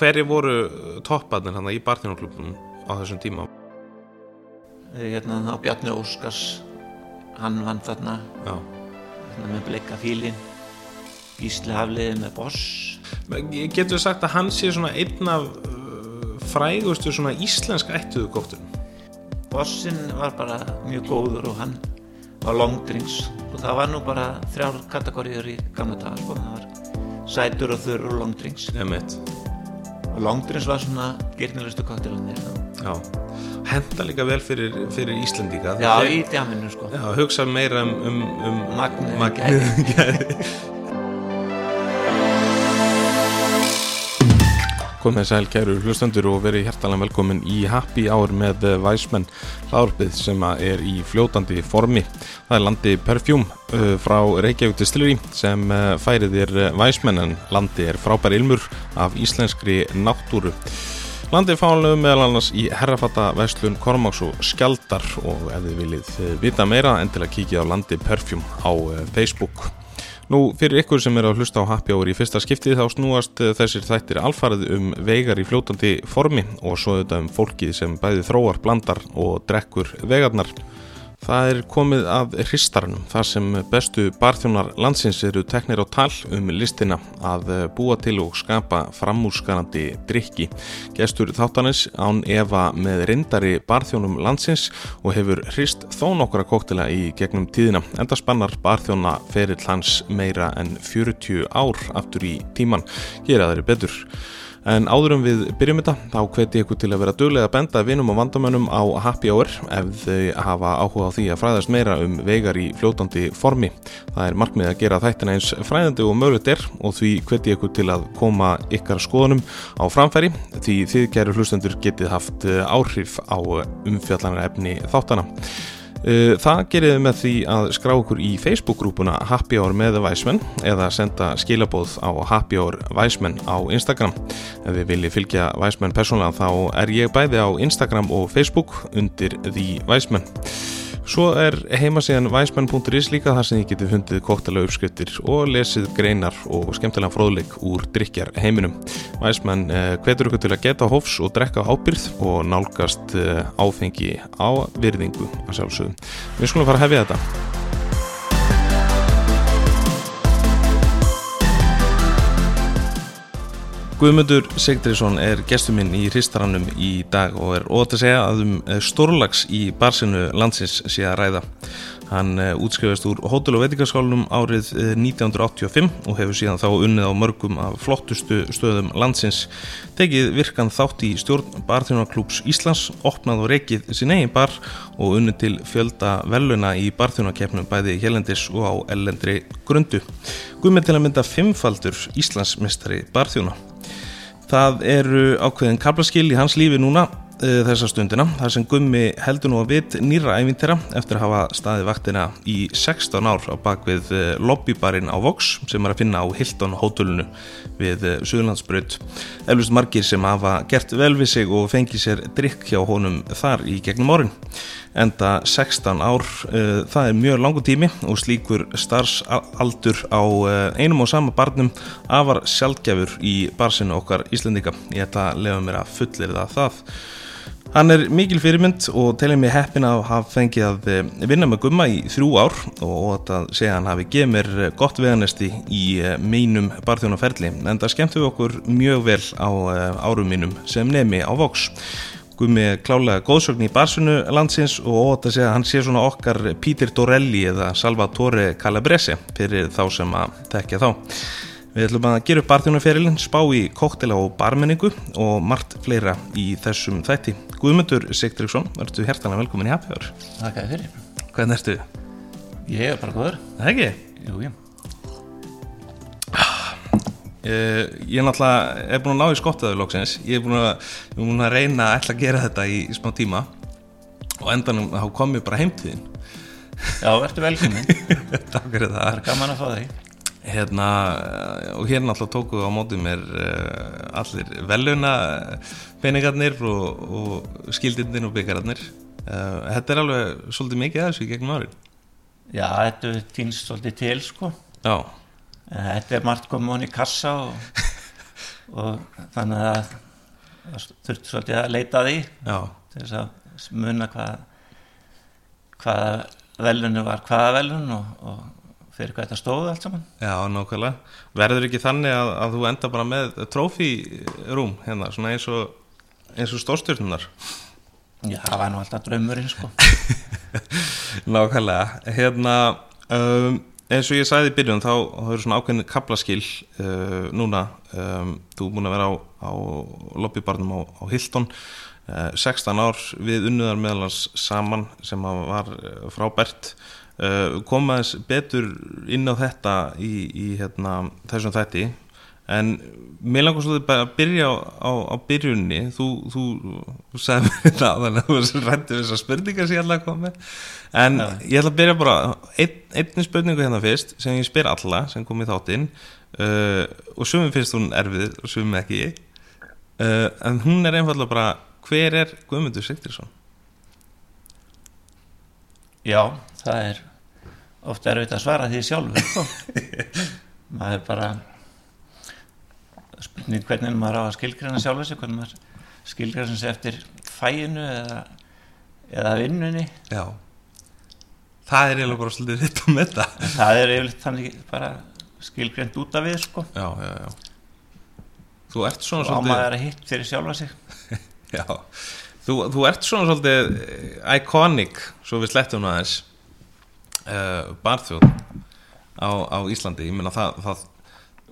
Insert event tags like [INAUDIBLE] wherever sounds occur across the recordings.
hverju voru topparnir hann í barþjónuklubunum á þessum tíma? Hérna á Bjarni Óskars, hann vann þarna, Já. þarna með bleika fílin, Gísli Hafliði með Boss. Getur við sagt að hann sé svona einn af uh, frægustu svona íslensk ættuðu kóttunum? Bossin var bara mjög góður og hann var longdrings og það var nú bara þrjár kategóriður í gamla dagar sko. Það var sætur og þurr og longdrings. Emitt. Og longdrings var svona gyrnilegustu kóttilandir. Já. Henda líka vel fyrir, fyrir Íslendinga. Já, í djaminu sko. Já, hugsa meira um, um, um Magnið, [LAUGHS] Komið sæl kæru hlustendur og verið hjertalega velkomin í Happy Hour með Væsmenn hlaðarpið sem er í fljótandi formi. Það er landi Perfjúm uh, frá Reykjavík Distillery sem uh, færið er Væsmenn en landi er frábær ilmur af íslenskri náttúru. Landið fáanlegu meðal annars í herrafatta Vestlun Kormáks og Skjaldar og ef þið viljið eh, vita meira endilega kíkja á Landi Perfjúm á eh, Facebook. Nú, fyrir ykkur sem er að hlusta á Happy Hour í fyrsta skiptið þá snúast eh, þessir þættir alfarið um veigar í fljótandi formi og svo þetta um fólkið sem bæði þróar, blandar og drekkur vegarnar. Það er komið af hristaranum þar sem bestu barþjónar landsins eru teknir á tal um listina að búa til og skapa framúrskarandi drikki. Gestur þáttanis án Eva með reyndari barþjónum landsins og hefur hrist þó nokkra kóktela í gegnum tíðina. Enda spannar barþjóna ferill hans meira en 40 ár aftur í tíman. Gera þeirri betur. En áður um við byrjum þetta, þá hveti ykkur til að vera duglega að benda vinum og vandamönnum á Happy Hour ef þau hafa áhuga á því að fræðast meira um veigar í fljótandi formi. Það er markmið að gera þættina eins fræðandi og mögulegt er og því hveti ykkur til að koma ykkar skoðunum á framfæri því þið gerir hlustendur getið haft eh, áhrif á umfjallanar efni þáttana. Uh, Það gerir þið með því að skrá okkur í Facebook-grúpuna Happy Hour með Væsmenn eða senda skilabóð á Happy Hour Væsmenn á Instagram. Ef þið viljið fylgja Væsmenn persónlega þá er ég bæði á Instagram og Facebook undir því Væsmenn. Svo er heimasíðan væsmenn.is líka þar sem þið getið fundið koktela uppskriftir og lesið greinar og skemmtilega fróðleik úr drikjar heiminum. Væsmenn eh, hvetur ykkur til að geta hófs og drekka ábyrð og nálgast eh, áfengi á virðingu að sjálfsögum. Við skulum fara að hefja þetta. Guðmundur Sigdriðsson er gestur minn í hristaranum í dag og er ótt að segja að um eh, stórlags í barsinu landsins sé að ræða. Hann eh, útskrifast úr hótel- og veitingaskálunum árið eh, 1985 og hefur síðan þá unnið á mörgum af flottustu stöðum landsins. Tekið virkan þátt í stjórn Barþjónaklúps Íslands, opnað og rekið sin eigin bar og unnið til fjölda veluna í barþjónakefnum bæði helendis og á ellendri grundu. Guðmund til að mynda fimmfaldur Íslandsmestari barþjóna. Það eru ákveðin kablaskil í hans lífi núna þessa stundina þar sem Gummi heldur nú að vit nýra ævintera eftir að hafa staði vaktina í 16 ár á bakvið uh, lobbybarinn á Vox sem er að finna á Hilton hótelunu við uh, Suðlandsbraut. Eflust margir sem hafa gert vel við sig og fengið sér drikk hjá honum þar í gegnum orðin. Enda 16 ár, uh, það er mjög langu tími og slíkur starfsaldur á einum og sama barnum afar sjálfgjafur í barsinu okkar Íslendinga. Ég ætla að lefa mér að fullir það það. Hann er mikil fyrirmynd og telur mig heppin að hafa fengið að eh, vinna með gumma í þrjú ár og að segja hann hafi gefið mér eh, gott veganesti í eh, mínum barþjónaferli en það skemmtu okkur mjög vel á árum mínum sem nemi á Vox. Gummi klálega góðsögn í barsunu landsins og að segja hann sé svona okkar Peter Dorelli eða Salvatore Calabrese fyrir þá sem að tekja þá. Við ætlum að gera upp barþjónaferilin, spá í koktela og barmenningu og margt fleira í þessum þætti. Guðmundur Sigtriksson, verður hjertalega velkomin í Hapjör. Þér fyrir. Hvernig ertu? Ég er bara góður. Það ekki? Jú, jú. Uh, ég er náttúrulega, er búin að ná í skottaðu loksins. Ég er búin að, ég er búin að reyna að ætla að gera þetta í, í smá tíma og endanum þá kom ég bara heimtíðin. Já, verður velkomin. [LAUGHS] Takk fyrir það. Það er gaman að fá þig. Hérna, og hérna alltaf tóku á mótið mér uh, allir veluna peningarnir og, og skildirnir og byggararnir. Uh, þetta er alveg svolítið mikið þessu gegnum árin. Já, þetta týnst svolítið til, sko. Já, Þetta er margt komið honni í kassa og, [LAUGHS] og þannig að það þurfti svolítið að leita því já, til þess að muna hvað hvaða velunu var hvaða velun og, og fyrir hvað þetta stóði allt saman. Já, nákvæmlega. Verður ekki þannig að, að þú enda bara með trófírúm hérna, svona eins og eins og stórstjórnunar Já, það var nú alltaf draumurinn sko. [LAUGHS] Nákvæmlega. Hérna um, eins og ég sagði í byrjun þá eru svona ákveðin kaplaskil uh, núna. Um, þú er búin að vera á, á lobbybarnum á, á Hilton uh, 16 ár við unnuðar meðalans saman sem var uh, frábært. uh, komaðis betur inn á þetta í, í hérna, þessum þætti. En mér langar bara að byrja á, á, á byrjunni þú, þú, þú sagði mér þetta þannig að þú við þessar spurningar sem ég ætla að koma með. En Já. ég ætla að byrja bara ein, einni spurningu hérna fyrst sem ég spyr alla sem kom í þáttinn. Uh, og sumum finnst hún erfið og sumum ekki. Uh, en hún er einfallega bara hver er Guðmundur Sigtrisson? Já, það er ofta erfitt að svara því sjálfur sko. [LAUGHS] maður er bara spurning hvernig maður á að skilgreina sjálfur sig hvernig maður skilgreina sig eftir fæinu eða, eða vinnunni. Já. Það er eiginlega bara svolítið þitt að metta en það er yfirleitt þannig bara skilgreint út af við sko. Já, já, já. Þú ert svona og svolítið maður að hitt fyrir sjálfa sig. [LAUGHS] Já, þú, þú ert svona svolítið iconic, svo við slettum aðeins uh, barþjóð á, á Íslandi ég meina það, það,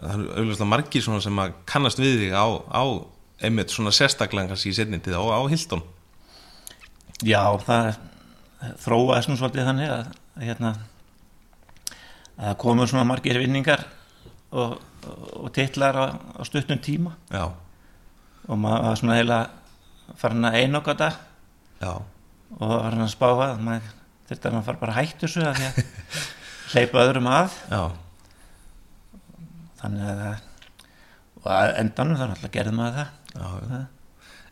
það er auðvitað margir svona sem að kannast við þig á, á einmitt svona sérstaklega kannski í setni tíð á, á Hildón Já, það þróaðist nú svolítið þannig að, að hérna að það komu svona margir vinningar og, og titlar á, á stutnum tíma. Já, og maður var svona heila farin að einoka þetta já, og var hann að spá að maður að fara bara að hættu þessu að því að hleypa öðrum að. Já. Þannig að og að endanum þá náttúrulega gerði maður það. Já. Það-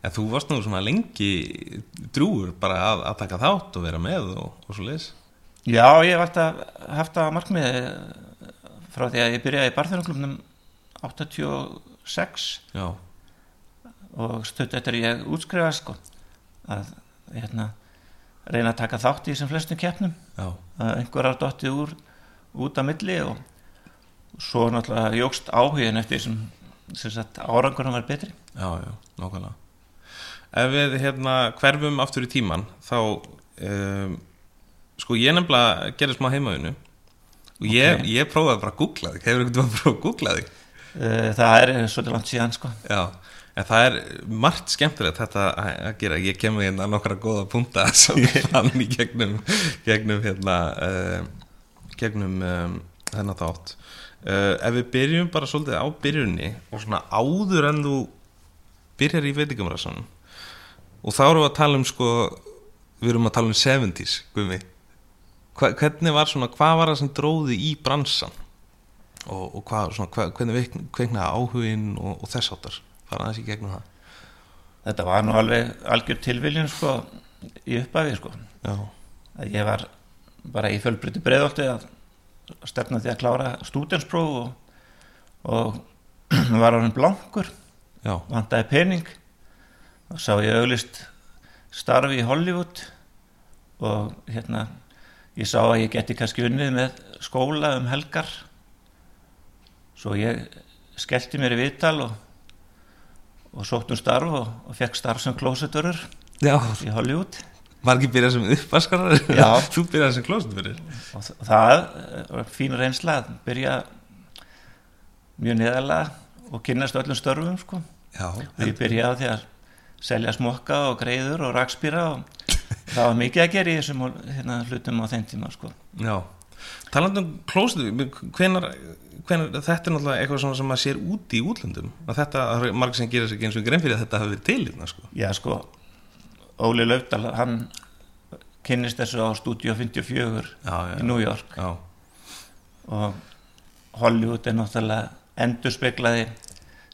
En þú varst nú svona lengi drúur bara að, að taka þátt og vera með og, og svo leis Já, ég hef alltaf haft að markmiði frá því að ég byrjaði í barþjóðanklubnum 86 Já, og stutt eftir ég útskrifa sko að hérna reyna að taka þátt í þessum flestum keppnum. Já, að einhver har dottið úr út af milli og svo náttúrulega jógst áhugin eftir þessum sem sagt árangurum var betri. Já, já, nákvæmlega. Ef við hérna hverfum aftur í tíman þá um, sko ég nefnilega gerði smá heimaðinu og ég, Ok. ég prófaði bara að googla þig. Hefur einhvern veginn að prófa að googla þig? Eh, það er svolítið langt síðan sko. Já, en það er margt skemmtilegt þetta að gera, ég kemur hérna nokkra góða punta [LAUGHS] sem ég fann í gegnum gegnum hérna uh, gegnum um, þennan þátt. Uh, ef við byrjum bara svolítið á byrjunni og svona áður en þú byrjar í veitingamræðsanum og þá erum við að tala um sko við erum að tala um 70s guðmi Hva, hvernig var svona, hvað var það sem dróði í bransan og, og hvað, svona, hvað, hvernig veik- kveiknaði áhugin og, og þess áttar fara aðeins í gegnum það. Þetta var nú alveg algjör tilviljun sko í upphafi sko. Já, að ég var bara í fjölbrytti breiðolti að stefna því að klára stúdenspróf og, og [CLEARS THROAT] var orðin blankur já, vantaði pening. Og sá ég auglist starfi í Hollywood og hérna ég sá að ég geti kannski unnið með skóla um helgar. Svo ég skellti mér í viðtal og, og sótt um starf og, og fekk starf sem klóseturur já. í Hollywood. Var ekki byrjað sem uppaskarar Já. [LAUGHS] þú byrjaði sem klósetfyrir og þ- það eh, var fín reynsla að byrja mjög neðalega og kynnast öllum störfum sko. Já, og ég byrjaði því að selja smokka og greiður og rakspýra og [LAUGHS] það var mikið að gera í þessum hérna, hlutum á þeim tíma sko. já. Talandi um klósetu hvenar, hvenar, þetta er náttúrulega eitthvað svona sem maður sér úti í útlöndum. Að þetta, margir sem gerir sig eins og grein fyrir að þetta hafi verið til hérna sko. Já sko, Óli Laufdal hann kynnist þessu á Studio 54 já, já, í New York. Já, og Hollywood er náttúrulega endur speklaði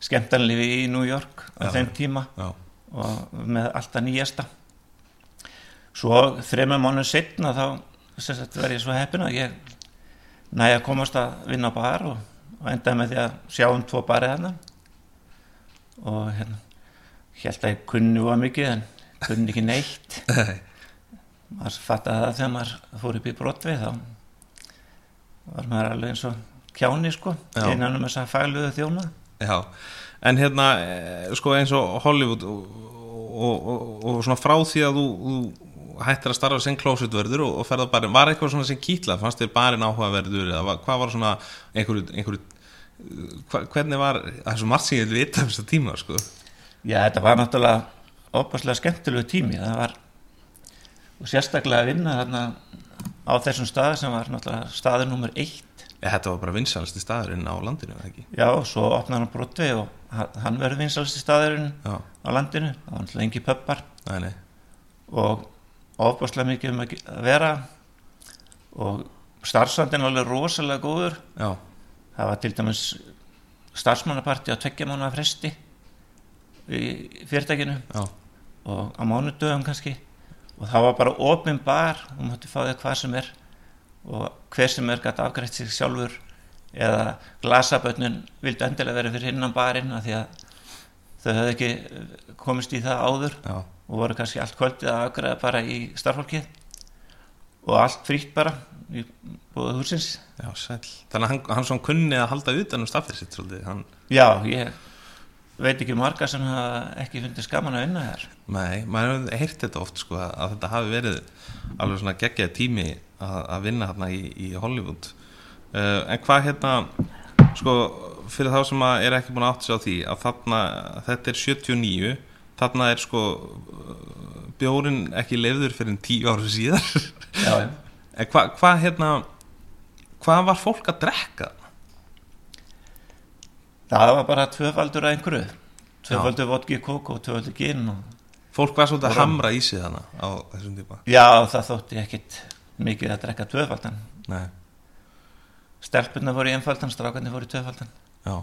skemmtanlifi í New York á þeim tíma já, og með alltaf nýjasta. Svo þreymur mánuð setna þá sem sagt verð ég svo heppin að ég næja að komast að vinna á bar og, og endaði með því að sjá um tvo barið hana og hérna held að ég kunni var mikið en kunni ekki neitt. [LAUGHS] Maður fattaði það þegar maður fór upp í brotvið þá var maður alveg eins og kjáni sko Já. innan um þess að fæluðu þjóna. Já, en hérna eh, sko eins og Hollywood og, og, og, og svona frá því að þú, þú hættir að starfa sem klósutverður og, og ferða bara, var eitthvað svona sem kýtlað? Fannst þér barinn áhugaverður eða hvað var svona einhverju, einhverju hva, hvernig var, það er svo margt sem ég vil vita um þess að tíma sko. Já, þetta var náttúrulega opaslega skemmtilegu tími. Það var og sérstaklega að vinna þarna á þessum stað sem var náttúrulega staður nummer eitt. Ég, þetta var bara vinsalasti staðurinn á landinu, eða ekki? Já, og svo opnaði hann brotvi og hann- verður vinsalsti staðurinn Já, á landinu, það var náttúrulega engi pöppar nei, nei, og ofbáslega mikið um að vera og starfsvandinn var alveg rosalega góður. Já, það var til dæmis starfsmannaparti á tveggja mánuða fresti í fyrirtækinu já, og á mánudöfum kannski. Og það var bara opin bar og mátti fá þig hvað sem er og hver sem er gæti afgrætt sig sjálfur eða glasabötnun vildi endilega vera fyrir innan barinn því að þau hefði ekki komist í það áður. Já, og voru kannski allt kvöldið að afgræða bara í starffólkið. Og allt frítt bara í búið húsins já, sæll. Þannig að hann, hann svona kunni að halda utan um staffið sitt svolítið, hann, já, ég veit ekki marga sem ekki fundið skaman að vinna þér nei, maður hefur heyrt þetta oft sko að, þetta hafi verið alveg svona geggjaði tími að, að vinna hérna í, í Hollywood. Uh, en hvað hérna sko fyrir þá sem að er ekki búin að átt sig á því að þarna, þetta er 79 þarna er sko bjórin ekki leifður fyrir tíu áru síðar. Já, [LAUGHS] en hvað hva, hérna hvað var fólk að drekka? Það var bara tvöfaldur að einhverju. Tvöfaldur vodki kók og tvöfaldur gin fólk var svolítið að hamra í sig þannig á þessum tíma. Já, það þótti ekkit mikið að drekka tvöfaldan. Nei, stelpunna voru í einfaldan, strákarnir voru í tvöfaldan. Já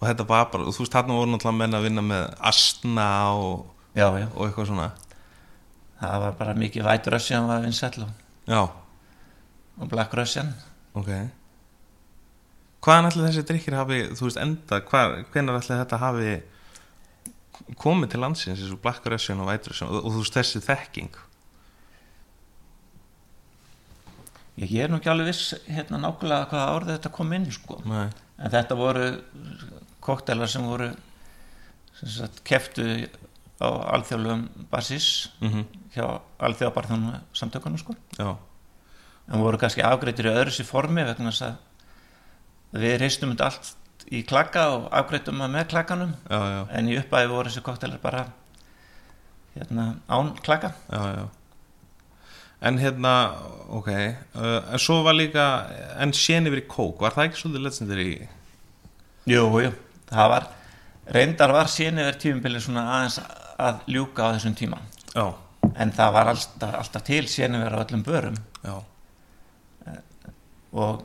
og þetta var bara, og þú veist þarna voru náttúrulega menn að vinna með astna og, já, já, og eitthvað svona. Það var bara mikið White Russian var vinsæll og, Black Russian. Ok. Hvaðan ætli þessi drikkir hafi þú veist enda, hvar, hvenær ætli þetta hafi komið til landsins og Black Russian og White Russian? Og, og þú veist þessi þekking? Ég er nú ekki alveg viss hérna nákvæmlega hvaða árið þetta kom inn sko. Nei. en þetta voru koktelar sem voru sem sagt, keftu á alþjóðlegum basis Mm hjá alþjóðabarþjónu samtökunum sko. já, en voru kannski afgreitir í öðru sér formi vegna þess að við reistum þetta allt í klakka og afgreitum það með klakkanum já, já, en í uppæði voru þessi koktelar bara hérna án klakka já, en hérna, ok uh, en svo var líka en sén yfir í kók, var það ekki svolítið legendary jú, jú, það var reyndar var síðan yfir tímumbili svona aðeins að ljúka á þessum tíma. Já, en það var alltaf, alltaf til yfir á öllum börum og,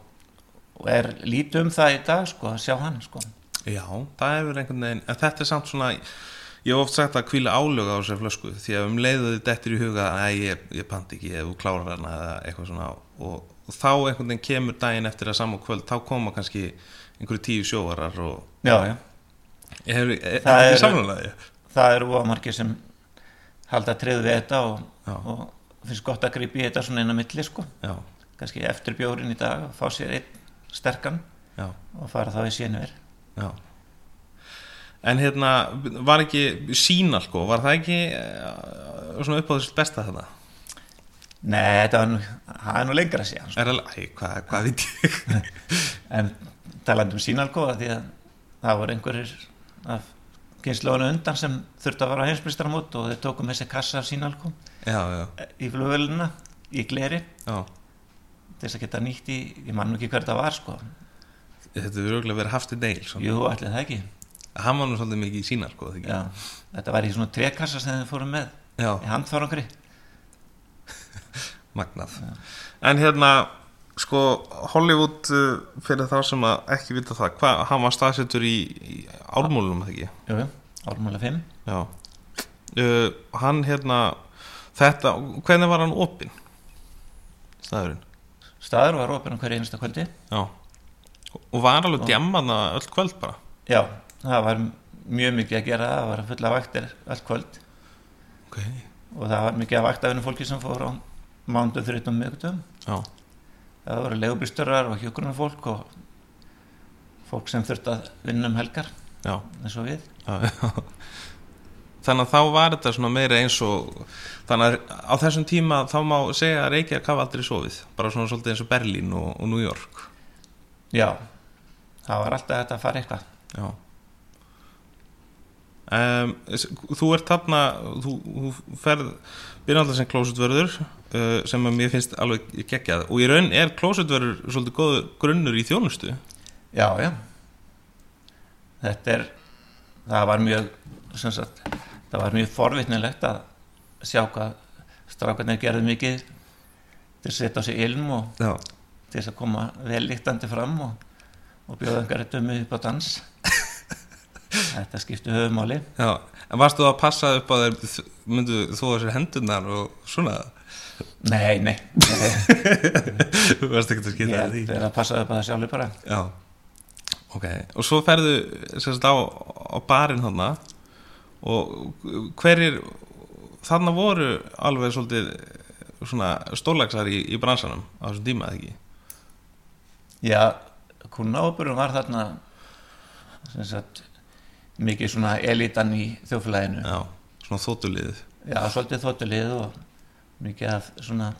og er lítið um það í dag sko, að sjá hann sko. já það hefur einhvern veginn, en þetta er samt svona ég hef oft sagt að kvíla álög á þessari flösku því að um leiðu þið dettur í huga að ég, ég pant ekki ef þú klárar hana eða eitthvað svona og, og þá einhvern veginn kemur daginn eftir að saman kvöld þá koma kannski einhverju tíu sjóvarar og já, já. hef, er, Það er samlega það eru ómargir sem halda treð við þetta og, og finnst gott að grípa í þetta svona inn á milli sko. kannski eftir bjórin í dag og fá sér einn sterkan já, og fara þá í yfir já. En hérna, var ekki sínalko, var það ekki uh, svona upp á þessu besta þetta Nei, þetta var nú, það er nú lengra síðan sko. er æ, hvað, hvað veit ég? [LAUGHS] En talandi um sínalkóða því að það voru einhverjir af kynnslóðinu undan sem þurfti að fara á heimsmyndstaramót og þeir tókum þessi kassa af sínalkó já, já, í flugvöluna í gleri. Þess að geta nýtt í, ég man nú ekki hver það var sko, þetta verður örgulega verið haft í deil svona. jú, ætli það ekki. Hann var nú svolítið mikið í sínalko þetta var í svona trekassa sem þeir fórum með já, í handfárangri. [LAUGHS] Magnað. En hérna, sko Hollywood uh, fyrir þá sem að ekki vita það, hvað, hann var staðsettur í, í ármúlunum, eða ekki? Jú, ármála 5 Já. Uh, Hann hérna Þetta, hvernig var hann opinn? Staðurinn? Staður var opinn um hverju einasta kvöldi. Já. Og var alveg djammana öll kvöld bara? Já, það var mjög mikið að gera það var fulla vaktir allt kvöld. Ok, og það var mikið að vaktafinu fólki sem fór á mándu þrjóttum miðgutum já, það voru legubýsturar og hjókurinn fólk og fólk sem þurfti að vinna um helgar já, eins og við. Já, já. Þannig að þá var þetta svona meira eins og þannig að á þessum tíma þá má segja að Reykjavík hafa aldrei sofið bara svona svolítið eins og Berlín og, og New York. Já, það var alltaf þetta að fara eitthvað. Já. Um, Þú ert þarna þú, þú ferð byrja alltaf sem klósutvörður uh, sem að mér finnst alveg geggjað. Og í raun er klósutvörður svolítið góð grunnur í þjónustu. Já, já. Þetta er það var mjög sagt, það var mjög forvitnilegt að sjá hvað strákarnir gerðu mikið til að setja á sig ilm og Já, til að koma vel líktandi fram og, og bjóða einhverju dömu upp á dans. [LAUGHS] Þetta skipti höfumáli já. En varstu að passa upp á þeir myndu þú sér hendunar og svona? nei, nei, nei. [LAUGHS] Þú varst ekki að skita því. er að passa upp að það sjálfur bara. Já, ok og svo ferðu sérst á, á barinn þarna og hverjir þarna voru alveg svolítið svona stórlagsar í, í bransanum á þessum tíma eða ekki? Já, kunnáburum var þarna sem sagt mikið svona elitan í þjóflæðinu Já, svona þóttuliðið já, svolítið þóttulið og mikið af svona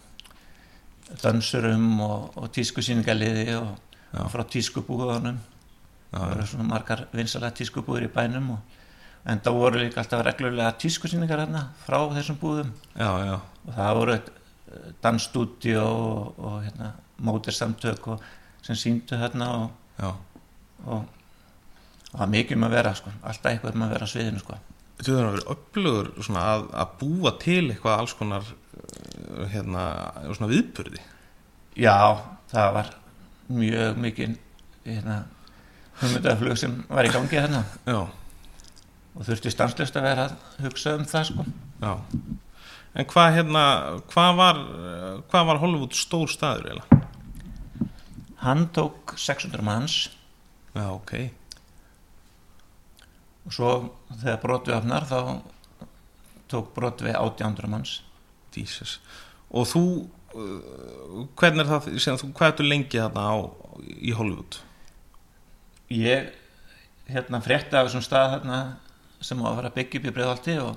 dansurum og, og tískusýningaliði og, og frá tískubúðunum. Það voru svona margar vinsalega tískubúður í bænum og, en það voru líka alltaf reglulega tískusýningar hérna frá þessum búðum. Já, já, og það voru eh, dansstúdíu og, og hérna, mótirsamtök og, sem síndu hérna og, það var mikið um að vera sko, alltaf eitthvað um að vera á sviðinu sko. Þú þurfum að vera upplugur svona að, að búa til eitthvað alls konar hérna, svona viðburði. Já, það var mjög mikið hérna, hugmyndaflug sem var í gangi hérna. Já, og þurfti stanslust að vera að hugsa um það sko. já. En hvað hérna, hvað var hvað var Hollywood stór staður eiginlega? hann tók 600 manns. Já, ok. Og svo þegar brotvi öfnar þá tók brotvi 800 manns Jesus. Og þú uh, hvernig er það sem þú, hvað ertu lengi þarna á, í Hollywood? ég hérna frétti af þessum stað hérna sem á að vera byggja upp í breiðalti og,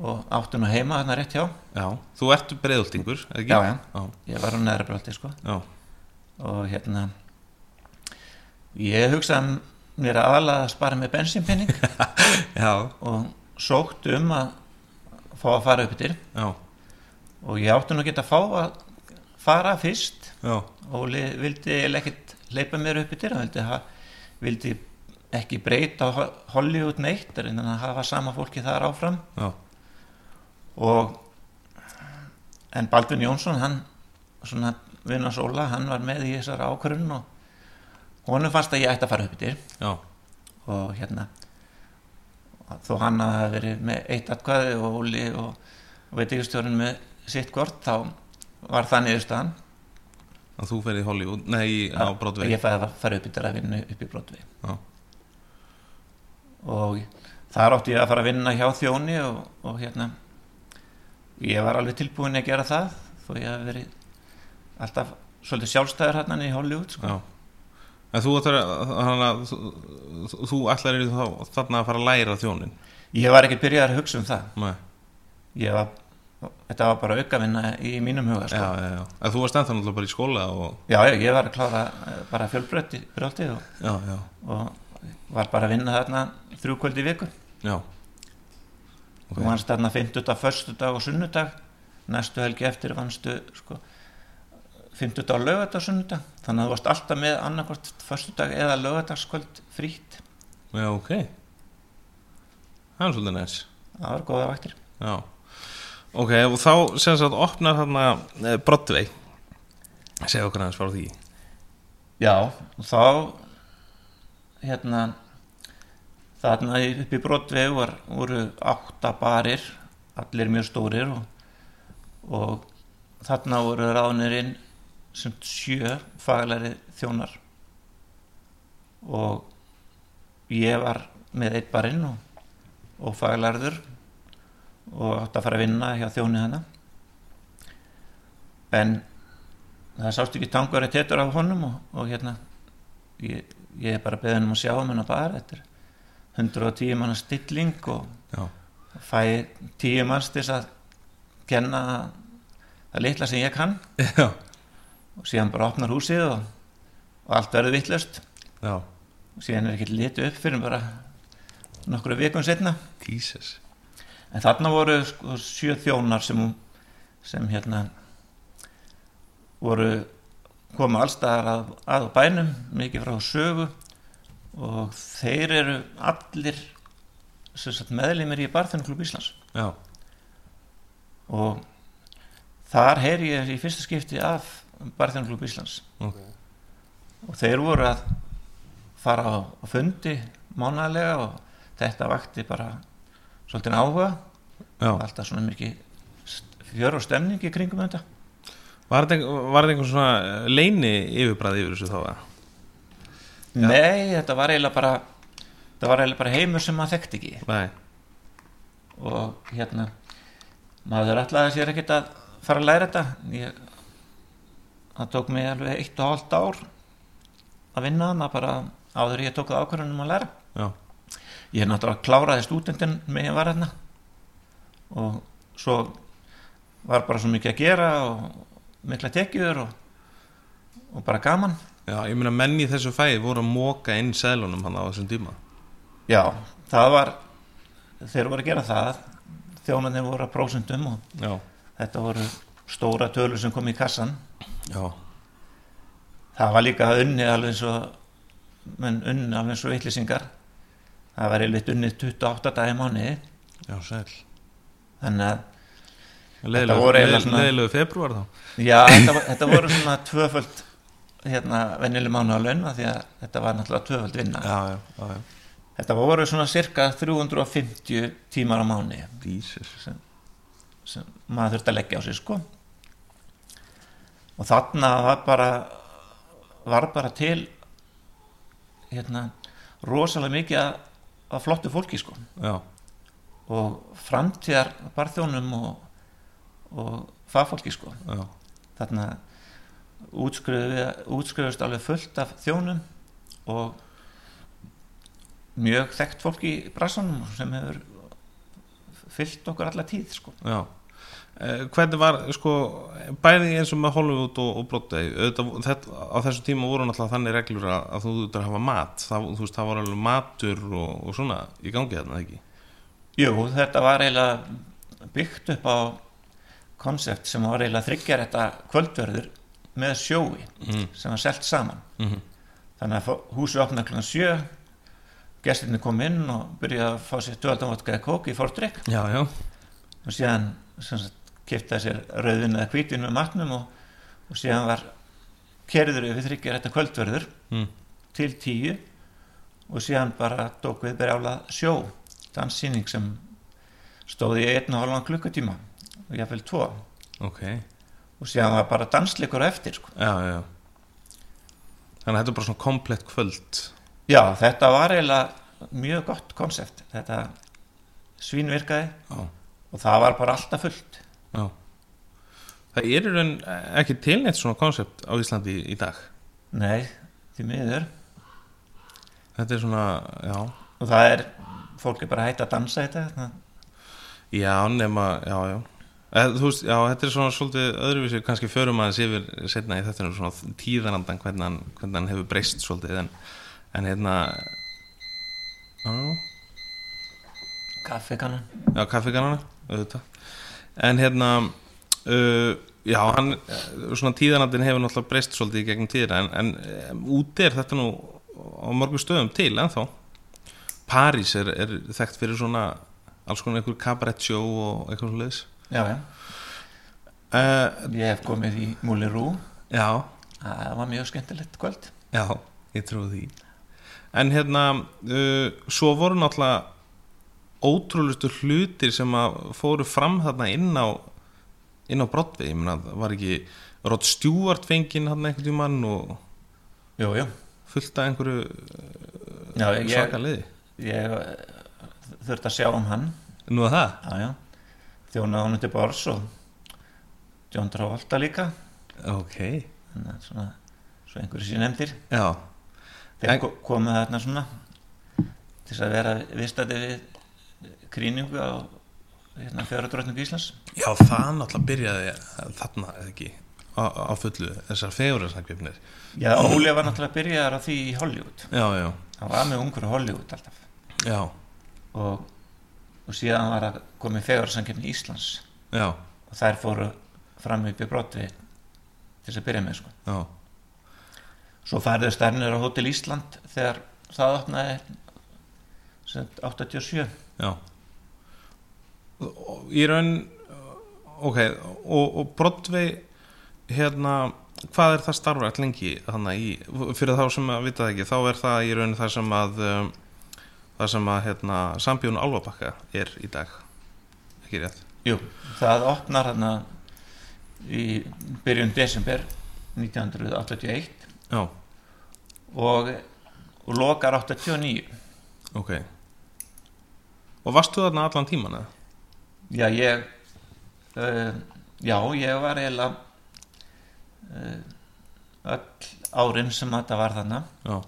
og átti nú heima hérna rétt hjá. Já, þú ertu breiðoltingur, eða ekki? Já, já. já, ég var á neðra breiðalti sko. Já, og hérna ég hugsaði mér aðalega að spara með bensinpenning [LAUGHS] og sótt um að fá að fara upp yfir já, og ég átti nú að geta að fá að fara fyrst. Já, Óli vildi ekkert hleypa mér upp yfir hann vildi, vildi ekki breyta Ho- Hollywood neitt en að hafa sama fólki þar áfram. Já, og en Baldvin Jónsson hann svona vinna sóla hann var með í þessar ákvörðun og honum fannst að ég ætti að fara upp yfir já, og hérna þó hann hafi verið með eitt atkvæði og Óli og, og veit ekki stjórn með sitt hvort þá var það niðurstaðan. Að þú ferði í Hollywood, nei, á Broadway. ég fæði að fara upp yfir að vinna upp í Broadway. Já, og þar átti ég að fara að vinna hjá þjóni og, og hérna ég var alveg tilbúin að gera það þó ég hef verið alltaf svolítið sjálfstæður hérna í Hollywood sko. En þú ætlar að, þú, ætlar í þá þarna að fara að læra þjónin ég var ekki byrjað að hugsa um það. Nei, ég var, þetta var bara aukavinna í mínum huga já, sko. já, já En þú varst ennþá náttúrulega bara í skóla og, já, já, ég var að klára eh, bara fjölbrötti brjóti og, já, já, og var bara að vinna þarna þrjú kvöldi viku. Já. Þú vannst þarna 50 föstudag og sunnudag. Næstu helgi eftir vannstu sko, 50 dag lögadag og sunnudag. Þannig að þú varst alltaf með annarkvort föstudag eða lögadagskvöld frýtt Já, ok. Það er svolítið næs. Það var góða vaktir. Já Ok, og þá sem sagt opnar eh, Broadway. Segja okkur aðeins frá því. Já, þá hérna þarna upp í Broadway var, voru átta barir allir mjög stórir og, og þarna voru ráðnirinn sem sjö faglæri þjónar. Og ég var með eitt barinn og, og faglarður og átt að fara að vinna hjá þjóni hana. En það sást ekki tangur að tétur af honum og, og hérna ég, ég er bara beðin um að sjá um hennar bara þetta er 110 manna stilling og Já, fæ 10 manns til að kenna það litla sem ég kann. [LAUGHS] Já, og síðan bara opnar húsið og, og allt verður vittlust og síðan er ekki litið upp fyrir bara nokkru vikum setna Jesus en þarna voru sko, sjö þjónar sem, sem hérna voru koma allstaðar að, að bænum mikið frá sögu. Og þeir eru allir meðlimir í Barþjónuklub Íslands. Já, og þar heyri ég í fyrsta skipti af Barþjónuklub Íslands. Ok. Og þeir voru að fara á, fundi mánaðlega og þetta vakti bara svolítið áhuga. Já, alltaf svona mikið fjör og stemning í kringum þetta. Var þetta einhver- var þetta einhver svona leini yfirbræði yfir þessu þá að? Nei, þetta var eiginlega bara þetta var eiginlega bara heimur sem maður þekkti ekki. Nei, og hérna maður ætlaði sér ekkert að fara að læra þetta. Ég, það tók mig alveg eitt og hálft ár að vinna hana bara áður ég tók það ákvörðunum að læra. Já, ég er náttúrulega kláraði stúdendin með ég var hérna og svo var bara svo mikið að gera og mikla tekjur og, og bara gaman. Já, ég meina menn í þessu fæði voru að móka inn seðlunum hann á þessum tíma. Já, það var þeir voru að gera það. Þjónandi voru að prósentum og Já, þetta voru stóra tölur sem kom í kassan já, það var líka unnið alveg eins og menn unnið alveg eins og vitlisingar það var einmitt unnið 28 dagi mánuði. Já, sæl. Þannig að Leðilegu, februar þá? Já, þetta, þetta voru svona tvöföld hérna venjuleg mánu að launa því að þetta var náttúrulega tvöföld vinna. Já, já, já, já. Þetta voru svona cirka 350 tímar á mánu Jesus. sem, sem maður þurfti að leggja á sig sko. Og þarna var bara var bara til hérna rosalega mikið af, af flottu fólki sko. Já, og framtíðar barþjónum og, og fagfólki sko. Já, þarna útskriðust alveg fullt af þjónum og mjög þekkt fólk í brassanum sem hefur fyllt okkur alla tíð sko. já Hvernig var, sko, bæði eins og með Hollywood og, og Broadway á þessu tíma voru náttúrulega þannig reglur að, þú þurftur að hafa mat. Það, þú veist, það var alveg matur og, og svona í gangi þarna, ekki? Jú, þetta var eiginlega byggt upp á konsept sem var eiginlega þryggjar þetta kvöldverður með sjói Mm. sem var selt saman. Mm þannig að húsi opnaði klukkan sjö gestinni kom inn og byrjaði að fá sér dvöldanvotkaði kók í já, og síðan sem sagt, kiptaði sér rauðin eða hvítin með matnum og, og síðan var kerður við þryggjar þetta kvöldverður mm. til tíu og síðan bara tók við berjála sjó danssýning sem stóði í einn og halvan klukkutíma og jáfnvel tvo. Ok. Og síðan var bara dansleikur eftir sko. Já, já. Þannig að þetta er bara svona komplett kvöld. Já þetta var eiginlega mjög gott konsept. Þetta svínvirkaði Já, og það var bara alltaf fullt Það er raun ekki til neitt svona konsept á Íslandi í, dag. Nei, því miður. Þetta er svona, já. Og það er, fólk er bara hægt að dansa þetta það- Já, nema, já, já. Eð, Þú veist, já, þetta er svona svolítið öðruvísi. Kannski förum aðeins yfir setna í þetta svona tíðanandan hvernig hann, hvernig hann hefur breyst svolítið. En, en hérna Já, kaffikannan já kaffikanana auðvitað. En hérna uh, já, hann uh, svona tíðanandin hefur náttúrulega breyst svolítið í gegnum tíðina en, en um, úti er þetta nú á mörgum stöðum til ennþá. París er, er þekkt fyrir svona alls konar einhver cabaret show og eitthvað svo leiðis já, já, uh, ég hef komið í Múli Rú já, það var mjög skemmtilegt kvöld. Já, ég trúi því. En hérna uh, svo voru náttúrulega ótrúlustu hlutir sem að fóru fram þarna inn á inn á Broadway, ég meina það var ekki Rod Stewart fenginn hann einhvern tímann og jú, jú, fullt af einhverju já, ég, svaka liði? ég eh, þurfti að sjá um hann. Nú að það? þjónaði honum til bors og John Travolta líka. Ok. Þannig að svona svo einhverju sér nefndir. Já, þeir En- ko- komu þarna svona til að vera vistandi við krýningu á hérna, fjöradrótningu Íslands? Já, það náttúrulega byrjaði þarna eða ekki á, á fullu þessar fegurðarsangjöfnir já, Óli var náttúrulega byrjaðar á því í Hollywood. Já, já, hann var með ungur Hollywood alltaf. Já, og, og síðan var að komið fegurðarsamkeppni Íslands. Já, og þær fóru fram í brotvi til þess að byrja með sko. já. Svo færðu stærnir á Hotel Ísland þegar það opnaði sem sagt 87 Já Í raun Ok, og, og Broadway hérna, hvað er það starfrætt lengi þannig í, fyrir þá sem að vita það ekki, þá er það í raun það sem að um, það sem að hérna, sambjón Alvabakka er í dag. Ekki rétt? Jú, það opnar hérna í byrjun desember 1981 Já, og, og lokar 89 ok. Og varstu þarna allan tíman eða? Já, ég uh, já, ég var eiginlega uh, öll árin sem þetta var þarna. Já,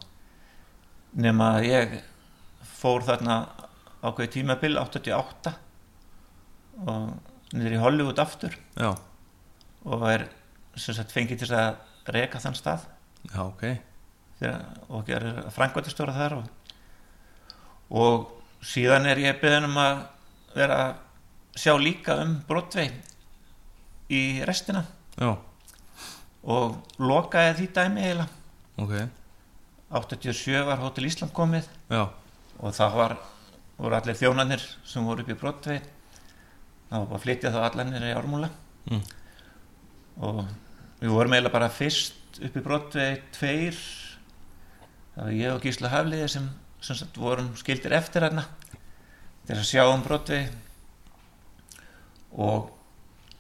nema að ég fór þarna ákveði tímabil 88 og niður í Hollywood aftur. Já, og er sem sagt fengið til að reka þann stað. Já, ok. Þegar, og gerir frangvættistóra þar og, og síðan er ég beðin um að vera sjá líka um Broadway í restina. Já, og lokaði því dæmi eiginlega. Ok, 87 var Hotel Ísland komið. Já, og það var, voru allir þjónanir sem voru upp í Broadway. Það var bara flytja þá allanir í ármúla. Mm. og við vorum eiginlega bara fyrst upp í Broadway tveir. Það var ég og Gísla Hafliði sem, sem vorum skildir eftir hérna til að sjá um Broadway og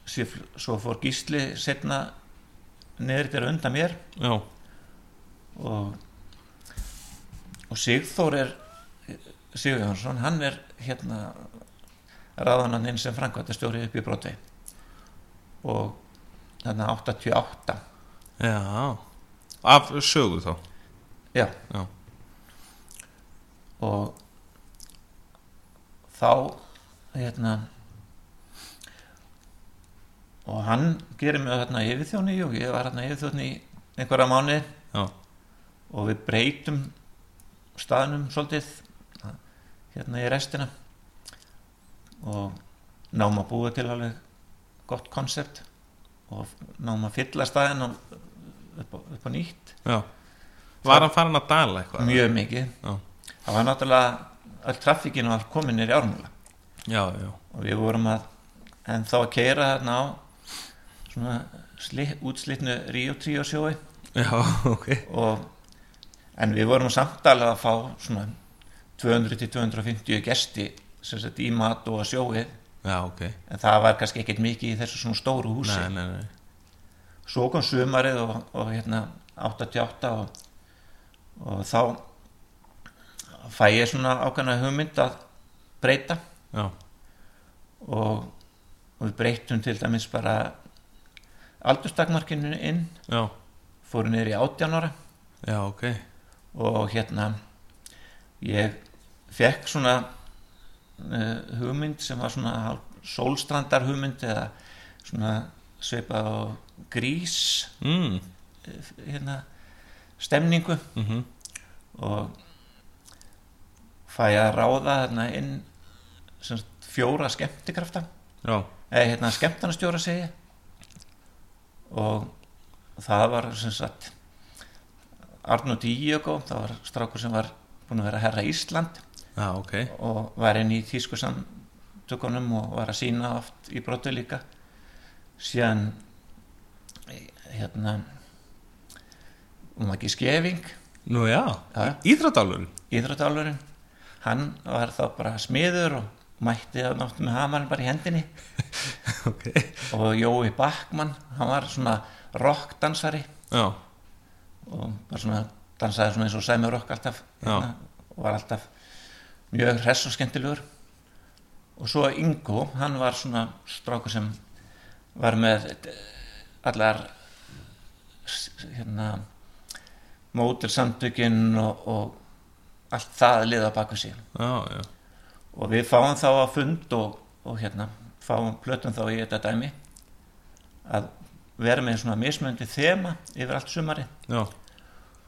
svo fór Gísli setna niður til að undan mér. Já, og, og Sigþór er Sigur Jónsson, hann er hérna ráðanan inn sem framkvæmtastjóri upp í Broadway. Og þarna 88 já. Af sögu þá? Já, Já, og þá hérna og hann gerir mig þarna yfirþjóni og ég var þarna yfirþjóni einhverja mánuði. Já, og við breytum staðnum svolítið hérna í restina. Og náum að búa til alveg gott konsept og náum að fylla staðin upp, á, upp á nýtt. Já. Var hann farin að dala eitthvað? mjög mikið. Já, það var náttúrulega all trafikkin var komin nýr í ármúla. Og við vorum að en þá að keira þarna á svona sli, útslitnu Río Tríó sjói. Já, ok. Og en við vorum samt alveg að fá svona 200-250 gesti sem sett í mat og sjóið. Já, ok. En það var kannski ekkert mikið í þessu svona stóru húsi. Nei, nei, nei. Svo kom sumarið og, og hérna 88 og, og þá fæ ég svona ákveðna hugmynd að breyta. Já, og, og við breytum til dæmis bara aldurstakmarkinu inn. Já, fóru niður í 18 ára. Já, ok. Og hérna ég fekk svona uh, hugmynd sem var svona sólstrandar hugmynd eða svona svipað á grís mm. eh, hérna stemningu. Mm og fæ að ráða hérna inn fjóra skemmtikrafta. Eða hérna skemmtanastjóra segi ég. Og það var sem sagt Arnó Díogo, það var strákur sem var búin að vera herra Ísland já, ok. og var inn í tísku samtökunum og var að sína oft í brotu líka. Síðan hérna um ekki skefing Nú já. Íþradálurinn íþróttálurinn hann var þá bara smiður og mætti að náttu með hamarinn bara í hendinni. [LAUGHS] Ok. Og Jói Backmann hann var svona rockdansari. Já, og bara svona dansaði svona eins og sæmi rock alltaf hérna, og var alltaf mjög hress og skemmtilegur. Og svo Ingo, hann var svona strákur sem var með allar hérna mótilsamtökin og, og allt það liða bak við sig. Já, já, og við fáum þá að fund og, og hérna fáum plötum þá í þetta dæmi að vera með svona mismöndi þema yfir allt sumari já,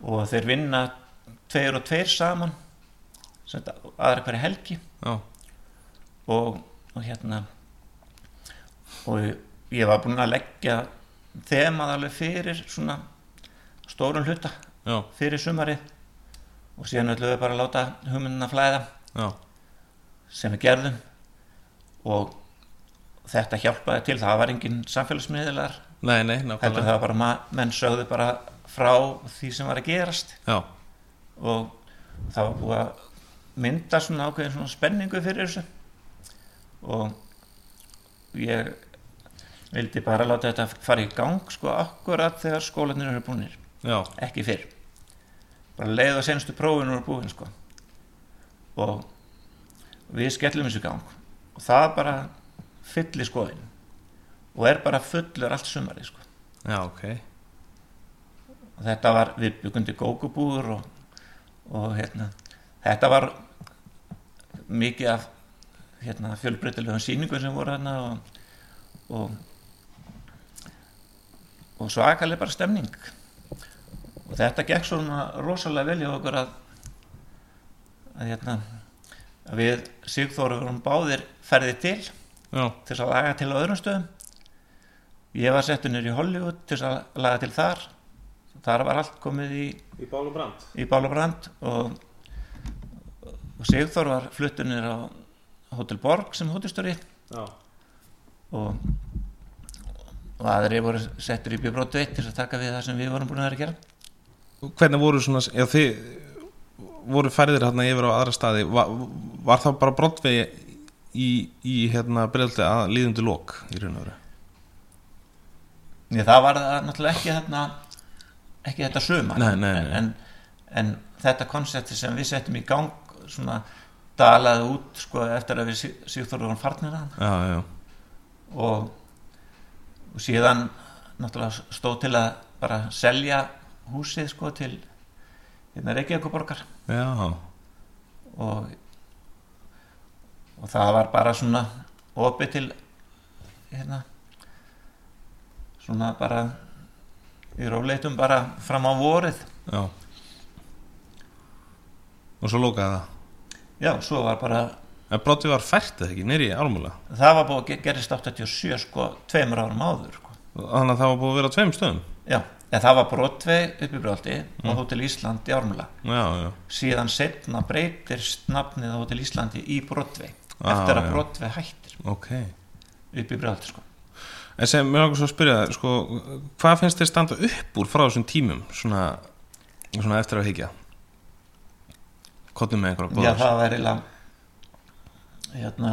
og þeir vinna tveir og tveir saman aðra hverja helgi. Og, og hérna og ég var búinn að leggja þemað alveg fyrir svona stórum hluta já, fyrir sumarið. Og síðan ætlum við bara að láta hugmyndina flæða. Já, sem við gerðum og þetta hjálpaði til, það var engin samfélagsmiðlar, nei, nei, heldur það bara menn sögðu bara frá því sem var að gerast. Já, og það var búið að mynda svona ákveðin svona spenningu fyrir þessu. Og ég vildi bara láta þetta fara í gang sko akkurat þegar skólanir eru búinir já, ekki fyrr. Bara leið og senstu prófinu eru búin sko. Og við skellum þessu í gang. Og það bara fyllir skoðin og er bara fullur allt sumari sko. Já, ok, og þetta var við byggundi gókubúður og, og hérna þetta var mikið af hérna, fjölbreytilegum sýningum sem voru hérna og, og, og svakalega bara stemning. Og þetta gekk svona rosalega vel hjá okkur að, að hérna við Sigþóru vorum báðir ferði til já, til að laga til á öðrum stöðum. Ég var settur nýr í Hollywood til að laga til þar. Þar var allt komið í, í bál og brand, í bál og brand og, Sigþór var fluttur nýr á Hotel Borg sem hóttistöri já, og, og aðri voru settur í Bíbrót 1 til að taka við það sem við vorum búin að vera að gera. Hvernig voru svona, já, þið voru færðir hérna yfir á aðra staði, var, var það bara brottvegi í, í hérna breyðaldi að líðundi lók í raun og veru, Nei, það var náttúrulega ekki þarna ekki þetta suma Nei, nei, nei. En, en þetta konsepti sem við settum í gang svona dalaði út sko eftir að við vorum farnir já, og, og síðan náttúrulega stóð til að bara selja húsið sko til hérna Reykjavíkuborgar já, og og það var bara svona opið til hérna svona bara í róleitum bara fram á vorið. Já. Og svo lókaði það? Já, svo var bara en brottvegi var fært eða ekki, nýri í ármúla? Það var búið að ge- gerist 87 sko, tveimur árum áður sko. þannig að það var búið að vera tveim stöðum? Já, en það var Brotvei upp í Bröldi og Hótel Ísland í Ármúla. Já, já, síðan setna breytir nafnið á Hótel Íslandi í Brotvei Ah, eftir að já. Brotvei hættir. Ok. Upp í Bröldi sko. en sem, mér svo að spyrja sko, hvað finnst þér standa upp úr frá þessum tímum svona, svona eftir að higgja kottum með einhverja já, góða það var eiginlega hérna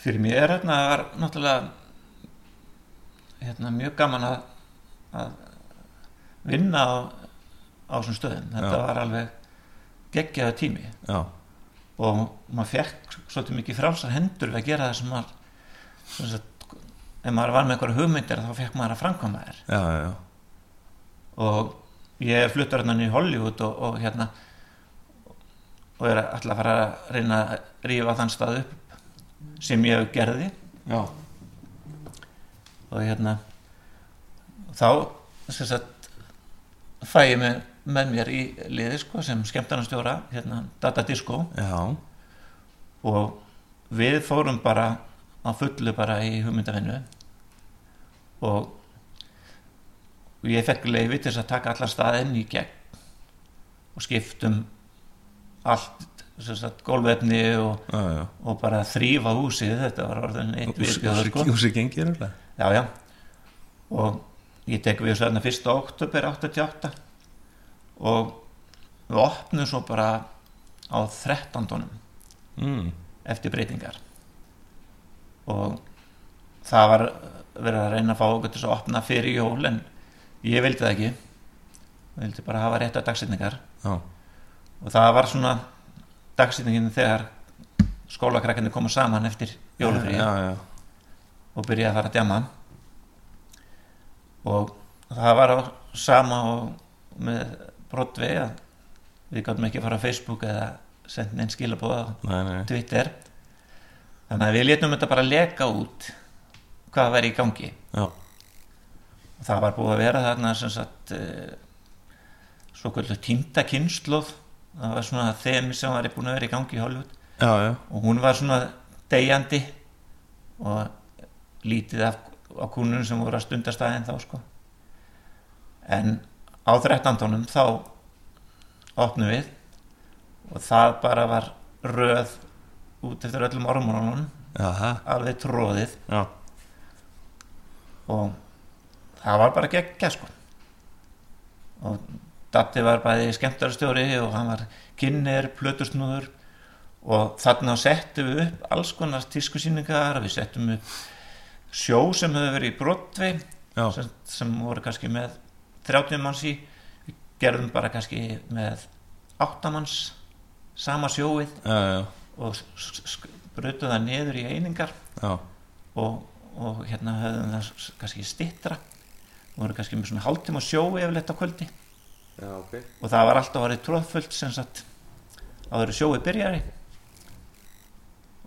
fyrir mér hérna var náttúrulega hérna mjög gaman að, að vinna á, á þessum stöðum þetta Já. var alveg geggjaða tími já, og maður fekk svolítið mikið frálsar hendur við að gera það sem maður sem sagt, ef maður var með einhverja hugmyndir þá fekk maður að framkvæma já. og ég fluttur hérna í Hollywood og, og hérna og er alltaf að fara að reyna að rífa þann stað upp sem ég gerði já. Og hérna þá sagt fæ ég með, með mér í liði sko, sem skemmtarnastjóra hérna, Data Disco já. og við fórum bara á fullu bara í hugmyndavinnu og ég fekk leiði til að taka allar staðinn í gegn og skiptum allt gólfefni og, já, já. og bara þrýfa húsið þetta var orðin eitt viðbjöður sko. Húsi gengir já, og ég tek við þarna 1. oktober 88 og við opnum svo bara á 13. mm. eftir breytingar og það var verið að reyna að fá okkur til að opna fyrir jól en ég vildi það ekki ég vildi bara hafa rétta dagsetningar já, og það var svona dagsýtingin þegar skólakrakkarnir koma saman eftir jólufríð og byrjaði að fara að djama og það var á sama og með Broadway að við gáttum ekki að fara á Facebook eða senda neinn skilabóða á Twitter. Þannig að við létum þetta bara leka út hvað væri í gangi. Já, og það var búið að vera þarna sem sagt uh, svo kvöldu týnda kynnslóð það var svona þemi sem var búin að vera í gangi í Hollywood. Já, já, og hún var svona deyjandi og lítið af, á kúnunum sem voru að stundast aðeins þá sko. En á 13. tónum þá opnum við og það bara var röð út eftir öllum það, alveg tróðið já, og það var bara geggja sko. Og Datti var bæði skemmtarstjóri og hann var kynner, plötusnúður. Og þarna settum við upp alls konar tískusýningar. Við settum upp sjó sem hefur verið í já, sem, sem voru kannski með 30 manns í. Við gerðum bara kannski með 8 manns sama sjóið já, já, og brutum það niður í einingar. Og, og hérna höfðum það kannski stittra voru kannski með svona hálftíma sjó yfirleitt á kvöldi já, ok, og það var alltaf varðið tróðfullt sem sagt áður en sjóið byrjari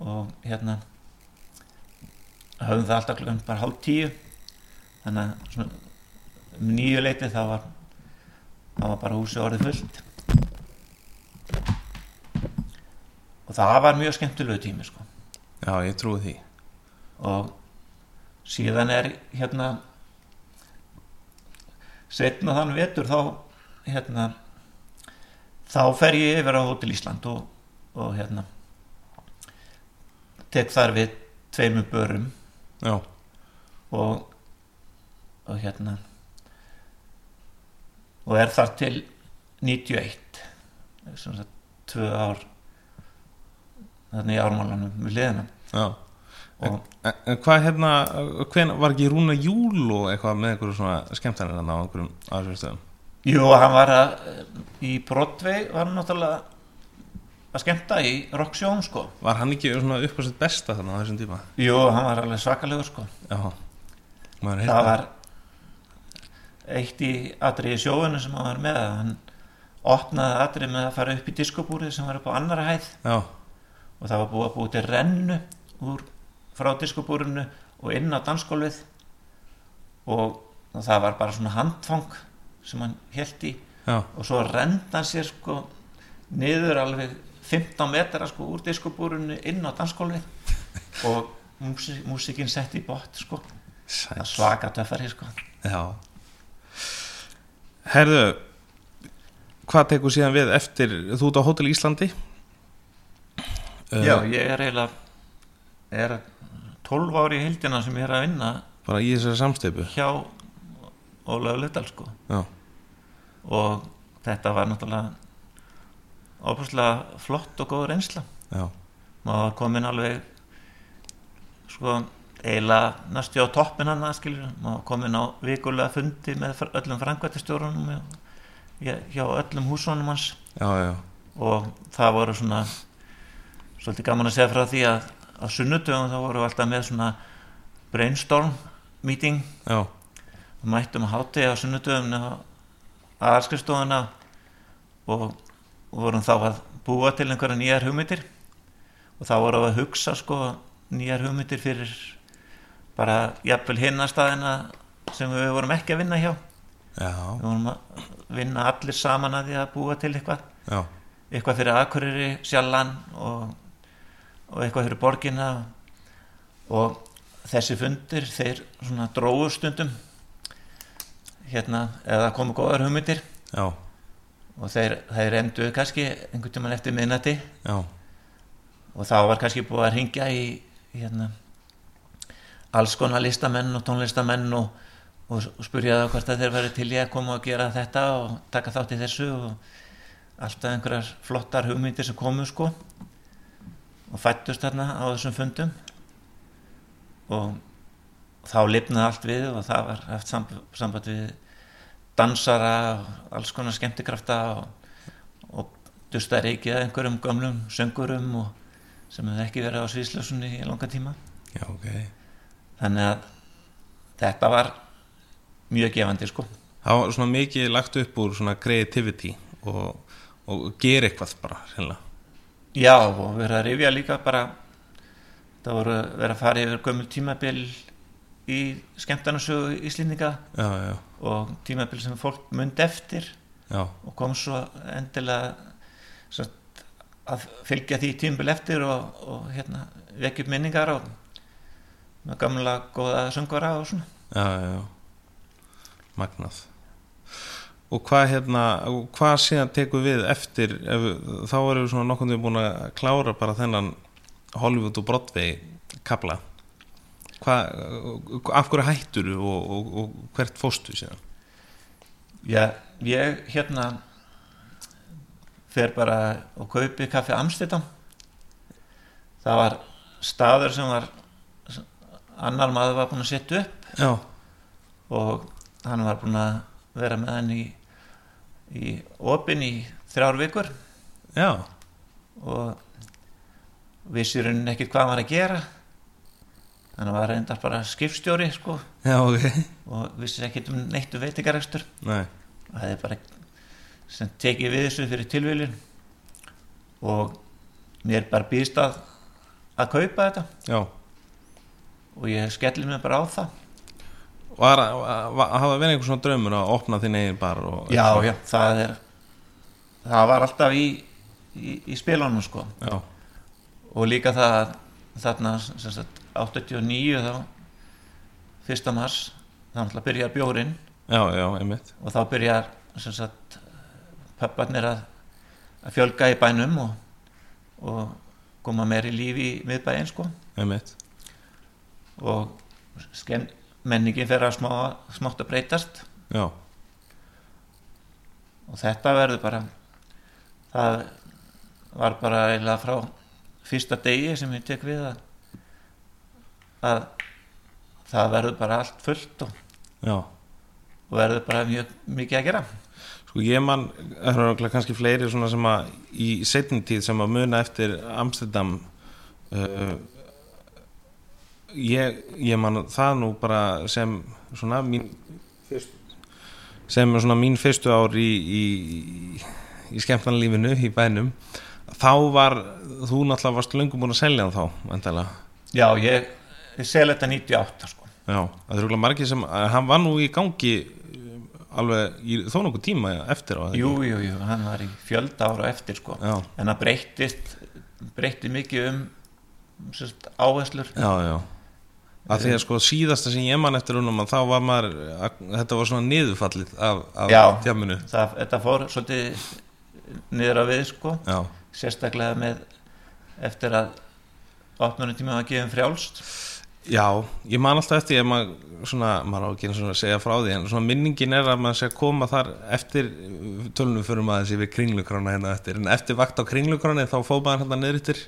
og hérna höfðum það alltaf klukkan bara hálf tíu. Þannig að svona, um nýju leiti það var það var bara húsi orðið fullt. Og það var mjög skemmtilegu tími sko. Já, ég trúi því, og síðan er hérna setna þann vetur þá hérna þá fer ég yfir á Hotel Ísland og, og hérna tek þar við tveimur börum. Já, og og hérna og er þar til 91 sem sagt tvö ár þannig ármálanum við liðina og en, en hvað hérna, hven, var ekki Rúna Júl og eitthvað með einhverju svona skemmtanir á einhverjum aðsverðstöðum, Jú, hann var að í Broadway var hann náttúrulega að skemmta í rocksjón sko. Var hann ekki svona upp á sitt besta þannig á þessum tíma, Jú, hann var alveg svakalegur sko. Já, maður Það var eitt í atrið í sjóinu sem hann var með hann opnaði atrið með að fara upp í diskobúrið sem var upp á annara hæð. Já, og það var búið að búið til rennu úr frá diskobúrinu og inn á dansgólfið. Og það var bara svona handfang sem hann held í. Já, og svo renda hann sér sko niður alveg 15 metra sko úr diskobúrunu inn á dansgólfið. [LAUGHS] Og músik, músikinn sett í bótt sko. Sæl, það svaka töffari sko. Já. Herðu hvað tekur síðan við eftir? Þú ert á Hótel Íslandi? Já uh, ég er eiginlega er 12 ári í heildina sem ég er að vinna bara í þessari samsteipu hjá Ólafur Lutal sko. Já, og þetta var náttúrulega óbúslega flott og góð reynsla. Já, maður komin alveg sko eiginlega næstu á toppin hann skilur, maður komin á vikulega fundi með öllum frangvættistjórunum hjá öllum húsónum hans. Já, já, og það voru svona svolítið gaman að segja frá því að á sunnudöfum þá voru við alltaf með svona brainstorm meeting. Já, mættum að háti á sunnudöfum á aðarskrifstofuna og vorum þá að búa til einhverja nýjar hugmyndir. Og þá vorum við að hugsa sko nýjar hugmyndir fyrir bara jafnvel hinna staðina sem við vorum ekki að vinna hjá. Já, við vorum að vinna allir saman að því að búa til eitthvað. Já, eitthvað fyrir Akureyri, Sjallan og, og eitthvað fyrir borgina. Og þessi fundir þeir svona dróðu stundum hérna eða komu góðar hugmyndir. Já, og þeir, þeir enduðu kannski einhvern tímann eftir minnati já, og þá var kannski búið að ringja í hérna alls konar listamenn og tónlistamenn og, og, og spurja það hvort að þeir væri til ég að koma og gera þetta og taka þátt í þessu og alltaf einhverjar flottar hugmyndir sem komu sko. Og fættust þarna á þessum fundum. Og þá lifnaði allt við og það var haft samband, við dansara og alls konar skemmtikrafta og, og dusta reikið að einhverjum gamlum söngurum og sem hefði ekki verið á sviðslösunni í langa tíma. Já, ok. Þannig að þetta var mjög gefandi sko. Það var svona mikið lagt upp úr svona creativity og, og gera eitthvað bara, reynilega Já, og verið að rifja líka bara það voru verið að fara yfir gömul tímabil í skemmtarnasögu já, og tímabil sem fólk myndi eftir já, og kom svo endilega sagt, að fylgja því tímabil eftir og, og hérna, vekja upp minningar og með gamla góða söngvara og svona. Já, já. Magnað. Og hvað hérna, hvað síðan tekur við eftir, ef, þá erum við svona nokkurn veginn búin að klára bara þennan Hollywood og Broadway kabla hvað, af hverju hættur og, og, og hvert fóstu síðan? Já, ég hérna fer bara og kaupi kaffi Amsterdam. Það var staður sem var annar maður var búinn að setja upp. Já, og hann var búinn að vera með hann í, í opin í þrjár vikur. Já, og vissi raunin ekkert hvað hann var að gera hann var reyndar bara skipstjóri sko. Já, ok. Og vissi ekkert um neitt um veitingarekstur. Nei, og það er bara sem tekið við þessu fyrir tilviljun. Og mér bara býðst að að kaupa þetta. Já. Og ég skelli mig bara á það. Var, hafa verið einhver svona draumur að opna þinn eigin bar og, já, já, það er það var alltaf í, í, í spilunum sko. Já, og líka það að þarna sagt 89 þá fyrsta mars þá byrjar bjórin já, já, og þá sagt pöpparnir að, að fjölga í bænum og, og koma meir í lífi í miðbæinn sko. Einmitt, og sken, menningin fer að smá, smátt að breytast. Já, og þetta verður bara það var bara eiginlega frá fyrsta degi sem ég tek við að, að það verður bara allt fullt og, já. og verður bara mjög mikið að gera. Sko ég man, það eru örugglega kannski fleiri svona sem að í setni tíð sem að muna eftir Amsterdam uh, ég, ég man það nú bara sem svona mín sem svona mín fyrstu ár í, í, í skemmtanlífinu í bænum þá var, þú náttúrulega varst löngum búin að selja þá, endalega já, ég, ég sel þetta 98 sko. Já, það er örugglega margir sem, að hann var nú í gangi um, alveg í þó nokkuð tíma eftir á jú, jú, jú, hann var í fjölda ára eftir sko. Já, en það breyttist breytti mikið um sérst, áherslur. Já, já. Að því að sko síðasta sem ég man eftir húnum að þá var maður, að, þetta var svona niðurfallið af, af Já. tjáminu það, þetta fór svolítið niður á við sko. Já, sérstaklega með eftir að opnunum tíma var gefin frjálst já, ég man alltaf eftir ég maður, svona, maður á ekki að segja frá því en svona minningin er að maður sé að koma þar eftir tölunum fyrir maður þessi við kringlukrána hérna eftir en eftir vakt á kringlukráni þá fóð maður hérna niðurittir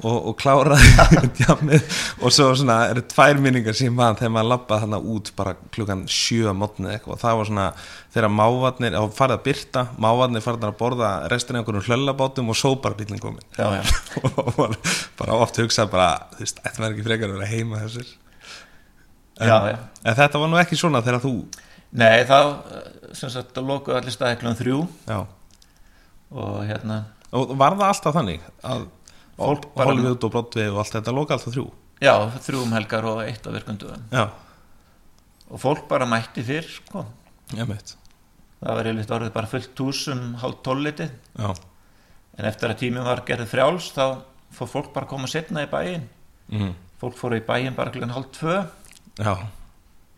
og, og kláraði [LAUGHS] djamið og svo svona eru tvær minningar sem maður þegar maður labbaði þarna út bara klukkan sjö að mótni eitthvað. Og það var svona þegar mávarnir, á farið að byrta mávarnir farið að borða restin af einhverjum hlöllabátum og sóparbílinn komin [LAUGHS] og bara oft hugsað bara, þú veist, ætti maður ekki frekar að vera heima þessir? En, Já, já. en þetta var nú ekki svona þegar þú nei þá sem sagt lokuðu allir staði klunum þrjú. Já, og hérna og var það alltaf þannig að Hollywood og Broadway og allt þetta loka alltaf þrjú. Já, þrjú um helgar og eitt á virkundum. Og fólk bara mætti fyrr sko. Það var yfirleitt orðið bara fullt hús um hálf já, en eftir að tíminn var gerðið frjáls þá fór fólk bara að koma setna í bæinn. Mm, fólk fór í bæinn bara klukkan hálf tvö. Já,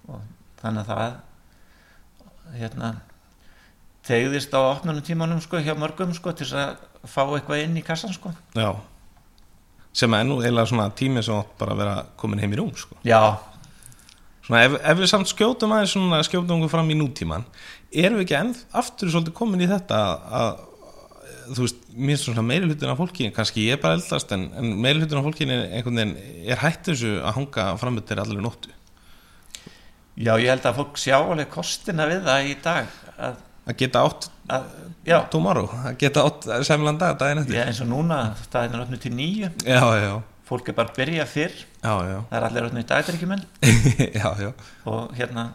og þannig að það hérna tegðist á opnunum tímanum sko hjá mörgum sko til að fá eitthvað inn í kassan sko. Já sem er nú eiginlega svona tími sem átt bara að vera komin heim í rúm sko. já, svona ef, ef við samt skjótum aðeins svona skjótum okkur fram í nútíman erum við ekki enn aftur svolítið komin í þetta að, að þú veist, mér finnst svona meiri hlutin af fólki kannski ég er bara eldast en, en meiri hlutin af fólki er einhvern veginn er hætt þessu að hanga fram með þeirra allir nóttu já ég held að fólk sjá alveg kostina við það í dag að, að geta átt að, já, tomorrow, að geta semlan dag, daginn eftir. Ég, eins og núna staðin er öfnu til nýju já, já, fólk er bara að byrja fyrr. Já, já, það er allir öfnu í dagdrykkjumenn. [LAUGHS] Já, já, og hérna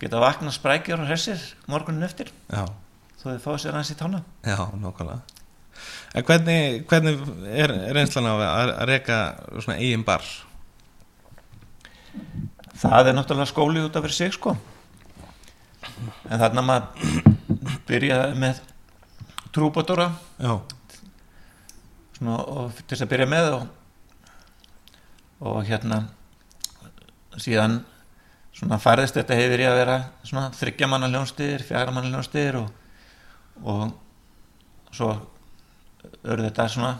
geta vakna sprækjur og hressir morgunin eftir. Já, þó þið fáið sér aðeins í tána. Já, nákvæmlega. En hvernig, hvernig er reynslan á að, reka svona eigin bar? Það er náttúrulega skóli út af fyrir sig sko. En þarna maður byrjaði með svona, og til þess að byrja með og, og hérna síðan svona færðist þetta hefur í að vera svona fjaramanna hljónstyr og, og svo eru þetta svona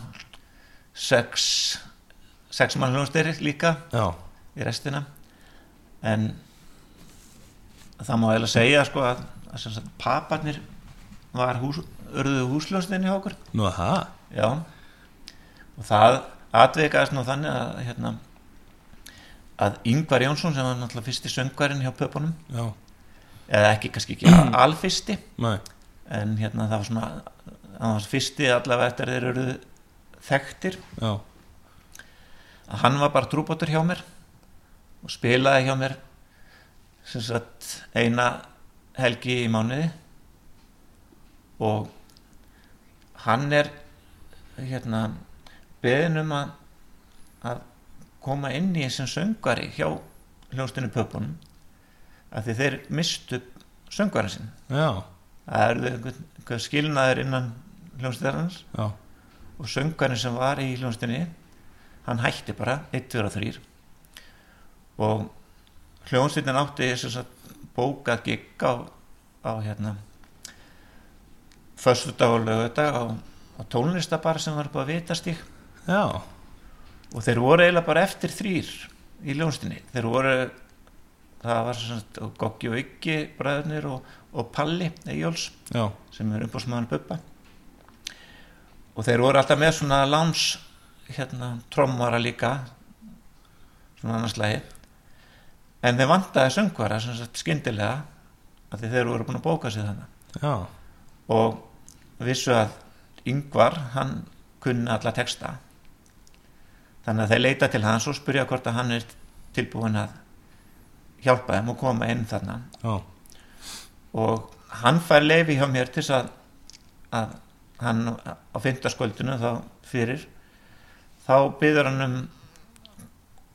sex sex manna hljónstyr líka já, í restina. En það má eiginlega segja sko að, paparnir var hús, örðuðu húsljónstinni hjá okkur. Nú það já. Og það atvikaðist nú þannig að hérna að Yngvar Jónsson sem var náttúrulega fyrsti söngvarinn hjá pöpunum já, eða ekki kannski ekki [CLEARS THROAT] alfyrsti nei, en hérna það var svona það var fyrsti allavega eftir þeir eru þekktir. Já, að hann var bara trúbótur hjá mér og spilaði hjá mér sem sagt eina helgi í mánuði. Og hann er hérna beðin um að, að koma inn í sem söngvari hjá hljónstinu pöpunum að þeir mistu söngvarinn sinn. Já, það eru skilnaður innan hljónstinarins já, og söngarinn sem var í hljónstinni hann hætti bara 1, 2 og 3 og hljónstinnin átti sem sagt bókað gigg á, á hérna föstudag og lögudag á, á tónlistabar sem var að vitast í já, og þeir voru eiginlega bara eftir þrýr í hljónstinni þeir voru það var sem sagt Goggi og Yggi bræðurnir og, og Palli Eyjóls já, sem er umbúrsmaður Bubba. Og þeir voru alltaf með svona láns hérna trommara líka svona annars lagi en þeir vantaði söngvara sem sagt skyndilega af því þeir voru búin að bóka sig þannig já, og vissu að yngvar hann kunni alla texta. Þannig að þeir leita til hans og spyrja hvort að hann er tilbúin að hjálpa þeim og koma inn þarna. Já, og hann fær leifi hjá mér til þess að, að hann á fyndaskvöldinu þá fyrir. Þá byður hann um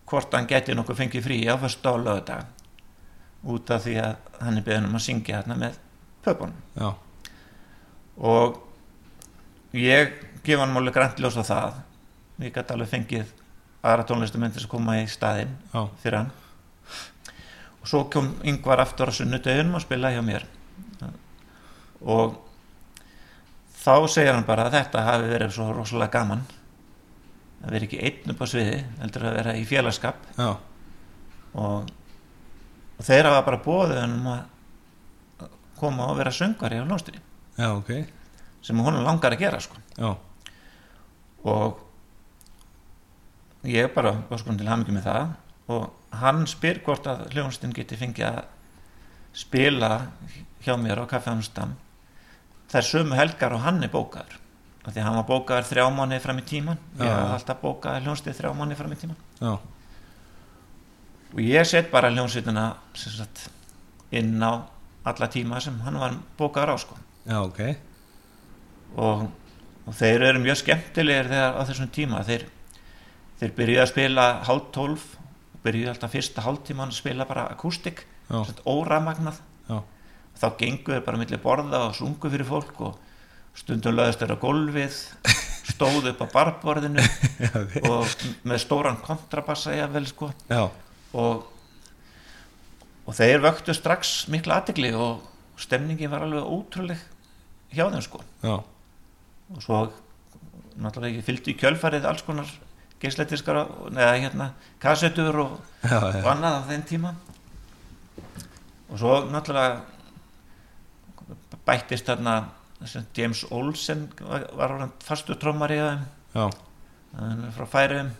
hvort hann geti nokkuð fengið frí á fyrst á lögadag út af því að hann er byggðin um að syngja hérna með pöpunum. Og ég gef hann máli græntljósa það. Ég gæti alveg fengið aðra tónlistamöndir sem koma í staðinn já, fyrir hann. Og svo kom yngvar aftur á sunnudöðunum að spila hjá mér. Og þá segir hann bara að þetta hafi verið svo rosalega gaman að vera ekki einn upp á sviði heldur að vera í félagskap. Og, og þeir hafa bara bóðið um að koma og vera söngari á lónstinni já, ok, sem hún langar að gera sko. Og ég bara var sko til hamingi með það. Og hann spyr hvort að hljónstinn geti fengið að spila hjá mér á Kaffi Amstam þær sömu helgar og hann er bókaður því að hann var bókaður þrjá mánu fram í tíman ég Já. hafði alltaf bókaður hljónstinn þrjá mánu fram í tíman já, og ég set bara sagt, inn á alla tíma sem hann var bókaður á sko. Já, ok, og, og þeir eru mjög skemmtilegir þegar á þessum tíma. Þeir, þeir byrjuðu að spila hálf tólf byrjuðu alltaf fyrsta hálftíman að spila bara akústik já, óramagnað. Já, þá gengu þeir bara milli borða og sungu fyrir fólk og stundum löðist þeir á gólfið stóðu upp á barborðinu [LAUGHS] og með stóran kontrabassa jafnvel sko. Já, og, og þeir vöktu strax mikla aðtegli og stemningin var alveg ótrúleg hjá þeim sko. Já, og svo náttúrulega ekki fylgdu í kjölfarið alls konar geisletiskar eða hérna kassetur og, já, og annað á þeim tíma. Og svo náttúrulega bættist þarna James Olsen var, var þeim. Já, hann er frá Færiðum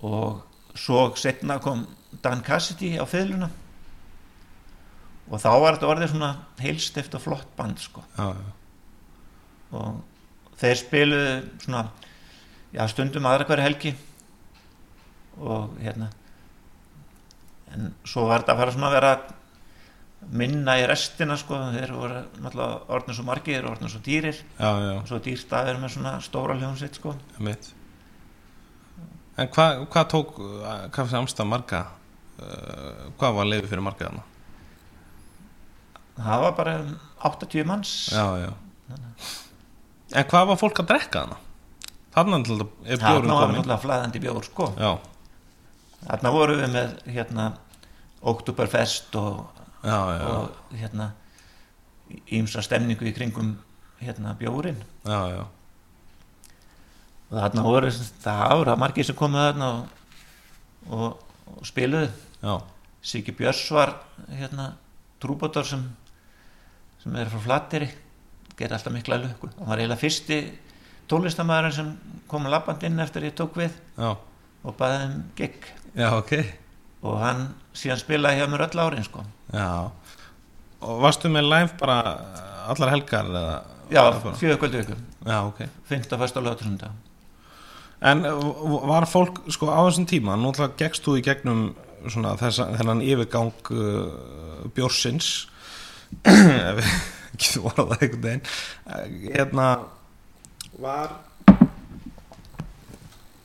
og svo setna kom Dan Cassidy á fiðluna. Og þá var þetta orðið svona heilstift og flott band sko. Já, já, og þeir spiluðu svona já, stundum aðra hverju helgi. Og hérna en svo var þetta að fara svona að vera minna í restina sko. Þeir voru náttúrulega orðin svo margir og orðin svo dýrir. Já, já, og svo dýrt að vera með svona stóra hljómsitt sko. En hvað hva tók uh, Kaffi Amstaf marga uh, hvað var leiði fyrir marga þarna? það var bara um 80 manns. Já, já. En hvað var fólk að drekka þarna? Þarna er þarna bjórinn var náttúrulega flæðandi bjór sko. Þarna voru við með hérna Oktoberfest og, já, já, og hérna ímsa stemningu í kringum hérna bjórin já, og þarna voru það ára margir sem komu þarna og, og, og spiluðu. Siki Björns var hérna trúbótar sem sem er frá Flateri gerði alltaf mikla lukku. Hann var eiginlega fyrsti tónlistamæðurinn sem kom að labband inn eftir ég tók við já. og baði um gig. Já, ok. Og hann síðan spilaði hjá mér öll árin sko. Já. Og varstu með live bara allar helgar eða? já, fjögur kvöldu viku. Já, ok. 15. fyrst og lögatursunda En uh, var fólk, sko, á þessum tíma nú ætla gekkst þú í gegnum svona þessa, þennan yfirgang uh, bjórsins? Ef við [LAUGHS] getum orðað einhvern veginn. Uh, hérna var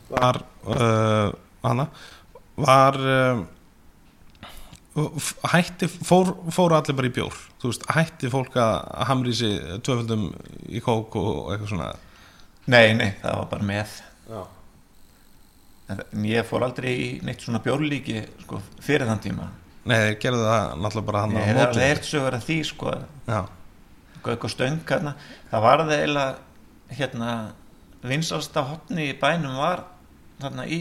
var uh, hana var uh, hætti, fór, fóru allir bara í bjór. Þú veist, hætti fólk að hamri sig tvöföldum í kók og eitthvað svona. Nei, nei, það var bara með. Já, en ég fór aldrei í neitt svona bjórlíki sko, fyrir þann tíma. Nei, þeir gerðu það náttúrulega bara hann ég hef alveg heyrt sögur að því sko, Já, eitthvað stöng hérna það var það eiginlega hérna vinsalsta hotni í bænum var þarna í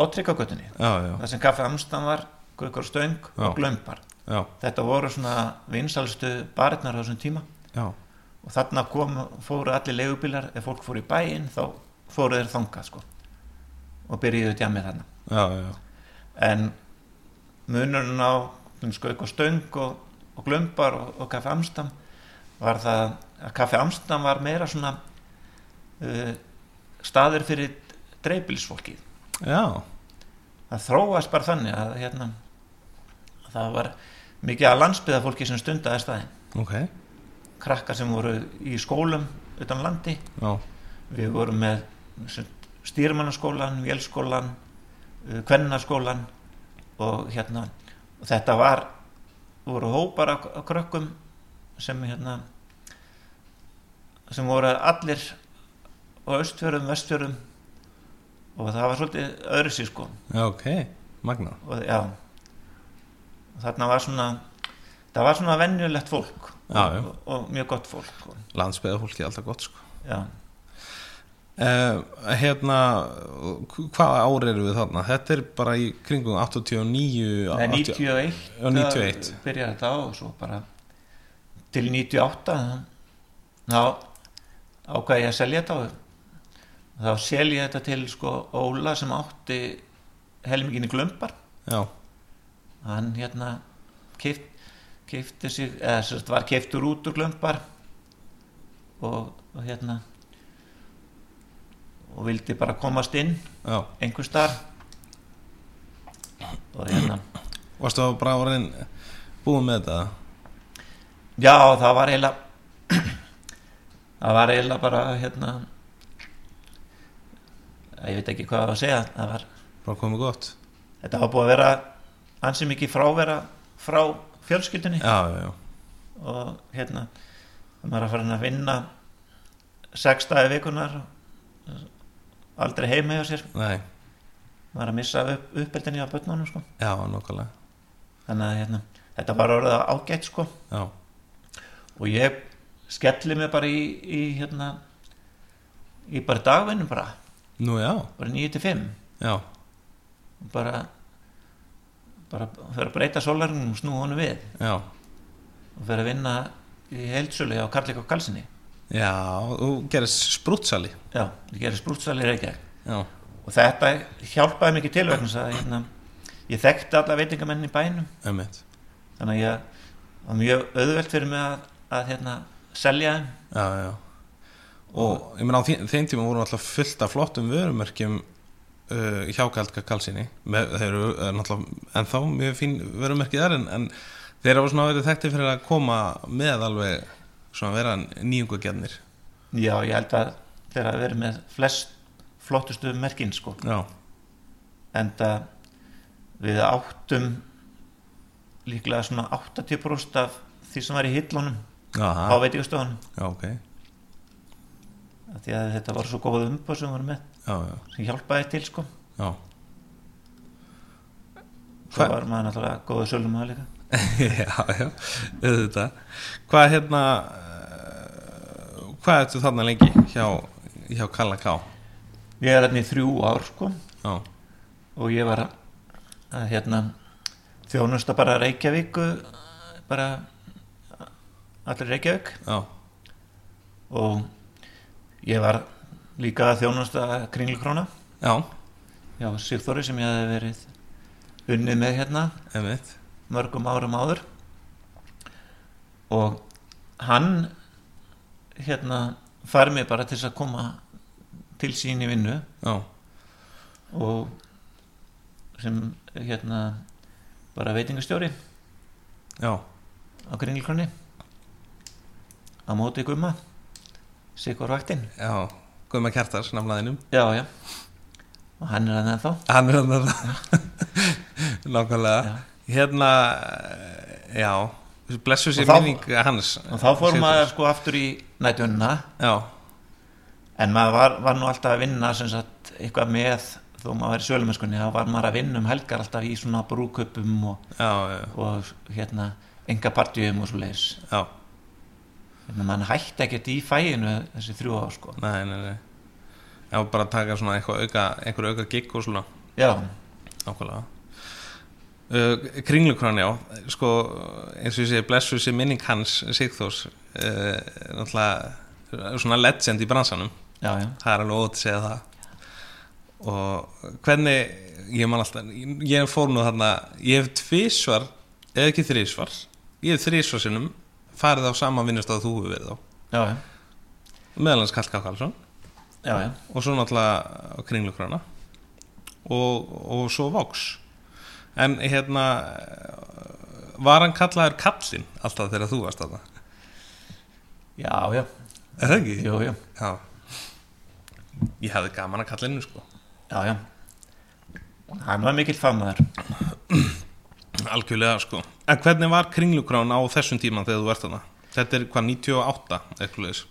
já, það sem kaffi Amstam var, Gaukur Stöng Já. og Glömbar já, þetta voru svona vinsalstu barirnar á þessum tíma. Já, og þarna kom, fóru allir leigubílar ef fólk fóru í bæinn þá fóru þeir þangað sko. Og byrjuðu djamið þarna. Já, já, en munurinn á Skauk og Stöng og, og Glömbar og, og Kaffi Amstam var það að Kaffi Amstam var meira svona uh, staður fyrir dreifbilsfólki já, það þróast bara þannig að hérna, það var mikið að landsbyða fólki sem stundaði staðinn. Ok, krakkar sem voru í skólum utan landi. Já, við vorum með stýrmannaskólan, vélskólan kvennaskólan og hérna og þetta var voru hópar af, af krökkum sem hérna sem voru allir á austfjörðum, vestfjörðum og það var svolítið öðru já, ok, magna, og já þarna var svona það var svona venjulegt fólk Já, já. Og, og mjög gott fólk og, landsbyða fólki alltaf gott, sko. já, Uh, hérna, hvaða ár eru við þarna? Þetta er bara í kringum 89, Nei, 80 91 Já, 91. það byrjaði þetta á og svo bara til 98 þá ákvæði ég að selja þetta og þá selja ég þetta til sko Óla sem átti helmingin í glömbar Já, hann hérna keift, keifti sig eða sagt var keiftur út úr glömbar og, og hérna og vildi bara komast inn já, einhver starf og hérna varstu þá bara orðin búið með þetta? já það var eiginlega [CLEARS THROAT] það var eiginlega bara hérna ég veit ekki hvað að segja það var, Bara komið gott? þetta var búið að vera ansi mikið frávera frá fjölskyldunni. Já, já, og hérna maður að fara að vinna sex dagi vikunar aldrei heima hjá sér. Nei, maður að missa upp, uppeldinni á börnunum sko. já, nokkulega, þannig að hérna, þetta var orðið ágætt sko. já, og ég skelli mig bara í, í hérna í bara dagvinnum bara. Nú já, bara 9 til 5 já, bara bara fyrir að breyta sólarinn og snú honum við. Já, og fyrir að vinna í heildsölu á Karlik og Kalsinni já, þú gerist sprútsali, já, gerir sprútsali reykja já, og þetta hjálpaði mikið til vegna þess að hérna, ég þekkti alla veitingamenn í bænum. Emitt, þannig að ég var mjög auðvelt fyrir mig að, að hérna, selja þeim. Já, já. Og ég meina á þeim, þeim tíma voru alltaf fullt af flottum vörumerkjum uh, hjá Galka Kalsinni. Með, þeir eru uh, náttúrulega ennþá mjög fín vörumerkið þar en, en þeir hafa svona verið þekkti fyrir að koma með alveg svona vera nýjungagjörnir já, ég held að þeir hafa verið með flest flottustu merkin sko. Já, en það við áttum líklega svona 80% af því sem var í hillunum á Aha, veitingastöðunum já, ok. Því að þetta var svo góð umbúð sem við varum með sem hjálpaði til sko. Já. Svo var maður náttúrulega góða sölum að líka. [LAUGHS] Já, já, auðvitað. Hvað er hérna uh, hvað ertu þarna lengi hjá, hjá Kalla K? Ég er hérna í þrjú ár sko. Já, og ég var að, að hérna þjónusta bara Reykjavík bara allir Reykjavík. Já, og ég var líka að þjónusta Kringlukróna. Já, já, Sigþóri sem ég hefði verið unnið með hérna einmitt. mörgum árum áður. Og hann hérna fær mig bara til þess að koma til sín í vinnu. Já, og sem hérna bara veitingastjóri. Já, á Kringlkroni á móti gumma Sigur Vaktin. Já Guðma Kjartars, nafnaðinum. Já já. Og hann er hann ennþá. Hann er hann það [LAUGHS] nákvæmlega. Já. hérna, já blessu sér þá- minning hans. og þá fór maður sko aftur í nættunna já, en maður var, var nú alltaf að vinna sem sagt eitthvað með þó maður var í sölumöskunni þá var maður að vinna um helgar alltaf í svona brúköpum og, já, já, og hérna enga partjum og svo leiðis já hérna mann hætti ekkert í fæinu þessi þrjú ár sko. Nei, nei, nei. Já, bara taka svona eitthvað auka einhver auka gig og svona. Já, nákvæmlega. Uh, kringlukrann, já. Sko, eins og ég segi, blessu sér minning hans Sigþós uh, náttúrulega svona legend í bransanum. Já, já, það er alveg ótt að segja það. Og hvernig ég man alltaf, ég, ég fór nú þarna ég hef tvísvar eða ekki þrísvar, ég hef þrísvar sinnum farið á sama vinnustáð þú hefur verið á. Já, meðalans Kallka Karlsson. Já, og svo náttúrulega kringlukrana og, og svo Vox. En hérna var hann kallaður Kallin alltaf þegar þú varst þarna? Já, já, er það ekki? jú, jú, Já. Ég hefði gaman að kallinu sko. Já, já. Hann var mikill fagmaður Algjörlega sko. En hvernig var kringlukrán á þessum tíman þegar þú ert þarna? Þetta er hvað 98 eitthvað leis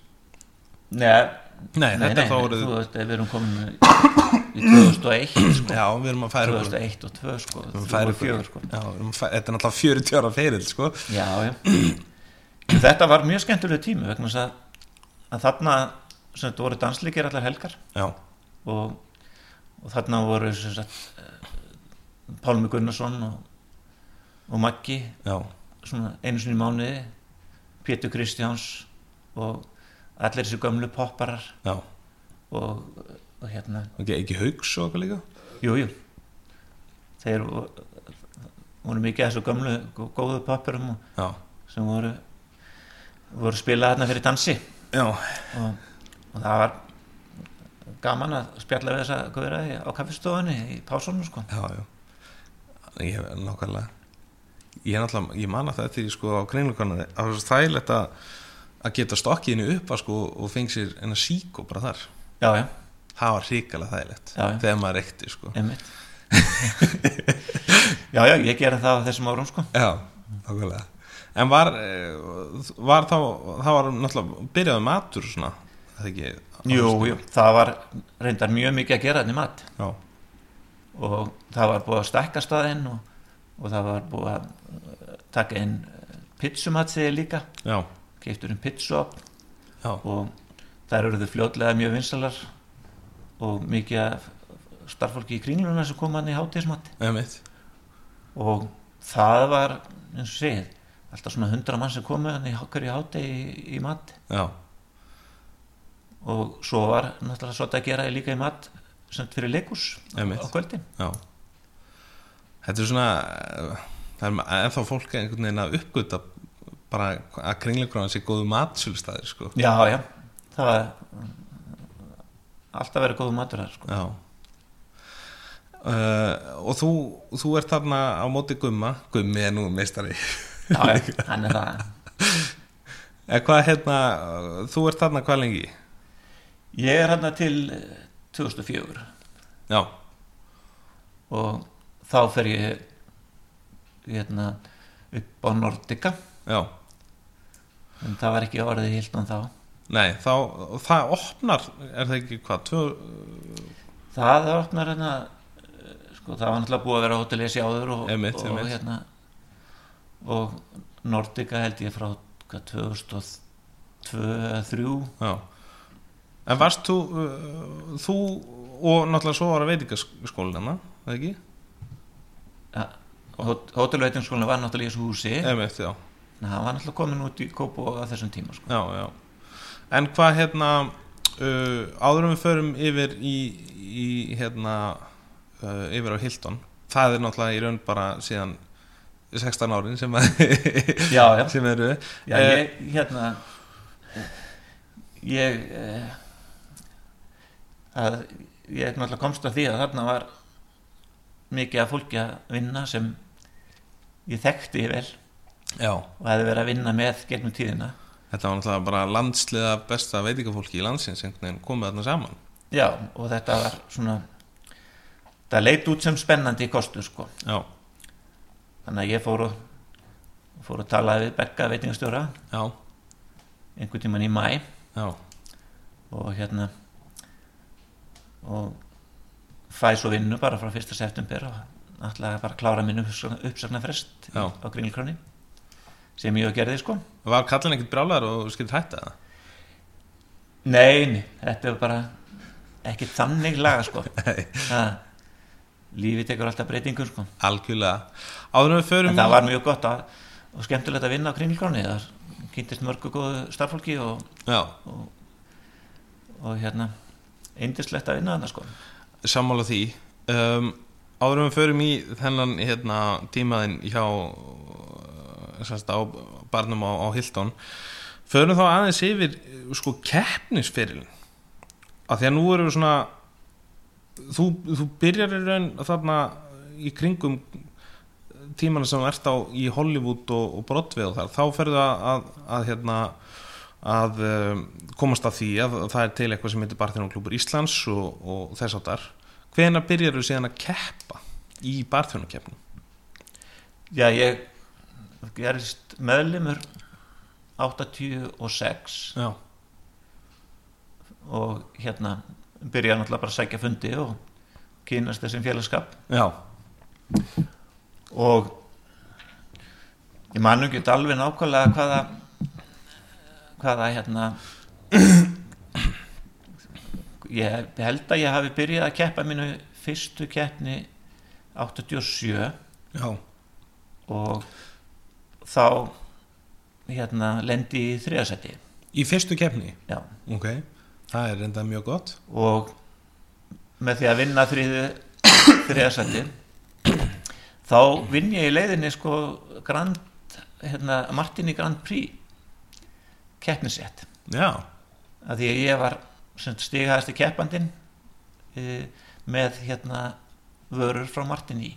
nei, Nei, þetta er þá þú orðið veist, við erum komin í 2001 [COUGHS] sko, Já, við erum að færa okkur. 2001 og 2 sko, Við erum að 3 færa og 4 okkur. sko. Já, færa, þetta er náttúrulega 40 ára feril sko. Já, já. Þetta var mjög skemmtileg tími vegna að, að þarna sem þetta voru dansleikir allar helgar. Já, og, og þarna voru sagt, eh, Pálmi Gunnarsson og, og Maggi já, svona einu sinni í mánuði Pétur Kristjáns og allir þessi gömlu popparar já. og, og hérna, Ok, ekki haugs og eitthvað líka? Jú, jú. Þeir vo- voru mikið þessu gömlu gó- góðu popparum og- sem voru voru spilað hérna fyrir dansi. Já, og, og það var gaman að spjalla við þessa á kaffistofunni í pásunum sko. já, já. Ég hef nákvæmlega Ég er náttúrulega, ég man að þetta er sko á kringlukrana Það var svo þægilegt að að geta stokkiðinu upp að sko og fengi sér enna síkó bara þar. Já, já, það var hrikalega þægilegt Já, þegar maður reykti sko. [LAUGHS] Já, já, ég gera það þessum árum sko. Já, nákvæmlega. En var, eh, var þá það var náttúrulega, byrjaði matur svona, það ekki jú, jú, það var reyndar mjög mikið að gera þannig mat. Já, og það var búið að stækka staðinn og, og það var búið að taka inn pizzumat segir líka, inn pizzuop já, og þær eru þau fljótlega mjög vinsalar og mikið starffólki í kringluna sem kom hann í hátíðismat einmitt. Og það var eins og segið alltaf svona hundra mann sem komu hann í hverju hátegi í, í mat. Já, og svo var náttúrulega svolítið að gera líka í mat sem fyrir leikus á, á kvöldin. Já. Þetta er svona eh, það er ennþá fólk einhvern veginn að uppgöta bara að kringlugráðan sé góðu matsölustæðir sko. já, já, það er alltaf verið góðu matur þar sko. Uh, og þú, þú ert þarna á móti gumma. Gummi er nú meistari. Já, já, hann er það. [LAUGHS] Eða hvað hérna þú ert þarna hvað lengi? ég er hérna til eh, 2004 Já, og þá fer ég hérna upp á Nordica já en það var ekki orðið Hilton þá Nei, þá, það opnar, er það ekki hvað, tvö, það opnar hérna sko það var náttúrulega búið að vera hótelesi áður og, Einmitt, og einmitt. hérna og Nordica held ég frá hvað, 2002 eða 3 já. En varst þú, uh, þú og náttúrulega svo var að veitingaskólin hana, það ekki? ja, og hótelveitingskólinu var náttúrulega í þessu húsi en Emitt, já, hann var náttúrulega komin út í Kópó á þessum tíma sko. já, já. En hvað hérna, uh, áður en við förum yfir í, í hérna, uh, yfir á Hilton, það er náttúrulega í raun bara síðan 16 árin sem, að, já, já, [LAUGHS] sem eru. já Eh, ég hérna ég eh, að ég náttúrulega komst að því að þarna var mikið af fólki að vinna sem ég þekkti vel. Já, og hefði verið að vinna með gegnum tíðina. Þetta var náttúrulega bara landsliða besta veitingafólki í landsins komið þarna saman. já og þetta var svona það leit út sem spennandi kostur sko. Já, þannig að ég fór og fór að tala við Bekka veitingastjóra. Já, einhvern tíman í mæ já, og hérna og fæ svo vinnu bara frá 1. september og ætlaði bara að klára minn uppsagnarfrest á Kringlkroni sem ég gerði sko. Var kallin ekkert brálar og skilt hætta það? Nei, nei, þetta er bara ekki þannig laga sko. [LAUGHS] Ha, lífið tekur alltaf breytingum sko. Algjörlega. Áður en það var mjög gott að, og skemmtilegt að vinna á Kringlkroni það kynntist mörgu góðu starffólki og, Já, og hérna eindislegt að vinna þarna sko. Sammála því. Um, Áður en við förum í þennan hérna, tímaðinn hjá uh, sérst, á barnum á, á Hilton förum þá aðeins yfir uh, sko keppnisferilin af því að nú við svona þú, þú byrjar í raun þarna í kringum tímana sem ert á í Hollywood og, og Broadway og þar. Þá ferðu að, að, að hérna að um, komast að því að það er til eitthvað sem heitir Barþjónaklúpur Íslands og, og þess áttar hvena byrjar þú síðan að keppa í Barþjónakeppnum? Já, ég gerist meðlimur 86 Já, og hérna byrja náttúrulega bara að sækja fundi og kynast þessum félagskap. Já, og ég man ekki alveg nákvæmlega hvaða hvaða hérna ég held að ég hafi byrjað að keppa mínu fyrstu keppni 87 já, og þá hérna lendi í þriðasæti í fyrstu keppni? Já. Ok, það er enda mjög gott. Og með því að vinna þriðu þriðasæti þá vinn ég í leiðinni sko Grand, hérna, Martini Grand Prix keppnisett að því að ég var stigæðasti keppandinn e, með hérna vörur frá Martini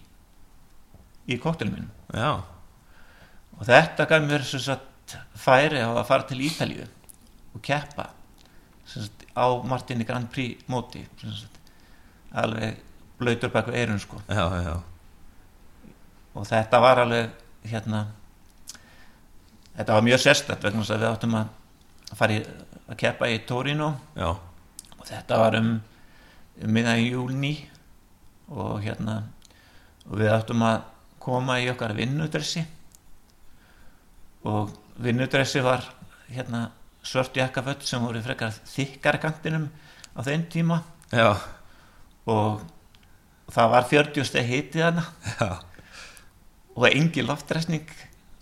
í koktelum mínum. Já, og þetta gaf mér sagt færi á að fara til Ítalíu og keppa sagt, á Martini Grand Prix móti sagt, alveg blöytur baku eirun sko. Já, já og þetta var alveg hérna þetta var mjög sérstætt vegna að við áttum að fara í, að keppa í Torino. Já, og þetta var um, um miðan júlni og hérna og við áttum að koma í okkar vinnudressi. Og vinnudressi var hérna svört jakkaföld sem voru frekar þykkar kantinum á þeim tíma. Já, og það var 40 steg hitið hana já, og engin loftræsning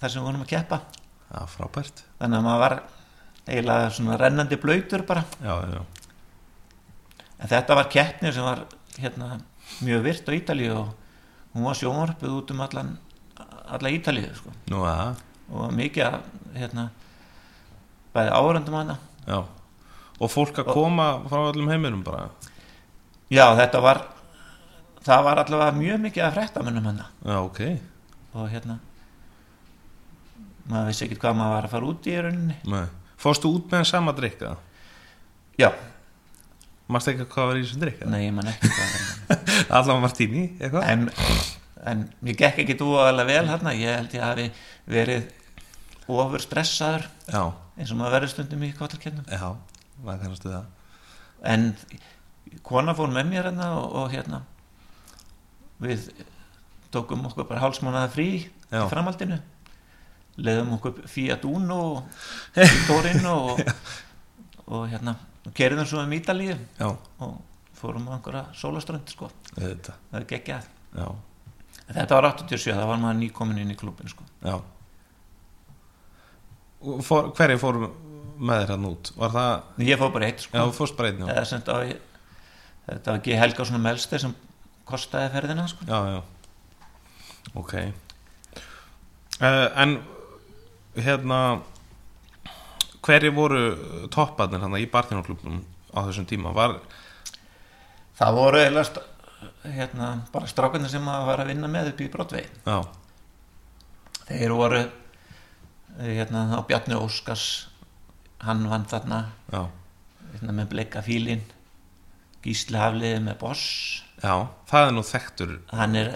þar sem við vorum að keppa. Já, frábært. Þannig að maður var eiginlega svona rennandi blöytur bara. Já, já, en þetta var keppnir sem var hérna, mjög virt á Ítalíu og hún var sjónvarpið út um allan alla Ítalíu sko. nú að, og mikið hérna bæði árendum hana. Já. Og fólk að koma frá öllum heiminum bara? Já þetta var það var allavega mjög mikið af fréttamönnum hana. Já, ok, og hérna maður vissi ekki hvað maður var að fara út í rauninni. Fórstu út með sama drikka já, mást ekki hvað var í þessum drikka nei, ég man ekki hvað [LAUGHS] allavega Martini, eitthvað? En, en ég gekk ekki dúalega vel hérna, ég held ég hafi verið ofur stressaður já, eins og maður verður stundum í kvartalkennum já, maður kannastu það. En kona fór með mér hérna og, og hérna við tókum okkur bara hálsmánaða frí Já. í framhaldinu. Leðum okkur Fiat Uno og [LAUGHS] Torino og, og hérna kerðum svo um Ítalíu já, og fórum á einhverja sólaströnd sko, þetta, það er geggjað. Já, þetta var 87, það var maður nýkomin inn í klubin sko. Og fór, hverju fór með þér hann út? Það, ég fór bara eitt sko. þetta var, ekki Helga svona melsti sem kostaði ferðina sko. já, já. ok. Uh, en hérna hverju voru topparnir hann í Barþjónaklubnum á þessum tíma? Var, það voru eiginlega st- hérna, bara strákarnir sem að var að vinna með upp í Brotvei já, þeir voru eh, hérna á Bjarni Óskars hann vann þarna hérna, með bleika fílin Gísli Hafliði með Boss. Já, það er nú þekktur hann er,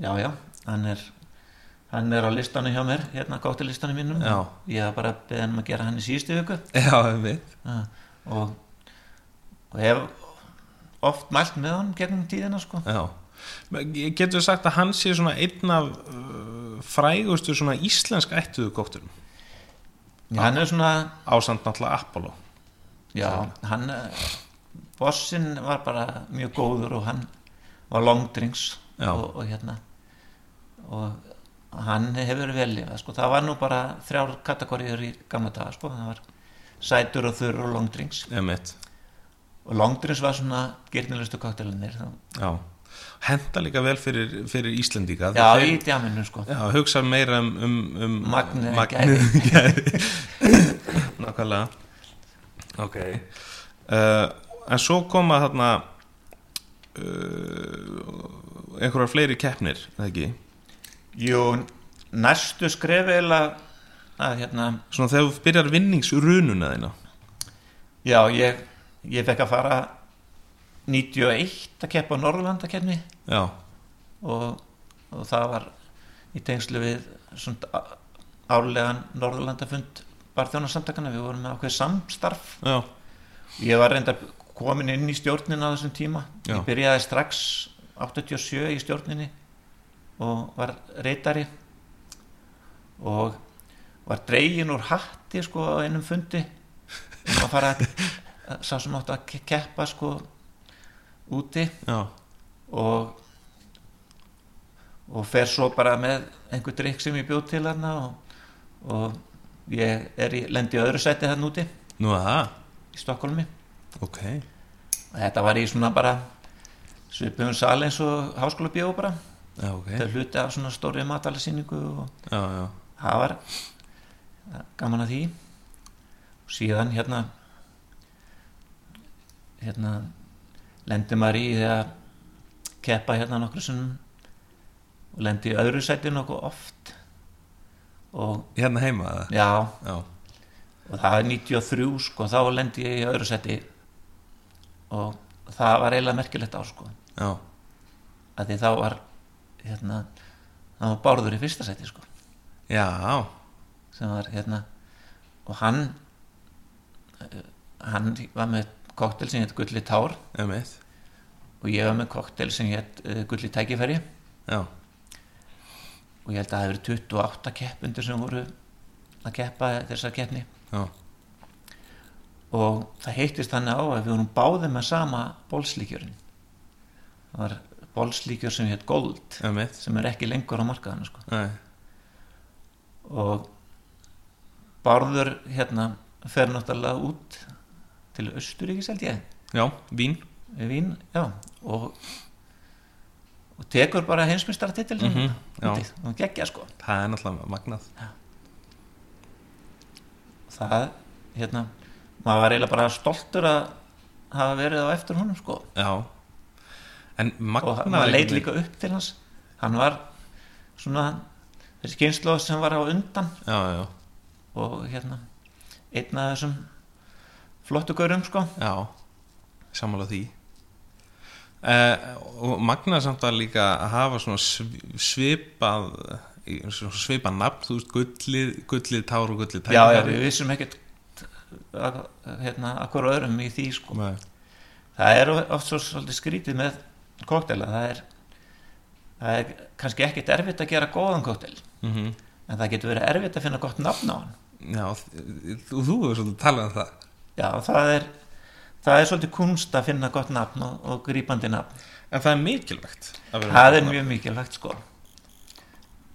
já já hann er, hann er á listanum hjá mér hérna kóttilistanum mínum. Já. ég var bara beðin um að gera hann í síðustu Ha, og, og hef oft mælt með hann gegnum tíðina sko. Getur við sagt að hann sé svona einn af uh, frægustu svona íslensk ættuðu kókturum hann er svona ásand náttúrulega Apollo. Já, hann eh, Bossin var bara mjög góður og hann var longdrings og, og hérna. Og hann hefur vel lifað sko. það var nú bara þrjár kategóriður í gamla daga sko. það var sætur og þurr og longdrings og longdrings var svona gyrnilegustu koktelinir Já, henda líka vel fyrir, fyrir Íslendinga. Já, Þeir- í djaminu sko. Já, hugsa meira um, um, um Magnið Nákvæmlega. Ok. Uh, En svo koma þarna uh, einhverjar fleiri keppnir, eða ekki? Jú, næstu skref eiginlega að hérna. Svona þegar þú byrjar vinningsrununa þína? Já, ég, ég fekk að fara 91 að keppa á Norðurlandakeppni. Já, og, og það var í tengslu við svona á- árlegan Norðurlandafund barþjónarsamtakana, við vorum með ákveð samstarf. Já, ég var reyndar komin inn í stjórnin á þessum tíma. Já. ég byrjaði strax 87 í stjórninni og var reytari og var dregin úr hatti sko á einum fundi. Um að fara að sá sem átt að ke- keppa sko úti. Já. Og og fer svo bara með einhver drikk sem ég bjóð til hann og, og ég er í, lendi öðru sæti þann úti. Nú í Stokkólmi ok. Og þetta var í svona bara svipum sal eins og háskóla bíó bara Já, ok. Þetta er hluti af svona stóri matalasýningu og Já, það var gaman að því. Og síðan hérna hérna lendi maður í að keppa hérna sinnum og lendi í öðru sæti nokkuð oft. Og Hérna heima það já. Já, og það er 93 sko þá lendi ég í öðru sæti. Og það var eiginlega merkilegt ár sko. Já, að því þá var hérna það var Bárður í fyrsta sæti sko. Já, sem var hérna og hann eh, hann var með koktel sem hétt Gulli Tár. Emitt og ég var með koktel sem hétt uh, Gulli Tækifæri. Já, og ég held að það hefur 28 keppundur sem voru að keppa þessar keppni. Já, og það heittist þannig á að við vorum báðið með sama bólslíkjörinn það var bólslíkjör sem hétt Gold emitt sem er ekki lengur á markaðinu sko. Og Bárður hérna fer náttúrulega út til Östuríkis held ég. Já, vín. Vín, já. Og, og tekur bara heimsmyndstaratitil mm Mhm, já. og geggja sko. Það er náttúrulega magnað. Það, hérna maður var eiginlega bara stoltur að hafa verið á eftir honum sko. Já en og maður leit líka upp til hans. Hann var svona þessi kynslu sem var á undan. Já, já, og hérna einn af þessum flottu gaurum sko. Já sammála því. Uh, og magnað samt að líka að hafa svona sv- svipað svona svipað nafn, þú veist, gullið gullið tár og gullið já, já, tækifæri. við vissum ekkert hérna, akkur öðrum í því sko. Nei. það er oft svo svolítið skrítið með koktela það er, það er kannski ekkert erfitt að gera góðan koktel Mhm. en það getur verið erfitt að finna gott nafn á hann. Já, þú, þú hefur svolítið talað um það. Já, það er það er svolítið kunst að finna gott nafn og, og grípandi nafn. En það er mikilvægt það er mjög mikilvægt sko.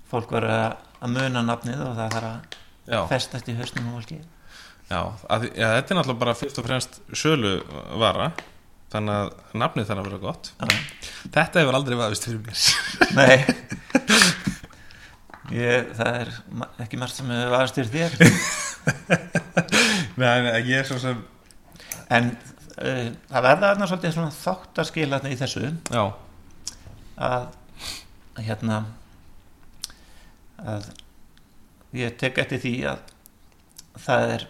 Fólk verður að- muna nafnið og það þarf að festast í hausnum og fólki. Já, að, já, þetta er náttúrulega bara fyrst og fremst sölu vara Þannig að nafnið þarf að vera gott. Já. Þetta hefur aldrei vaðist fyrir mér. [LAUGHS] Nei. Ég, það er ekki margt sem hefur varast fyrir þér. Nei, nei, ég er svo sem en uh, það verða þarna svolítið svona þáttaskilatni í þessu. Já, að hérna að ég tek eftir því að það er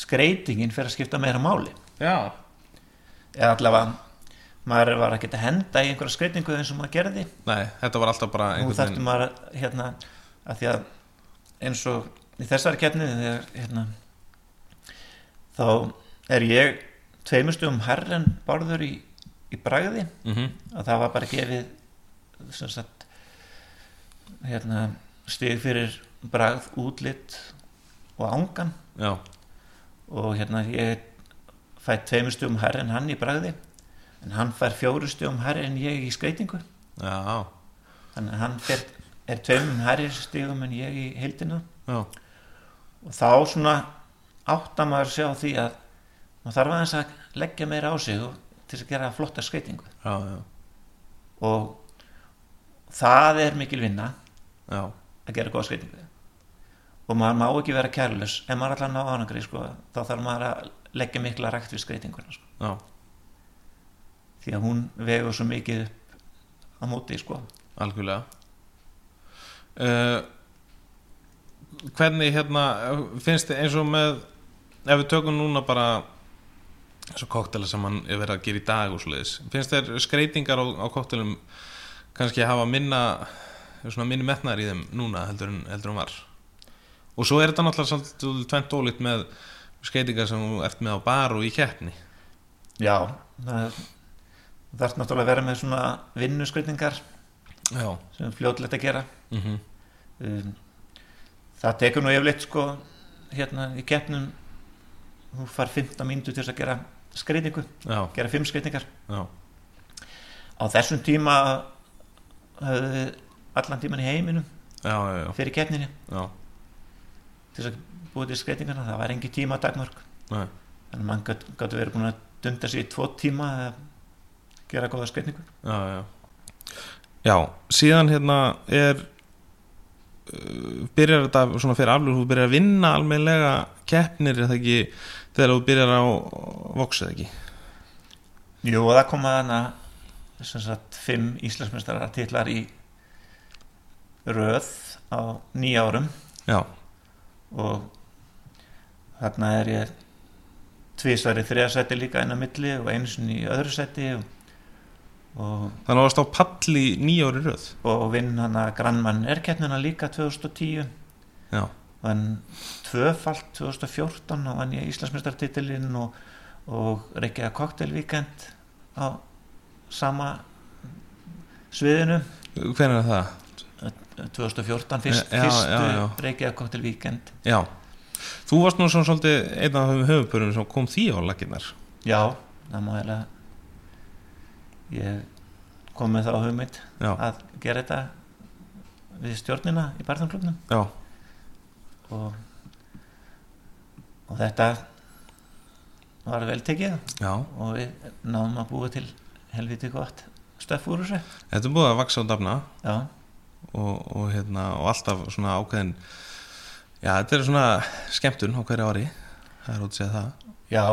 skreitingin fyrir að skipta meira máli. Já, eða allavega maður var ekki að henda í einhverja skreitingu eins og maður gerði. Nei, þetta var alltaf bara nú einhvern þarftum maður að, hérna að því að eins og í þessari keppni hérna þá er ég tveimustugum herren barður í, í bragði. Mm að það var bara gefið sem sagt hérna stig fyrir bragð, útlit og ángan Já, og hérna ég fæ tveimur stugum herri en hann í bragði en hann fær fjóru stugum herri en ég í skreitingu já, þannig að hann fer, er tveimum herri stigum en ég í heildina. Já. Og þá svona átta maður sjá því að maður þarf aðeins að leggja meira á sig til að gera flotta skreitingu Já, já, og það er mikil vinna já, að gera góða skreitingu og maður má ekki vera kærlus ef maður að ná ánangri sko, þá þarf maður að leggja mikla rækt við skreitinguna sko. því að hún vegur svo mikið upp á móti sko. algjörlega uh, Hvernig hérna finnst þið eins og með ef við tökum núna bara eins og koktela sem hann er verið að gera í dag og svoleiðis, finnst þér skreitingar á, á koktelum kannski hafa minna minni metnaðar í þeim núna heldur en, heldur en var og svo er þetta náttúrulega svolítið tvent ólíkt með skreitingar sem þú ert með á bar og í keppni. Já það þarf náttúrulega að vera með svona vinnuskreitingar sem fljótlegt að gera. Mm um, það tekur nú yfirleitt sko hérna í keppnum þú far 15 mínútur til þess að gera skreitingu, Já, gera 5 skreitingar já, á þessum tíma allan tíman í heiminum já, fyrir keppninni já. til þess að búið til skreitingana það var engi tíma dagmörk Nei. þannig að mann gæti verið búin að dunda sér í tvo tíma að gera góða skreitingu já, já. Já, síðan hérna er uh, byrjar þetta svona fyrir aflur þú byrjar að vinna almennlega keppnir það ekki þegar þú byrjar á voks eða ekki? Jú og það koma þarna sem sagt fimm Íslandsmeistarar titlar í röð á nýja árum. Já, og þarna er ég tvísvar í þriðasæti líka inn á milli og einu sinni í öðru sæti og, og, þannig að það stá pall í nýjári röð. og vinn hana grannmann erkeppnina líka 2010 Já, vann tvöfalt 2014 og vann ég Íslandsmeistartitilinn og, og reykjaði koktelvíkend á sama sviðinu. Hvernig er það? 2014 fyrst, Já, já, fyrstu já, já. reykjaði koktelvíkend Já, þú varst nú svona svolítið einn af þeim höfupörunum sem kom því á laginnar já, það má heila ég kom með þá hugmynd Já, að gera þetta við stjórnina í barðanklubnum já, og, og þetta var vel tekið já, og við náðum að búa til helviti gott stöff úr þessu. Þetta búið að vaksa á dafna. Og, og, hérna, og alltaf svona ákveðin Já, þetta er svona skemmtun á hverju ári. Það er út að segja það. Já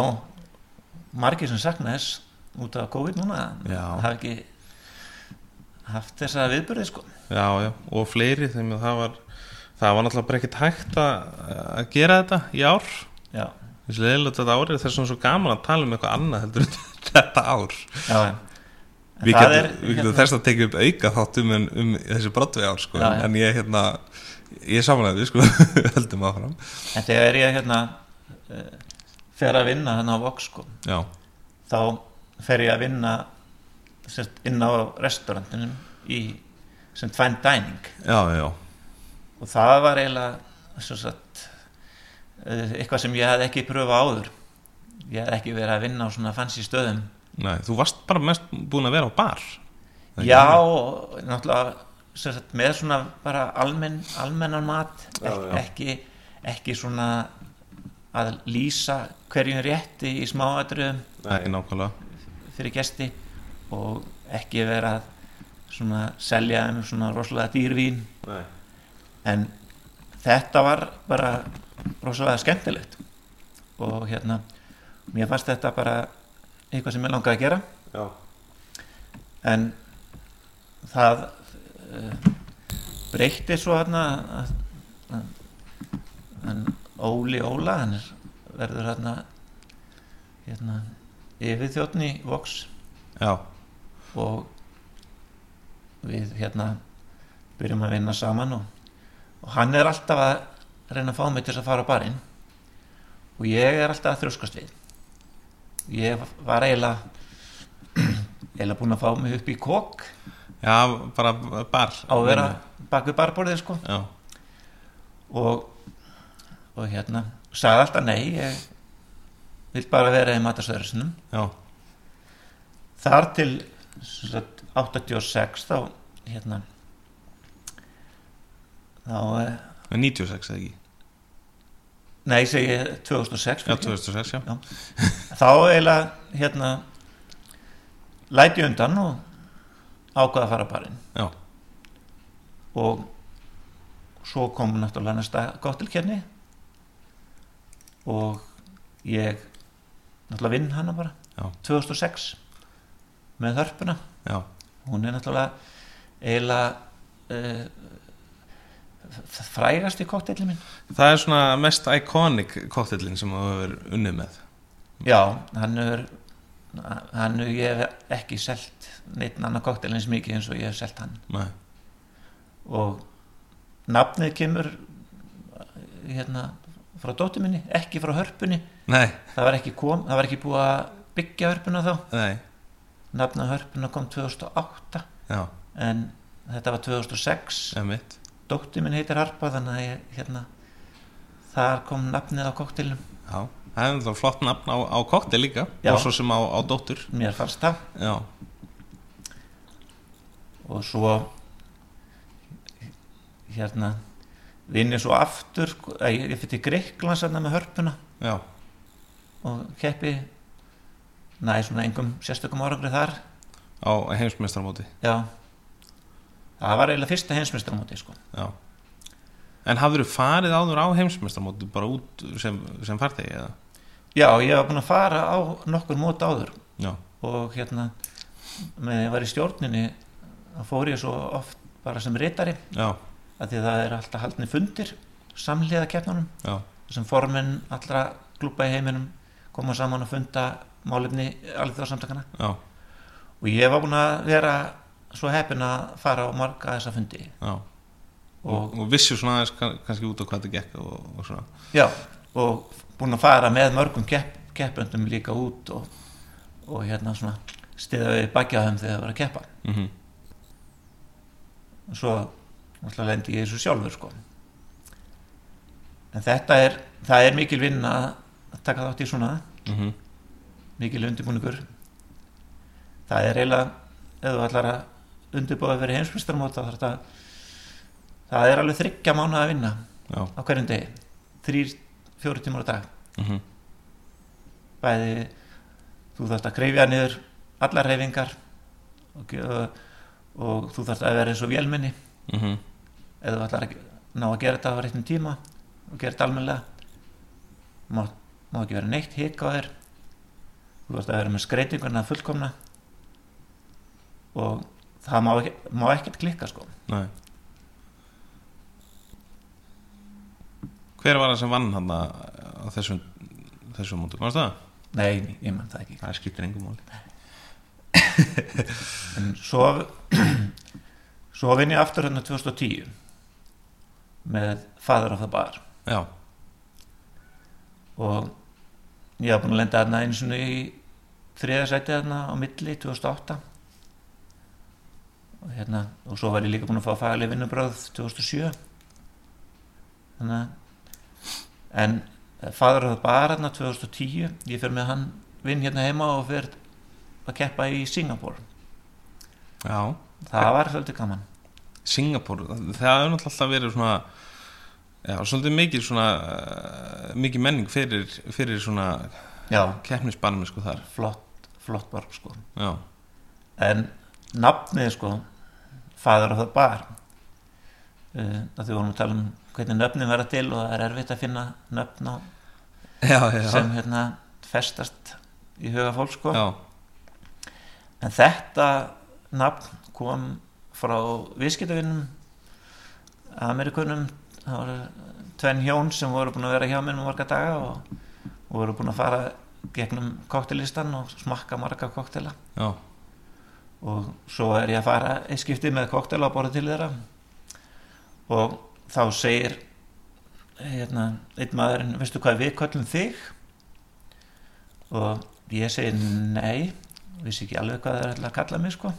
margir sem sakna þess út af COVID núna Já. hafa ekki haft þessa viðbyrði sko. Já, já, og fleiri þeim að það var það var náttúrulega bara ekkert hægt að, að gera þetta í ár. Já, þessi leðilegt þetta ár er þess að svo gaman að tala um eitthvað annað heldur [LAUGHS] þetta ár. Já. en Við getum, er, hérna- þess að tekja upp auka þáttum um, um þessi brottvei ár sko, Já, já. en ég hérna ég er samanlega við sko, [LAUGHS] heldum áfram. En þegar ég hérna uh, fer að vinna þannig á Vox sko Já, þá fer ég að vinna sérst, inn á restaurantinum í sem fine dining. Já, já, og það var eiginlega sagt, eh, eitthvað sem ég hafði ekki pröfa áður. Ég hafði ekki verið að vinna á svona fancy stöðum Nei, þú varst bara mest búin að vera á bar já og náttúrulega sagt, með svona bara almenn, almennan mat Já, já. Ekki, ekki svona að lýsa hverjum rétti í smáatriðum. Nei, nákvæmlega. Fyrir gesti og ekki vera að svona selja þeim svona rosalega dýrvín Nei. en þetta var bara rosalega skemmtilegt. Og hérna mér fannst þetta bara eitthvað sem ég langaði að gera. Já, en það uh, breytti svo hérna að Óli Óla hann er, verður hérna hérna yfir þjóttni Vox. Já, og við hérna byrjum að vinna saman og, og hann er alltaf að reyna að fá mig til að fara á barinn. Og ég er alltaf að þrjóskast við ég var eiginlega [CLEARS THROAT] eiginlega búin að fá mig upp í kók já, bara bar á að vera bak við barborðið sko. Já, og, og hérna sagði alltaf nei ég vil bara vera í matasöðurinnum já, þar til sagt, 86 þá hérna þá eh, 96 eða ekki nei segi ég 2006 Já, fyrir. 2006, já. [LAUGHS] Þá eiginlega hérna læti undan og ákvaða að fara barinn. Já, og svo kom náttúrulega næsta gottilkerni og ég náttúrulega vinn hana bara. Já. 2006 með hörpuna. Já, hún er náttúrulega eiginlega uh, frægast í kóttellin minn. Það er svona mest iconic koktellin sem þú hefur unnið með. Já, hann er hann er ég hef ekki selt neitt annan kóttell eins mikið eins og ég hef selt hann. Nei, og nafnið kemur hérna frá dóttur minni, ekki frá hörpunni. Nei, það var ekki, kom, það var ekki búið að byggja hörpuna þá. Nei. Nafnið hörpuna kom 2008 Já, en þetta var 2006 emitt dóttir minn heitir Harpa þannig að ég, hérna, þar kom nafnið á koktelum Já, það er það flott nafn á, á koktel líka Já. og svo sem á, á dóttur. Mér fannst það. Já, og svo hérna vinn ég svo aftur sko, ég, ég fyrir Greiklands hérna með hörpuna. Já, og keppi næ, svona engum sérstökum árangri þar. Á heimsmeistarmóti já það var eiginlega fyrsta heimsmeistaramóti sko. En hafður þú farið áður á heimsmeistarmóti bara út sem, sem farþegi eða? já, ég var búin að fara á nokkur mót áður. Já, og hérna með ég var í stjórninni þá fór ég svo oft bara sem ritari. Já, að því að það er alltaf haldni fundir samliða keppnunum. Sem formin allra klúpa í heiminum koma saman og funda málefni alveg þá samtakana já, og ég var búin að vera svo heppin að fara á marga þessa fundi. Já. Og, Og, og vissu svona aðeins kann- kannski út á hvað þetta gekk og, og svona. Já, og búin að fara með mörgum kepp, keppöndum líka út og, og hérna svona stiða við bakja þeim þegar það var að keppa. Mm og svo náttúrulega lendi ég þessu sjálfur sko. En þetta er það er mikil vinn að taka þátt í svona. -hmm. mikil undirbúningur. Það er eiginlega ef þú undirbúða fyrir heimsmyndstarmóta það er alveg þryggja mánuð að vinna Já, á hverjum degi. Þrýr, fjóri tímar á dag. Mm bæði þú þarft að kreifja niður allar reyfingar og, ge- og þú þarft að vera eins og vélmenni. Mm eða þú ætlar að ná að gera þetta á réttum tíma og gera þetta almennilega má, má ekki vera neitt hik á þér. Þú þarft að vera með skreitinguna fullkomna og það má, ekki, má ekkert klikka sko. Nei. Hver var það sem vann hann á þessum þessum mútu, varst það? nei, ég mann það ekki. Það skiptir engum máli. [LAUGHS] En svo [CLEARS THROAT] svo vinn ég aftur hérna 2010 með Father of the Bar. Já, og ég haf búin að lenda þarna einu svona í þriðasæti þarna á milli 2008 og hérna og svo var ég líka búin að fá faglega vinnubröð 2007 þannig að en fadur það bara hérna 2010 ég fyrir með hann vinn hérna heima og fyrir að keppa í Singapore. Já. Það var svolítið gaman. Singapur, það hefur náttúrulega alltaf verið svona já, svolítið mikið svona uh, mikið menning fyrir, fyrir svona já, keppnisbannum sko þar. Flott, flott borg sko. Já, en nafnið sko fadur of the bar. Uh, því vorum að tala um hvernig nöfnin verða til og það er erfitt að finna nöfn á, já, já, sem hérna festast í huga fólk sko. Já. en þetta nafn kom frá viðskiptavinnum Amerikunum það voru tvenn hjón sem voru búin að vera hjá mér um marga daga og, og voru búin að fara gegnum koktelistan og smakka marga koktela já. Og svo er ég að fara eitt skipti með koktela á borðu til þeirra. Og þá segir hérna, einn maðurinn, veistu hvað við köllum þig? Og ég segir nei vissi ekki alveg hvað það er að kalla mig sko.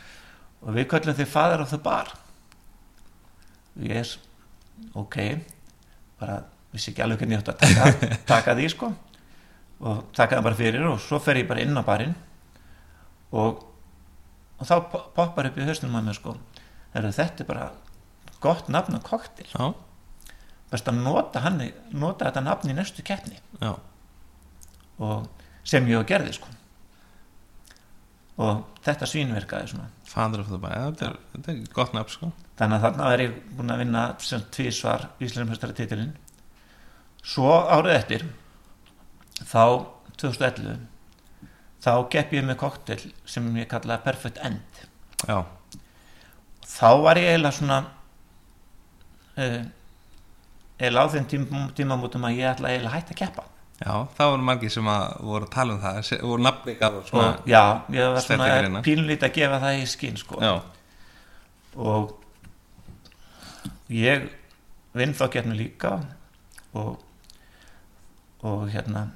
[LAUGHS] Og við köllum þig father of the bar. Og ég er ok bara vissi ekki alveg hvernig ég átt að taka, [LAUGHS] taka því sko. Og taka það bara fyrir og svo fer ég bara inn á barinn. Og, og þá po- poppar upp í hausnum að mér sko. Heru, þetta bara gott nafn á koktel já, best að nota, hann, nota þetta nafn í næstu keppni. Og sem ég og gerði sko. Og þetta svínverkaði svona. Father of the Bay, þetta er, þetta er gott nafn sko. Þannig að þarna er ég búin að vinna sem tvísvar Íslandsmestara titilinn svo árið eftir þá 2011 þá gepp ég með koktel sem ég kallaði Perfect End. Já, þá var ég eiginlega svona uh, eiginlega á þeim tím, tímamótum að ég ætla eiginlega að hætta að keppa. Já, það voru margir sem að voru að tala um það se- voru nafni gaf svona og já, ég var svona pínlít að gefa það í skinn sko. Já, og ég vinn þá getnum líka og og hérna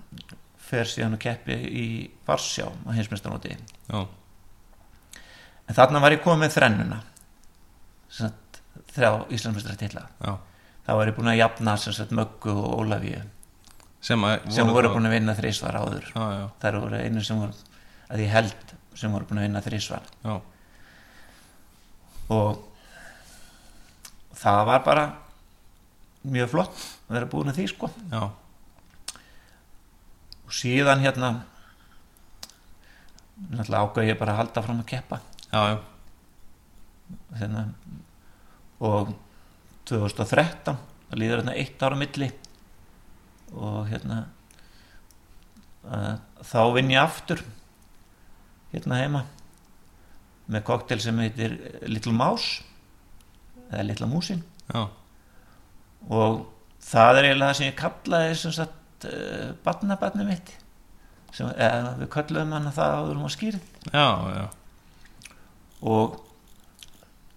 fer síðan og keppi í Varsjá á heimsmeistaróti já, en þarna var ég komið með þrennuna sagt, þrjá já. Þá var ég búin að jafna sagt, Möggu og Ólafíu sem, að, sem voru búin að vinna þrísvar áður. Já, já, þær voru einu sem voru að ég held sem voru búin að vinna þrísvar já, og það var bara mjög flott að vera búin að því sko. Já, og síðan hérna náttúrulega ágæði ég bara að halda fram að keppa. Já, já, hérna, og 2013 það líður hérna eitt ára milli. Og hérna að, þá vinn ég aftur hérna heima með koktel sem heitir Little Mouse eða Little Músin. Og það er eiginlega það sem ég kallaði sem sagt uh, barnabarni mitt sem, eða við kalluðum hann það áður um að skýrð já, já, og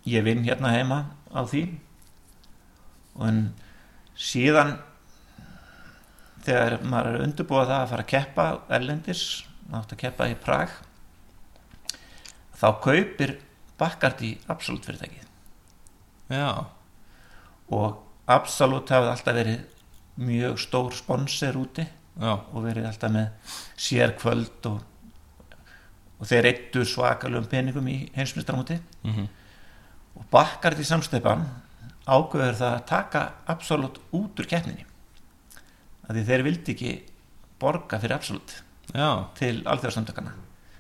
ég vinn hérna heima á því. Og en síðan þegar maður er undirbúið það að fara að keppa erlendis, átt að keppa í Prag þá kaupir Bacardi Absolut fyrirtækið. Já, og Absolut hafði alltaf verið mjög stór sponsor úti já, og verið alltaf með sérkvöld og, og þeir eittu svakalum peningum í heimsmyndstarmóti mhm, og Bakkart í samsteipan ágöður það að taka Absolut út úr keppninni. Að því þeir vildi ekki borga fyrir Absolut já, til alþjóðarsamtökana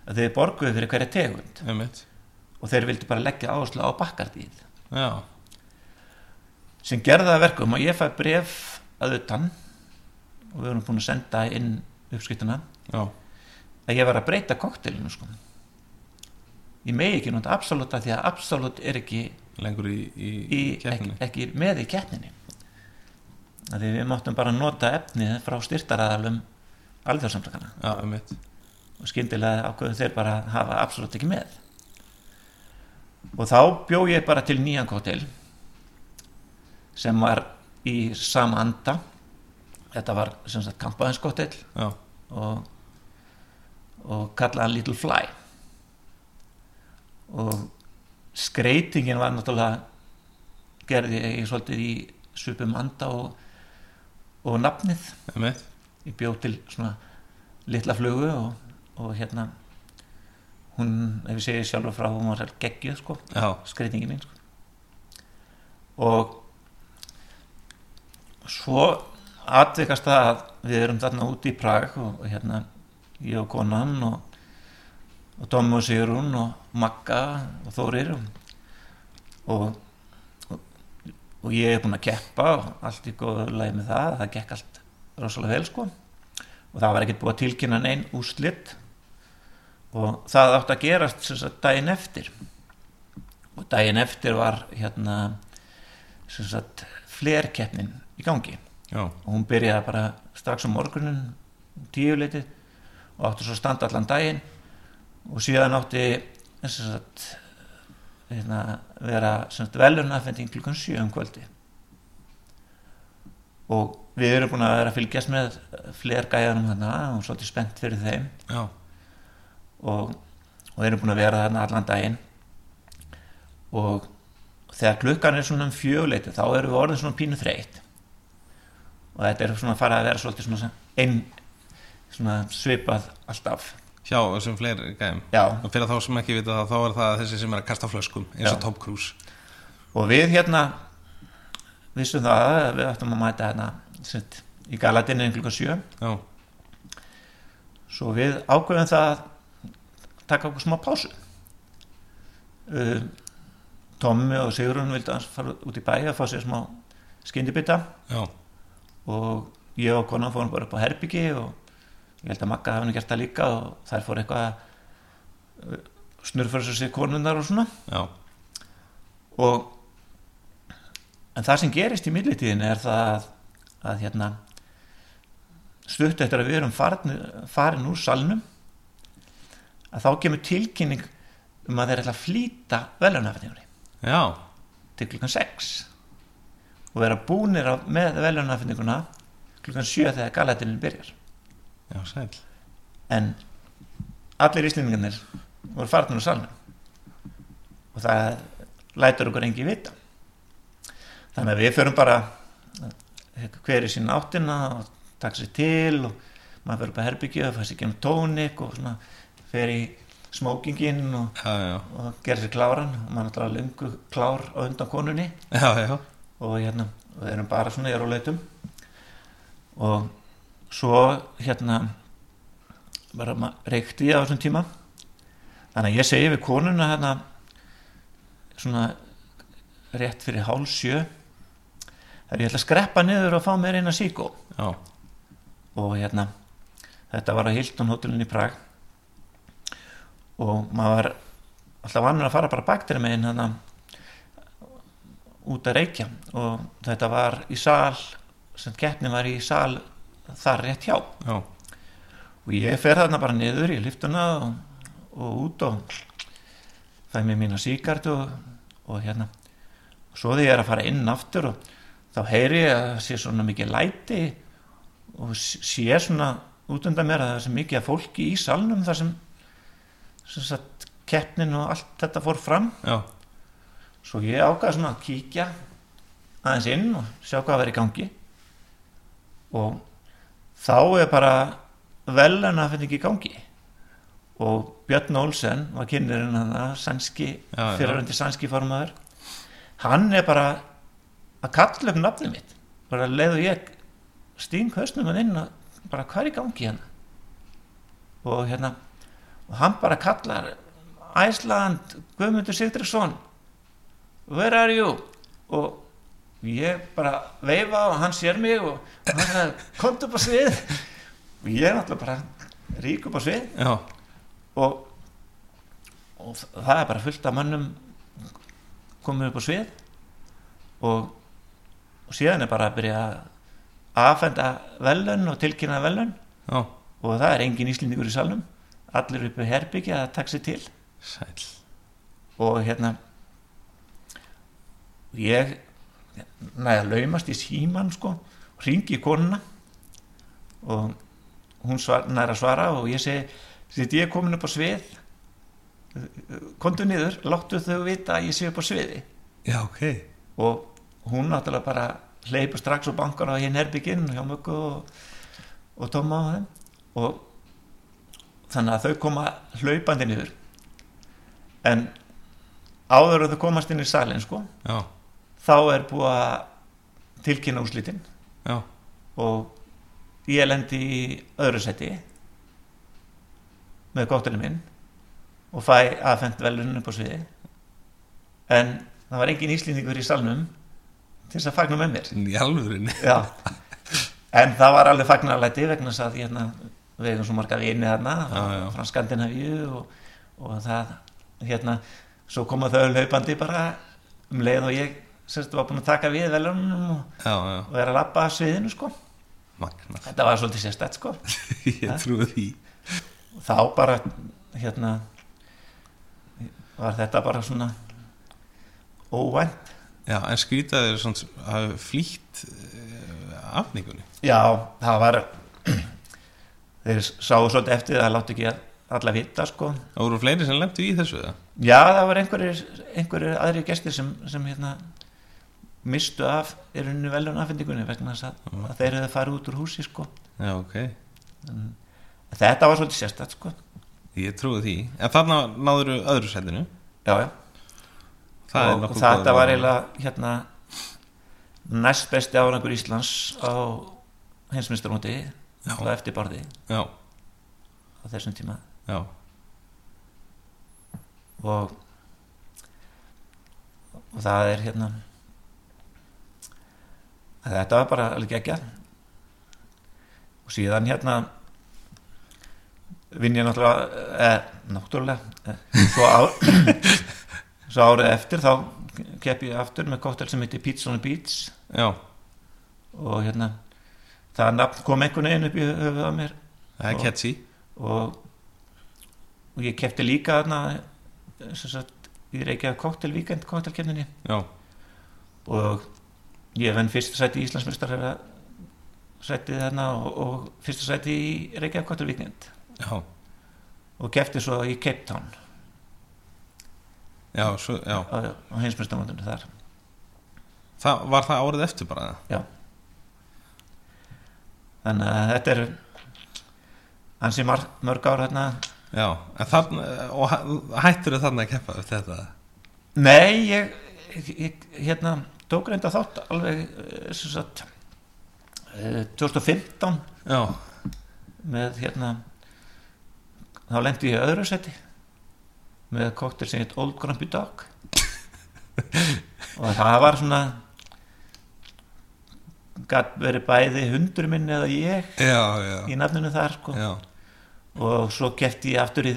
að þeir borguðu fyrir hverja tegund. Einmitt, og þeir vildi bara leggja áherslu á bakkardíð sem að verkum og ég fæ bref að utan. Og við erum búin að senda inn uppskriftuna já, að ég var að breyta koktelinu sko. ég megi ekki nota absoluta því að absolut er ekki, lengur í, í, í, ekki, ekki með í keppninni. Að því við máttum bara nota efnið frá styrtaraðalum alþjóðsamtakana já, um og skyndilega ákveðu þeir bara að hafa absolutt ekki með. Og þá bjó ég bara til nýjan kótel sem var í sama anda. Þetta var sem sagt kampaðinskótel já, og, og kallaði Little Fly. Og skreitingin var náttúrulega gerði ég svolítið í svipum anda og, og nafnið. Mitt ég bjóð til svona litla flugu og, og hérna hún, ef ég segi sjálfur frá hún var geggjuð sko, skreitingin mín sko. og svo atvikast það að við erum þarna úti í Prag og, og hérna ég og konan og, og Tom og Sigrun og Magga og Þórir og, og, ég er búinn að keppa og allt í góðu lagi með það. Það gekk allt rosalega vel sko. Og það var ekkert búið að tilkynna neinn úrslitt og það átt að gerast sem sagt daginn eftir. Og daginn eftir var hérna sem sagt flerkeppnin í gangi. Já, og hún byrjaði bara strax á morgunin tíuleitið og átti svo að standa allan daginn. Og síðan átti sagt hérna, vera sem sagt velunafending klukkan sjö um kvöldi og við erum búin að vera að fylgjast með fler gæðanum þarna og svolítið spennt fyrir þeim. Og, og erum búin að vera þarna allan daginn. Og þegar klukkan er svona um fjöguleiti þá erum við orðin svona pínu þreytt og þetta er svona að fara að vera svolítið svona einn svona svipað alltaf. Hjá þessum fleiri gæm já. Og fyrir þá sem ekki vita það, þá er það þessi sem er að kasta flöskum eins og Já. Tom Cruise. Og við hérna vissum það að við ættum að mæta hérna sett, í galadinni klukkan sjö. Já, svo við ákveðum það að taka okkur smá pásu. Uh, Tommi og Sigrun vildi að fara út í bæ að fá sér smá skyndibita. Já, og ég og konan fórum bara upp á herbyggi og ég held að Magga hafi nú gert það líka og þær fór eitthvað að snurfara sér konunnar og svona. Já, og en það sem gerist í millitíðin er það að, að hérna stutt eftir að við erum farin, farin úr salnum að þá kemur tilkynning um að þeir ætla að flýta veljónafendingunni já, til klukkan 6 og vera búnir á, með veljónafendinguna klukkan 7 þegar galætinin byrjar. Já, sæl. En allir íslendingarnir voru farnir úr salnum. Og það lætur okkur engi vita. Þannig að við förum bara hver í sín áttina og taka sér til og maður fyrir upp að herbyggja og fæst ekki um tónik og svona fer í smókingin og, og gerir sér kláran. Og maður er náttúrulega lungu klár á undan konunni. Já, já, og hérna og erum bara svona í róleitum og svo hérna bara reykti ég á þessum tíma. Þannig að ég segi við konuna hérna svona rétt fyrir hálf sjö þegar ég ætla að skreppa niður og fá mér eina síkó já, og hérna þetta var á Hilton hótelin í Prag. Og maður var alltaf vannur að fara bara baktir með einn hérna út að reykja. Og þetta var í sal sem keppni var í sal þar rétt hjá. Já, og ég fer þarna bara niður í liftuna og, og út og fæ mér mína síkart og, og hérna. Svo þegar ég er að fara inn aftur og þá heyri ég að það sé svona mikið læti og sé svona út undan mér að það er svo mikið fólki í salnum þar sem, sem keppnin og allt þetta fór fram. Já, svo ég ákvað svona að kíkja aðeins inn og sjá hvað var í gangi. Og þá er bara velun að finna ekki í gangi. Og Björn Olsen var kynnerinn hann sænski, Já, já. fyriröndi sænski formaður. Hann er bara að kalla upp nafnið mitt. Bara leiðu ég sting höstnum hann inn og bara hvað er í gangi hérna? Og hérna og hann bara kallar Iceland, Guðmundur Sigdriksson where are you? Og ég bara veifa og hann sér mig og hann sagði, komdu upp á svið. Og ég er náttúrulega bara rík upp á svið. Og, og það er bara fullt af mönnum komið upp á svið. Og, og síðan er bara að byrja að aðfenda velun og tilkynna velun já, og það er engin íslendingur í salnum. Allir uppi herbyggja að taka sig til. Sæl og hérna ég næði að laumast í síman sko. Ringi konuna. Og hún svar, næri að svara og ég segi þetta ég er komin upp á svið. Kontu niður, láttu þau vita að ég sé upp á sviði. Já, ok, og hún náttúrulega bara hleypur strax og bankar á hinn herbygginn hjá möggu og, og tóma á þeim. Og þannig að þau koma hlaupandi niður. En áður en þau komast inn í salin sko já, þá er búið að tilkynna úrslitin. Já. Og ég lendi í öðru seti með kóttelin minn og fæ aðfendt velun upp á sviði en það var engin íslendingur í salnum til þess að fagna með mér. Í Já. en það var alveg fagnarlæti vegna þess að hérna, við hefum svo marga vini þarna Já, já. frá Skandinavíu og, og það hérna, svo koma þau laupandi bara um leið og ég sérst, var búin að taka við velunum og, og er að lappa að sviðinu sko. magnað. Þetta var svolítið sérstætt sko. [LAUGHS] ég trúi því. Þá bara hérna var þetta bara svona óvænt. Já, en skrýtaðir svona flýtt uh, afningunni Já, það var [CLEARS THROAT] þeir sáu svolítið eftir það láti ekki alla vita sko. Það voru fleiri sem lemtu í þessu Já, það var einhverjir, einhverjir aðri gestir sem, sem hérna mistu af í rauninu veljum afhendingunni vegna þess að, að þeir hefðu farið út úr húsi sko. Já, ok, en þetta var svolítið sérstætt sko. Ég trúi því. En þarna náður öðru sætinu? Já, já, það er og nokkuð þetta var eiginlega hérna næst besti árangur Íslands á Já. og eftir barði já, á þessum tíma. Já, og og það er hérna þetta var bara alveg ekki og síðan hérna vinn ég náttúrulega eh, náttúrulega eh, svo, á, [COUGHS] svo árið eftir þá kepp ég aftur með kóttel sem heitir Pizza on the Beach. Já. Og hérna það kom einhvern veginn upp í höfuð á mér. Það er catchy. og, og ég kefti líka þarna sem sagt, í Reykjavík Cocktail Weekend kóttelkefninni já, og ég venn fyrsta sæti í Íslandsmyndstar sætið þarna og, og fyrsta sæti í Reykjavík já, og kefti svo í Cape Town. Já, svo, já. á, á heimsmyndstamöndunum þar. Það, var það árið eftir bara já. Þannig að þetta er ansi mar, mörg ár hérna já, þarna og hæ- hættirðu þarna að keppa eftir þetta? Nei, ég, ég hérna, tók reynda þátt alveg eh, sagt, eh, 2015 já, með hérna þá lendi ég öðru seti með koktel sem heit Old Grumpy Dog. Og það var svona gætt verið bæði hundur minn eða ég já, já, í nafninu þar sko. og svo kefti ég aftur í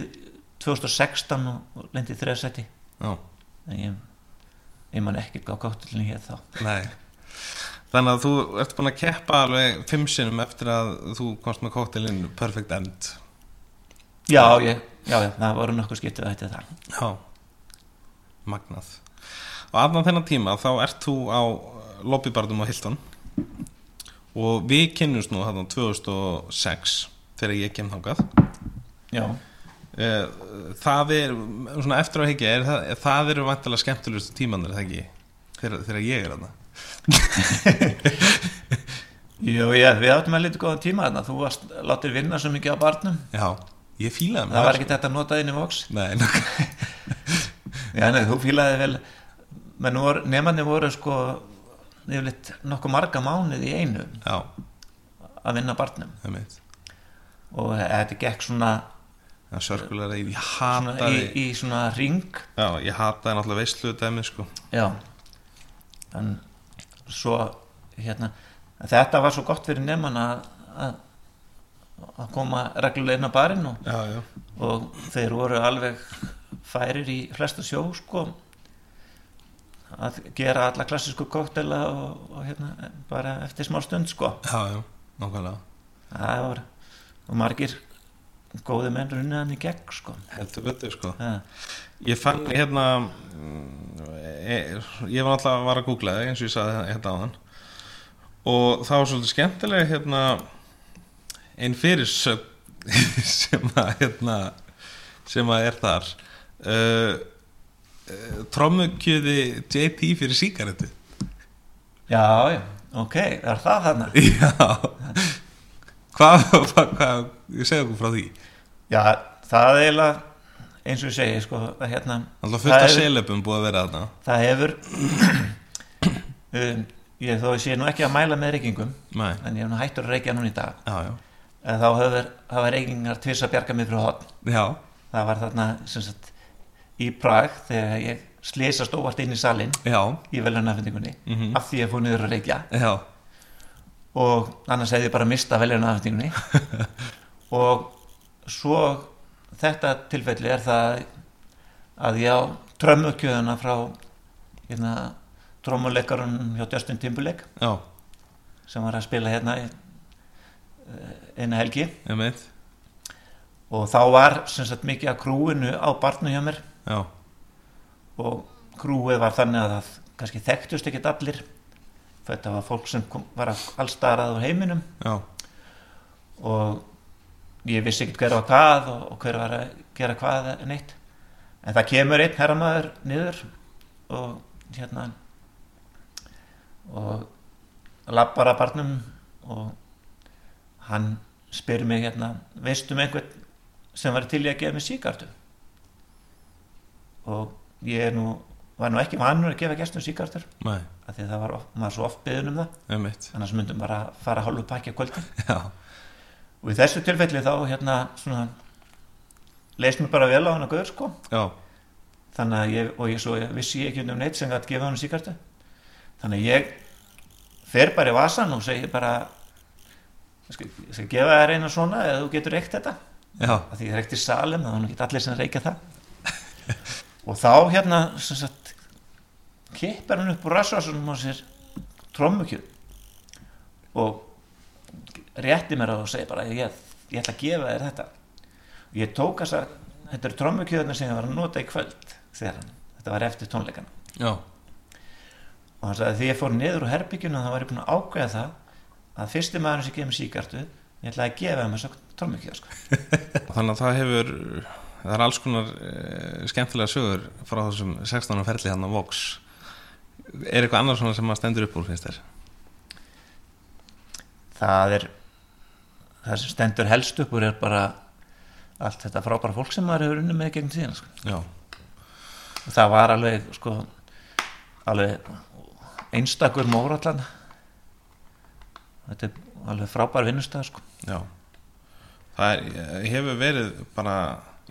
2016 og lendi já. en ég, ég man ekki hvað koktelin hér þá. Nei. Þannig að þú ert búin að keppa alveg fimm sinnum eftir að þú komst með kóktelinn Perfect End. Já, ég, já, já, það voru nokkuð skiptið að þetta það. Já. Magnað. Og aðnað þennan tíma þá ert þú á lobbybarðum á Hilton. Og við kynnumst nú hann 2006 þegar ég kem þangað. Já. Eh, Það er, svona eftir að hekja er það, það eru vantilega skemmtulegustu tímanir, það ekki? Þegar, þegar ég er þarna [LAUGHS] Jú, já, við áttum að lítið góðan tíma þarna. Þú varst látið vinna svo mikið á barnum. Já, ég fílaði mig Það var ekki þetta að nota inn í voks. Nei, [LAUGHS] Já, nei, þú fílaði vel, menn nefnarnir voru sko, yfirleitt nokkuð marga mánuð í einu Já, að vinna barnum. Og þetta gekk svona, það sörkulega ég svona, í, hataði í svona ring já, ég hataði náttúrulega veislu dæmi sko. Já. En svo hérna þetta var svo gott fyrir nefnman að, að að koma á barinn og, já, já, og þeir voru alveg færir í flesta sjó sko að gera alla klassísku koktela og, og hérna bara eftir smá stund sko. Já, já, nákvæmlega. Það var og margir góði menn runnið hann í gegn sko. Heldur betur sko. Ja, Ég fann hérna mm, e- ég var alltaf að vara að googla það eins og ég sagði hérna á hann og það var svolítið skemmtilega hérna einn fyrir [LAUGHS] sem að hérna sem að er þar. Uh, uh, trommukjöði JP fyrir síkaretu já, já, ok, er það þarna? [LAUGHS] Já [LAUGHS] Hvað, hvað, hvað ég segja okkur frá því? Já, það er eiginlega eins og ég segi sko að hérna Alltaf fullt Það af selebum búið að vera þarna. það hefur [CLEARS THROAT] um, ég þó ég sé nú ekki að mæla með reykingum Nei, en ég hef nú hættur að reykja núna í dag. Já, já. En þá hefur hafa reykingar tvis að bjarga mig frá hotn Já, það var þarna sem sagt í Prag þegar ég slésast óvart inn í salin já, í veljarnafendingunni Mhm. af því að ég fór niður að reykja. Já og annars hefði ég bara mista veljarnafendingunni [LAUGHS] og svo þetta tilfelli er það að ég á trömmukjöðuna frá hérna trómuleikarun hjá Justin Timberlake. Já, sem var að spila hérna eh, eina helgi. Ég meit og þá var sem sagt mikið að krúinu á barnu hjá mér. Já, og krúið var þannig að það kannski þekktust ekkert allir þetta var fólk sem kom, var allstarað á heiminum. Já, og ég vissi ekkert hver var hvað og, og hver var að gera hvað neitt en það kemur einn herramaður niður og hérna og lappar að barnum og hann spyr mig hérna veistu um einhvern sem var til í að gefa mig síkartu og ég er nú var nú ekki vannur að gefa gestum síkartur af því að það var, of- maður svo oft beðin um það. Meit annars myndum bara fara hálfu pakki á kvöldin. [LAUGHS] Já, og í þessu tilfelli þá hérna svona leist mér bara vel á hann að gauður sko. Já, þannig að ég, og ég svo vissi ég ekki um neitt sem gætt gefa hann síkartu þannig að ég fer bara í vasan og segi bara ég skal, ég skal gefa þér eina svona eða þú getur reykt þetta. Af því ég reykti var nú ekki allir sem reykja það. [LAUGHS] Og þá hérna sagt kippar hann upp úr rasvarsunum á sér trommukjöð og rétti mér það og segi bara ég, ég ætla að gefa þér þetta og ég tók að þetta eru trommukjöðuna sem ég var að nota í kvöld þetta var eftir tónleikana já og hann sagði því ég fór niður úr herbyggjuna þá var ég búin að ákveða það að fyrsti maður sem gefur síkartu ég ætla að gefa þeim þess að trommukjöð sko. [LAUGHS] Þannig að það hefur það er alls konar e, skemmtilega sögur frá þessum 16. ferli hann á Vox Er eitthvað annars svona sem að stendur upp úr finnst þér? það er það sem stendur helst upp úr er bara allt þetta frábæra fólk sem maður hefur unni með gegn síðan sko. Og það var alveg sko, alveg einstakur mórallan þetta er alveg frábær vinnustæð sko. já Það er, hefur verið bara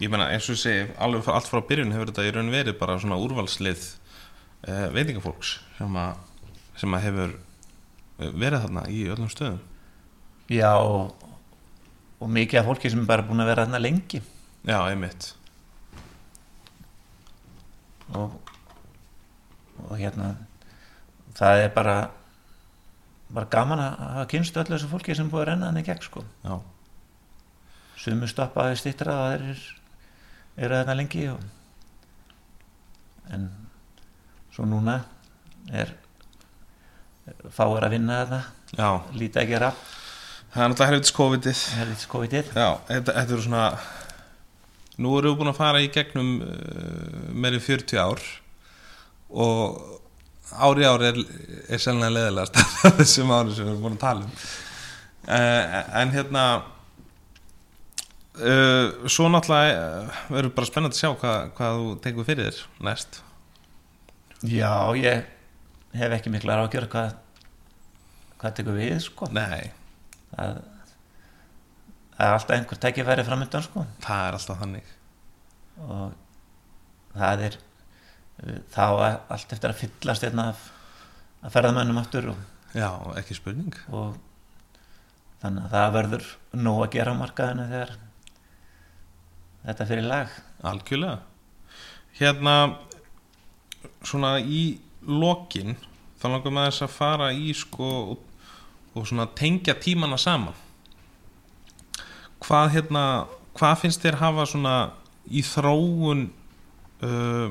ég meina eins og segi alveg allt frá byrjun hefur þetta í raun verið bara svona úrvalslið e, veitingafólks sem að, sem að hefur eh, verið þarna í öllum stöðum. Já og, og mikið af fólki sem er bara búin að vera þarna lengi. Já, einmitt. Og, og hérna það er bara bara gaman að hafa kynstu öllu þessu fólki sem er búið að renna hann í gegn sko. Já, sumu stoppaði stýttra og þeir eru, eru þarna lengi og, en svo núna er fáir að vinna þarna. Já. Lítið að gera. Það er náttúrulega helvitis COVID-ið. Helvits COVID-ið. Já, þetta, þetta eru svona Nú erum við búin að fara í gegnum uh, meiri 40 ár. Og ári ár er, er selna leðilegast af [LAUGHS] þessum ári sem við erum búin að tala um. Uh, en hérna uh, svo náttúrulega uh, verður bara spennandi að sjá hvað, hvað þú tekur fyrir þér næst já ég hef ekki mikla ágjör hvað hvað tekur við sko. Nei, það, það er alltaf einhver tækifæri framöndan sko. Það er alltaf þannig. Og það er þá er allt eftir að fyllast hérna af, af ferðamönnum aftur og, já, ekki spurning. og þannig að það verður nóg að gera á markaðinu þegar þetta fyrir lag. Algjörlega. Hérna svona í lokin þá langar maður þess að fara í sko og, og svona tengja tímana saman. Hvað hérna hvað finnst þér hafa svona í þróun uh,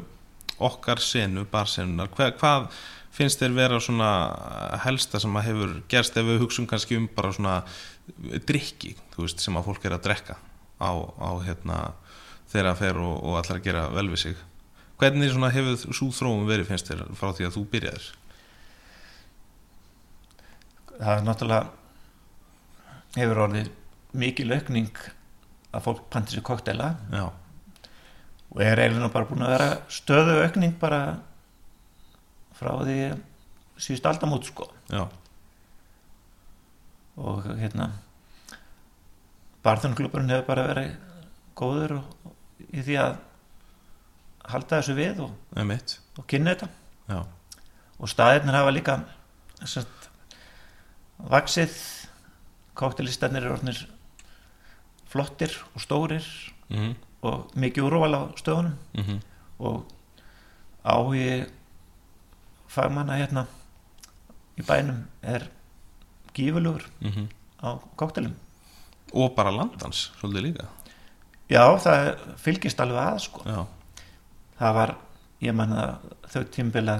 okkar senu, barsenunar hvað, hvað finnst þér vera svona helsta sem að hefur gerst ef við hugsun kannski um bara svona drikki, þú veist, sem að fólk er að drekka á, á hérna þeirra fer og, og allar gera vel við sig hvernig hefur svo þróum verið finnst þér frá því að þú byrjaðir? Það er náttúrulega hefur orðið mikil aukning að fólk panti sér koktela já, og er eiginlega bara búin að vera stöðu aukning bara frá því síðust aldamót sko. Já, og hérna barðunklubburinn hefur bara verið góður og, í því að halda þessu við og, og kynna þetta. Já, og staðirnir hafa líka sagt, vaksið kóktelistarnir eru orðnir flottir og stórir mhm, og mikið úrval á stöðunum. Mhm. Og áhugi fagmanna hérna í bænum er gífurlugur mhm. á kóktelum og bara landans, svolítið líka. Já það fylgist alveg að sko. Já, það var, ég manna þau tímbila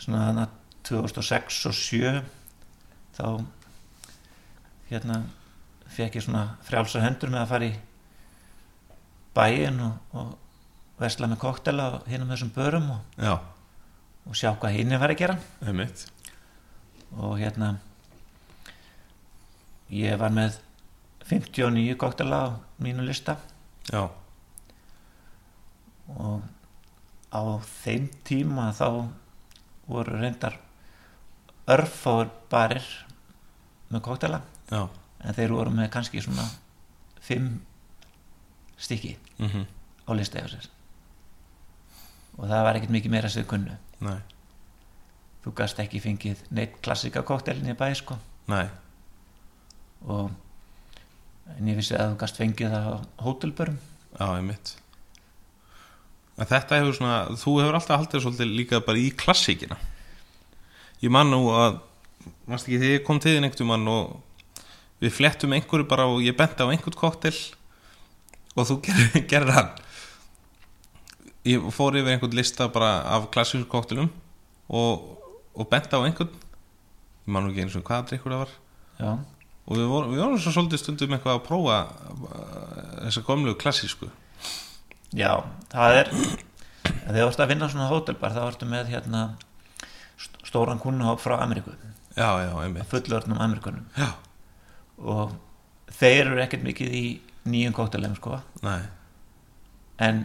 svona þarna 2006 og 7 þá hérna fekk ég svona frjálsar hendur með að fara í bæin og, og vesla með koktela og hinn um þessum börum og, og sjá hvað hinn er að gera. Emitt og hérna ég var með 59 koktela á mínu lista. Já, og á þeim tíma þá voru reyndar örfáur barir með koktela já. En þeir voru með kannski svona fimm stykki mhm, á lista hjá sér. Og það var ekkert mikið meira sem þau kunnu. Nei, þú gast ekki fengið neitt klassika koktelin í bæ sko. Nei. Og en ég vissi að þú gast fengið það á hótelbörum. Já, emitt en þetta hefur svona þú hefur alltaf haldið svolítið líka bara í klassíkina. Ég man nú að varst ekki þegar ég kom til þín einhvern mann og við flettum einhverju bara og ég benti á einhvern koktel og þú gerir, [LAUGHS] gerir hann. Ég fór yfir einhvern lista bara af klassísku koktelum og, og benti á einhvern. Ég man nú ekki eins og hvaða drikkur það var. Já, og við vorum, við vorum svo svolítið stundum eitthvað að prófa uh, þessa gömlu klassísku já, það er þegar þú varst að vinna svona hótelbar þá varstu með hérna st- stóran kunnuhóp frá Ameríku. Fullörnum Ameríkunum. Já, og þeir eru ekkert mikið í nýjum kóktelum sko. Nei, en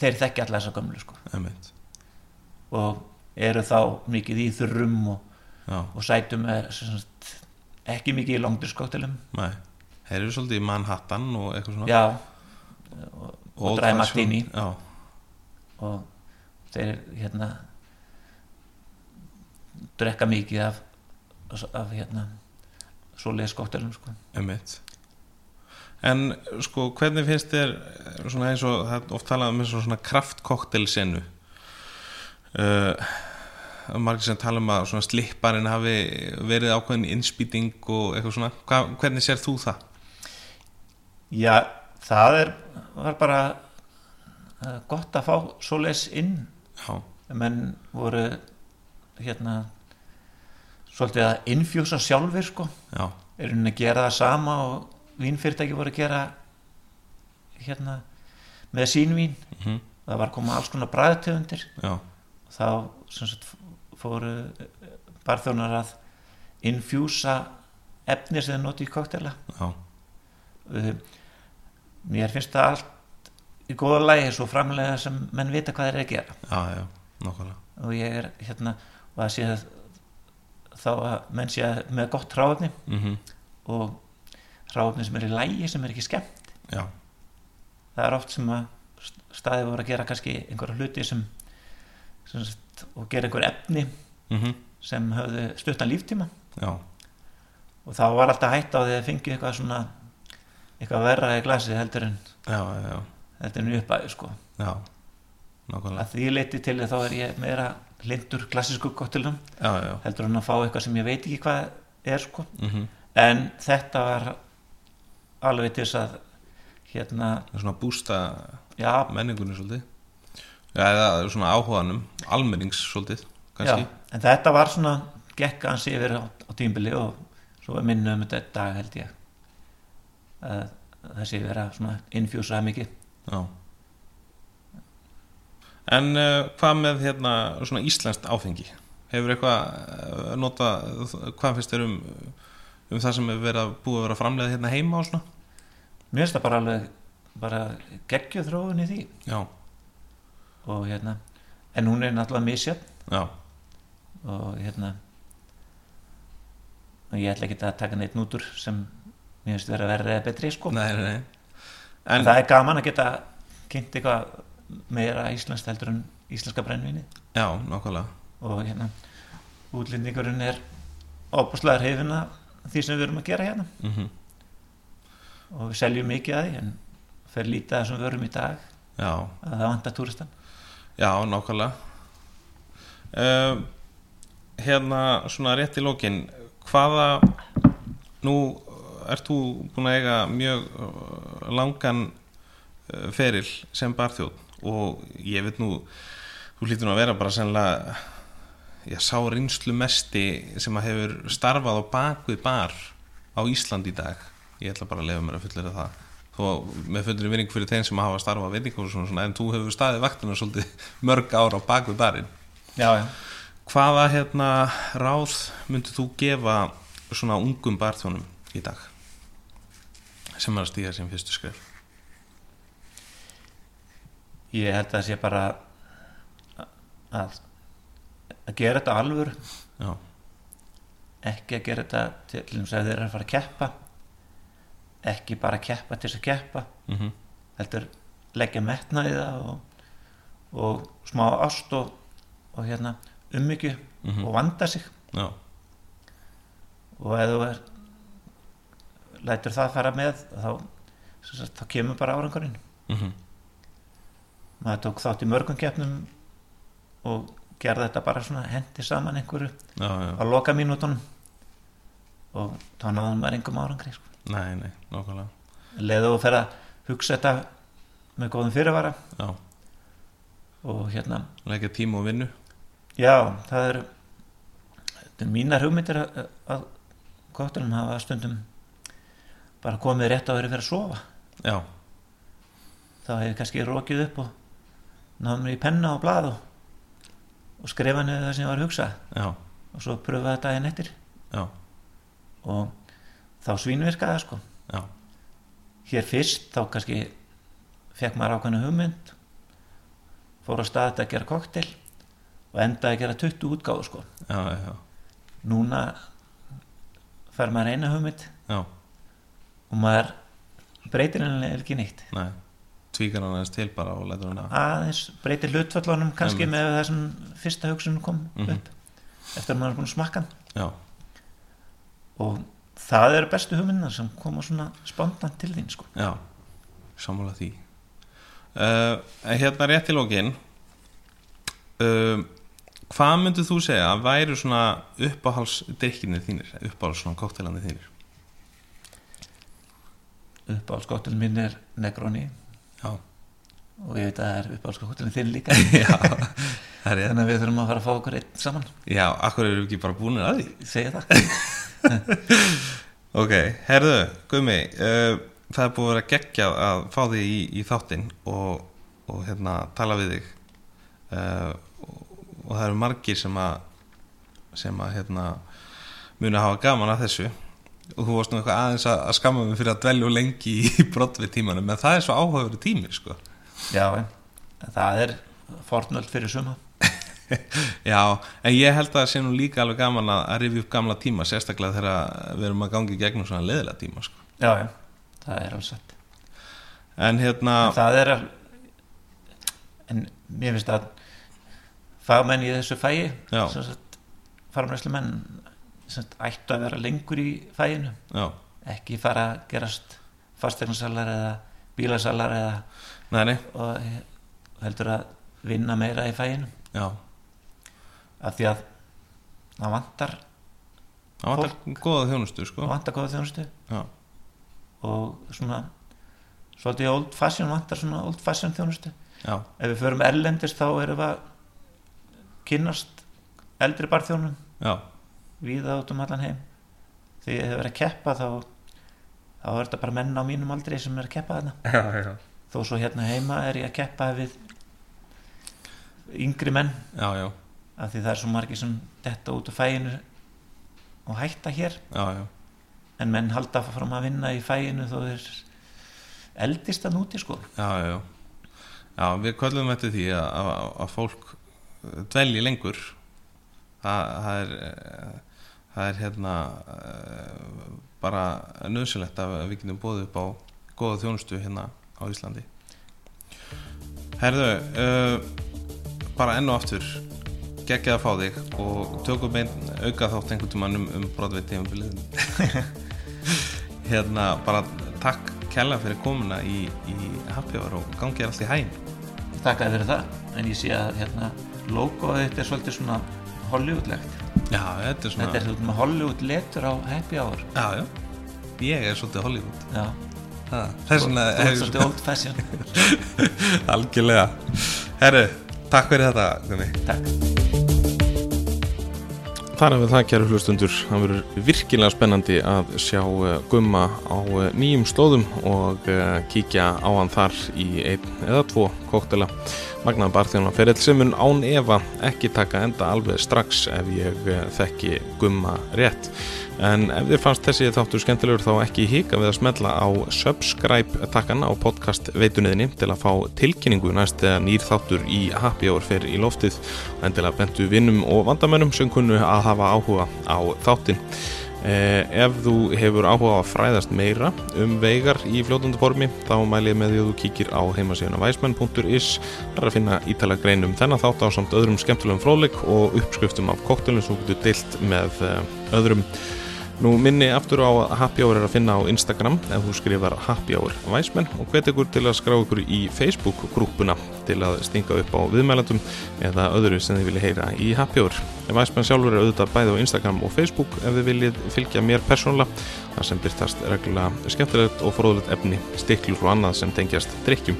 þeir þekki alla þessa gömlu sko. Einmitt. Og eru þá mikið í þurrum og, og sætum sem sagt, ekki mikið í longdurskóktelum nei. Þeir eru svolítið í Manhattan og eitthvað svona. Já. og, og dræði hvað Martini og þeir hérna drekka mikið af, af hérna svoleiðis kóktelum sko. En sko, hvernig finnst þér svona eins og það er oft talað um eins og svona kraftkoktel-senu uh, margir sem tala um að svona slipparinn hafi verið ákveðin innspýting og eitthvað svona, Hva, hvernig sér þú það? já, það er var bara uh, gott að fá svoleiðis inn. Já, menn voru hérna svolítið að infjúsa sjálfur sko. Já, er hún að gera það sama og vínfyrirtæki voru að gera hérna með sín vín. Mhm, það var koma alls konar bræðtegundir já, þá sagt fóru barþjónar að infjúsa efni sem þeir noti í koktela já, Uh, mér finnst það allt í góða lægi svo framlega sem menn vita hvað þeir eru að gera. Já, já, nákvæmlega. Og ég er hérna og það sé þá að menn sé með gott ráðni mhm, og hráfni sem er í lægi sem er ekki skemmt. Já, það er oft sem að staði voru að gera kannski einhverja hluti sem, sem sagt, og gera einhver efni mhm, sem höfðu stuttan líftíma. Já, og þá var alltaf hætt á því að fengi eitthvað svona eitthvað verra í glasi heldur en já, já, heldur en uppæðu sko. Já, að því leiti til þá er ég meira lindur klassísku gottilum heldur en að fá eitthvað sem ég veit ekki hvað er sko. Mhm, en þetta var alveg til þess að hérna, það er svona að bústa menningunni svolítið, já, eða svona áhuganum, almennings svolítið, kannski, en þetta var svona gekk hans yfir á, á tímbili og svo er minna um þetta dag held ég að það sé vera svona infjúsað mikið já. En uh, hvað með hérna svona íslenskt áfengi? Hefur eitthvað uh, nota, hvað finnst þér um, um það sem hefur verið að búið að vera framlega hérna heima og svona? mér finnst það bara alveg bara geggjuð þróun í því Já, og hérna en hún er náttúrulega misjöfn já, og hérna og ég ætla ekki að taka neitt nútur sem mér finnst vera verið eða betri sko. Nei, nei, nei. en En, það er gaman að geta kynnt eitthvað meira íslenskt heldur en íslenska brennvinni já, nákvæmlega, og hérna útlendingurinn er óbúslega hrifin af því sem við erum að gera hérna. Mhm, og við seljum mikið að því en fer lítið að þessum vörum í dag. Já, að það vantar túristan. Já, nákvæmlega. Uh, hérna, svona rétt í lókin, hvaða, nú ert þú búin að eiga mjög uh, langan uh, feril sem barþjóð og ég veit nú, þú hlýtur nú að vera bara sennilega, já, sá reynslu mesti sem að hefur starfað á bakvið bar á Ísland í dag. Ég ætla bara að lefa mér að fullera það. Þó með fullri vinning fyrir þeim sem hafa starfað svona, en þú hefur staðið vaktina svolítið [LAUGHS] mörg ára á bakvið barinn. já, já. Hvaða hérna ráð myndið þú gefa svona ungum barþjónum í dag sem er að stíða sem fyrstu skref? ég held að það sé bara að að gera þetta alvör Já, ekki að gera þetta til þess að þeir eru að fara að keppa. Ekki bara að keppa til þess að keppa. Mhm, heldur leggja metna í það og, og smá ást og, og hérna ummyggju Mhm. og vanda sig. Já, og ef þú er lætur það fara með þá, sagt, þá kemur bara árangurinn. Mhm, maður tók þátt í mörgum keppnum og gerði þetta bara svona hendi saman einhverju já, já, á loka mínútonum og þá náðum maður engum árangri sko. nei, nei, nákvæmlega, leðu og fer að hugsa þetta með góðum fyrirvara já, og hérna, leggja tíma og vinnu, já, það er mínar hugmyndir að, að kóttunum hafa stundum bara komið rétt á þeirri fyrir að sofa. Já, þá hef ég kannski rokið upp og náðum mér í penna og blað og, og skrifa niður það sem ég var að hugsa. Já, og svo pröfa þetta eftir. Já, og þá svínvirkaði það sko. Já, hér fyrst þá kannski fekk maður ákveðna hugmynd fór á stað þetta að gera koktel og endaði að gera 20 útgáðu sko. Já, núna fær maður eina hugmynd. Já, og maður breytir henni ekki neitt nei, tvíkar hann aðeins til bara og lætur hann að, aðeins breytir hlutfallunum kannski Einmitt. með það sem fyrsta hugsunum kom Mhm. upp eftir að maður er búin að smakka já, og það eru bestu hugmyndinar sem koma svona spontant til þín sko já, sammála því. Uh, hérna rétt í lókin, uh, hvað myndið þú segja að væru svona uppáhalsdrykkinir þínir, uppáhals svona koktelanir þínir? Uppáhaldskottelin minn er Negroni Já, og ég veit að það er uppáhaldskottelin þinn líka. [LAUGHS] Þannig að við þurfum að fara að fá okkur einn saman. Já, akkur eru við ekki bara búinir að því? segi það. [LAUGHS] Ok, herðu, Gumi, uh, það er búið að vera geggjað að fá þig í, í þáttinn og, og hérna, tala við þig. Uh, og, og það eru margir sem að sem að hérna muni að hafa gaman að þessu og þú varst nú eitthvað aðeins að, að skamma mig fyrir að dvelja of lengi í brott við tímanum en það er svo áhugaveru tími sko. já, en það er fornöld fyrir suma [LAUGHS] Já, en ég held að það sé nú líka alveg gaman að, að rifja upp gamla tíma sérstaklega þegar við erum að gangi gegnum svona leðilega tíma sko. já, já, það er alveg satt en hérna, það er al- en mér finnst að fagmenn í þessu fæi Já. farmræslu sagt, ættu að vera lengur í fæinu já, ekki fara að gerast fastegnasalar eða bílasalar eða nei, og heldur að vinna meira í fæinu já, af því að það vantar það var góða þjónustu sko. Það vantar góða þjónustu. Já, og svona svolítið old fashion vantar svona old fashion þjónustu. Já, ef við förum erlendist þá erum við að kynnast eldri barþjónum já, víða út um allan heim. Því ef þið verið að keppa þá þá er þetta bara menn á mínum aldri sem er að keppa þarna. Þó svo hérna heima er ég að keppa við yngri menn. Já, já, af því það er svo margir sem detta út úr fæinu og hætta hér. Já, en menn halda fram að vinna í fæinu þó þeir eldist að núti sko. Já, við kvöldum eftir því að, að, að fólk dvelji lengur. Það, það er, eh, það er hérna eh, bara nöðsilegt að við getum bóðið upp á góða þjónustu hérna á Íslandi. Herðu, uh, bara enn og aftur geggjað að fá þig og tökum einn auka þátt einhvern tímann um, um brotveit tímabilið. [LAUGHS] Hérna bara takk kella fyrir komuna í, í Hour og gangi er allt í hæn þakkaði fyrir það en ég sé að hérna logoðið þetta er svolítið svona Hollywoodlegt Já, þetta er svona þetta er svona Hollywood letur á happy hour. Já, já, ég er svolítið Hollywood. Já, það, Þess vegna þú ert svolítið old fashion. [LAUGHS] Algjörlega. Herru, takk fyrir þetta takk Þar af það kæru hlustundur, það verður virkilega spennandi að sjá uh, Gumma á uh, nýjum slóðum og uh, kíkja á hann þar í einn eða tvo kóktela magnaðan barþjóna ferill sem mun án efa ekki taka enda alveg strax ef ég þekki Gumma rétt. En ef þér fannst þessi þáttur skemmtilegur þá ekki hika við að smetla á subscribe takkan á podcast veitunniðinni til að fá tilkynningu næst þegar nýr þáttur í happy hour fer í loftið. Og endilega bentu vinnum og vandamönnum sem kunnu að hafa áhuga á þáttin. Eh, ef þú hefur áhuga á að fræðast meira um veigar í fljótandi formi þá mæli ég með því að þú kíkir á heimasíðuna væsmenn.is þar að finna ítalega grein um þennan þátt á samt öðrum skemmtilegum fróðleik og uppskriftum af koktelum sem þú getur deilt með eh, öðrum Nú minni aftur á Happy Hour er að finna á Instagram ef þú skrifar Happy Hour Væsmenn og hvet ykkur til að skrá ykkur í Facebook-grúpuna til að stinga upp á viðmælandum eða öðru sem þið vilja heyra í Happy Hour. Væsmenn sjálfur er auðvitað bæði á Instagram og Facebook ef þið viljið fylgja mér persónulega þar sem byrtast reglulega skemmtilegt og fróðulegt efni, stiklur og annað sem tengjast drikkjum.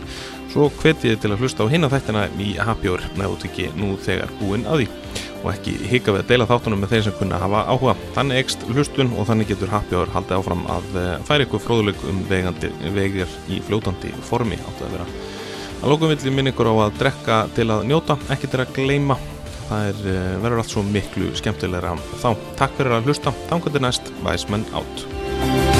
Svo hveti ég til að hlusta á hinna þættina í með út ekki nú þegar búin að því og ekki hika við að deila þáttunum með þeir sem kunna hafa áhuga. Þannig ekst hlustun og þannig getur Hour haldið áfram að eh, færa ykkur fróðuleik um vegandi, vegir í fljótandi formi áttu að vera. Að lókum vill ég minn ykkur á að drekka til að njóta, ekki til að gleyma. Það er, eh, verður allt svo miklu skemmtilegra þá. Takk fyrir að hlusta, þannig næst, Væsmenn átt.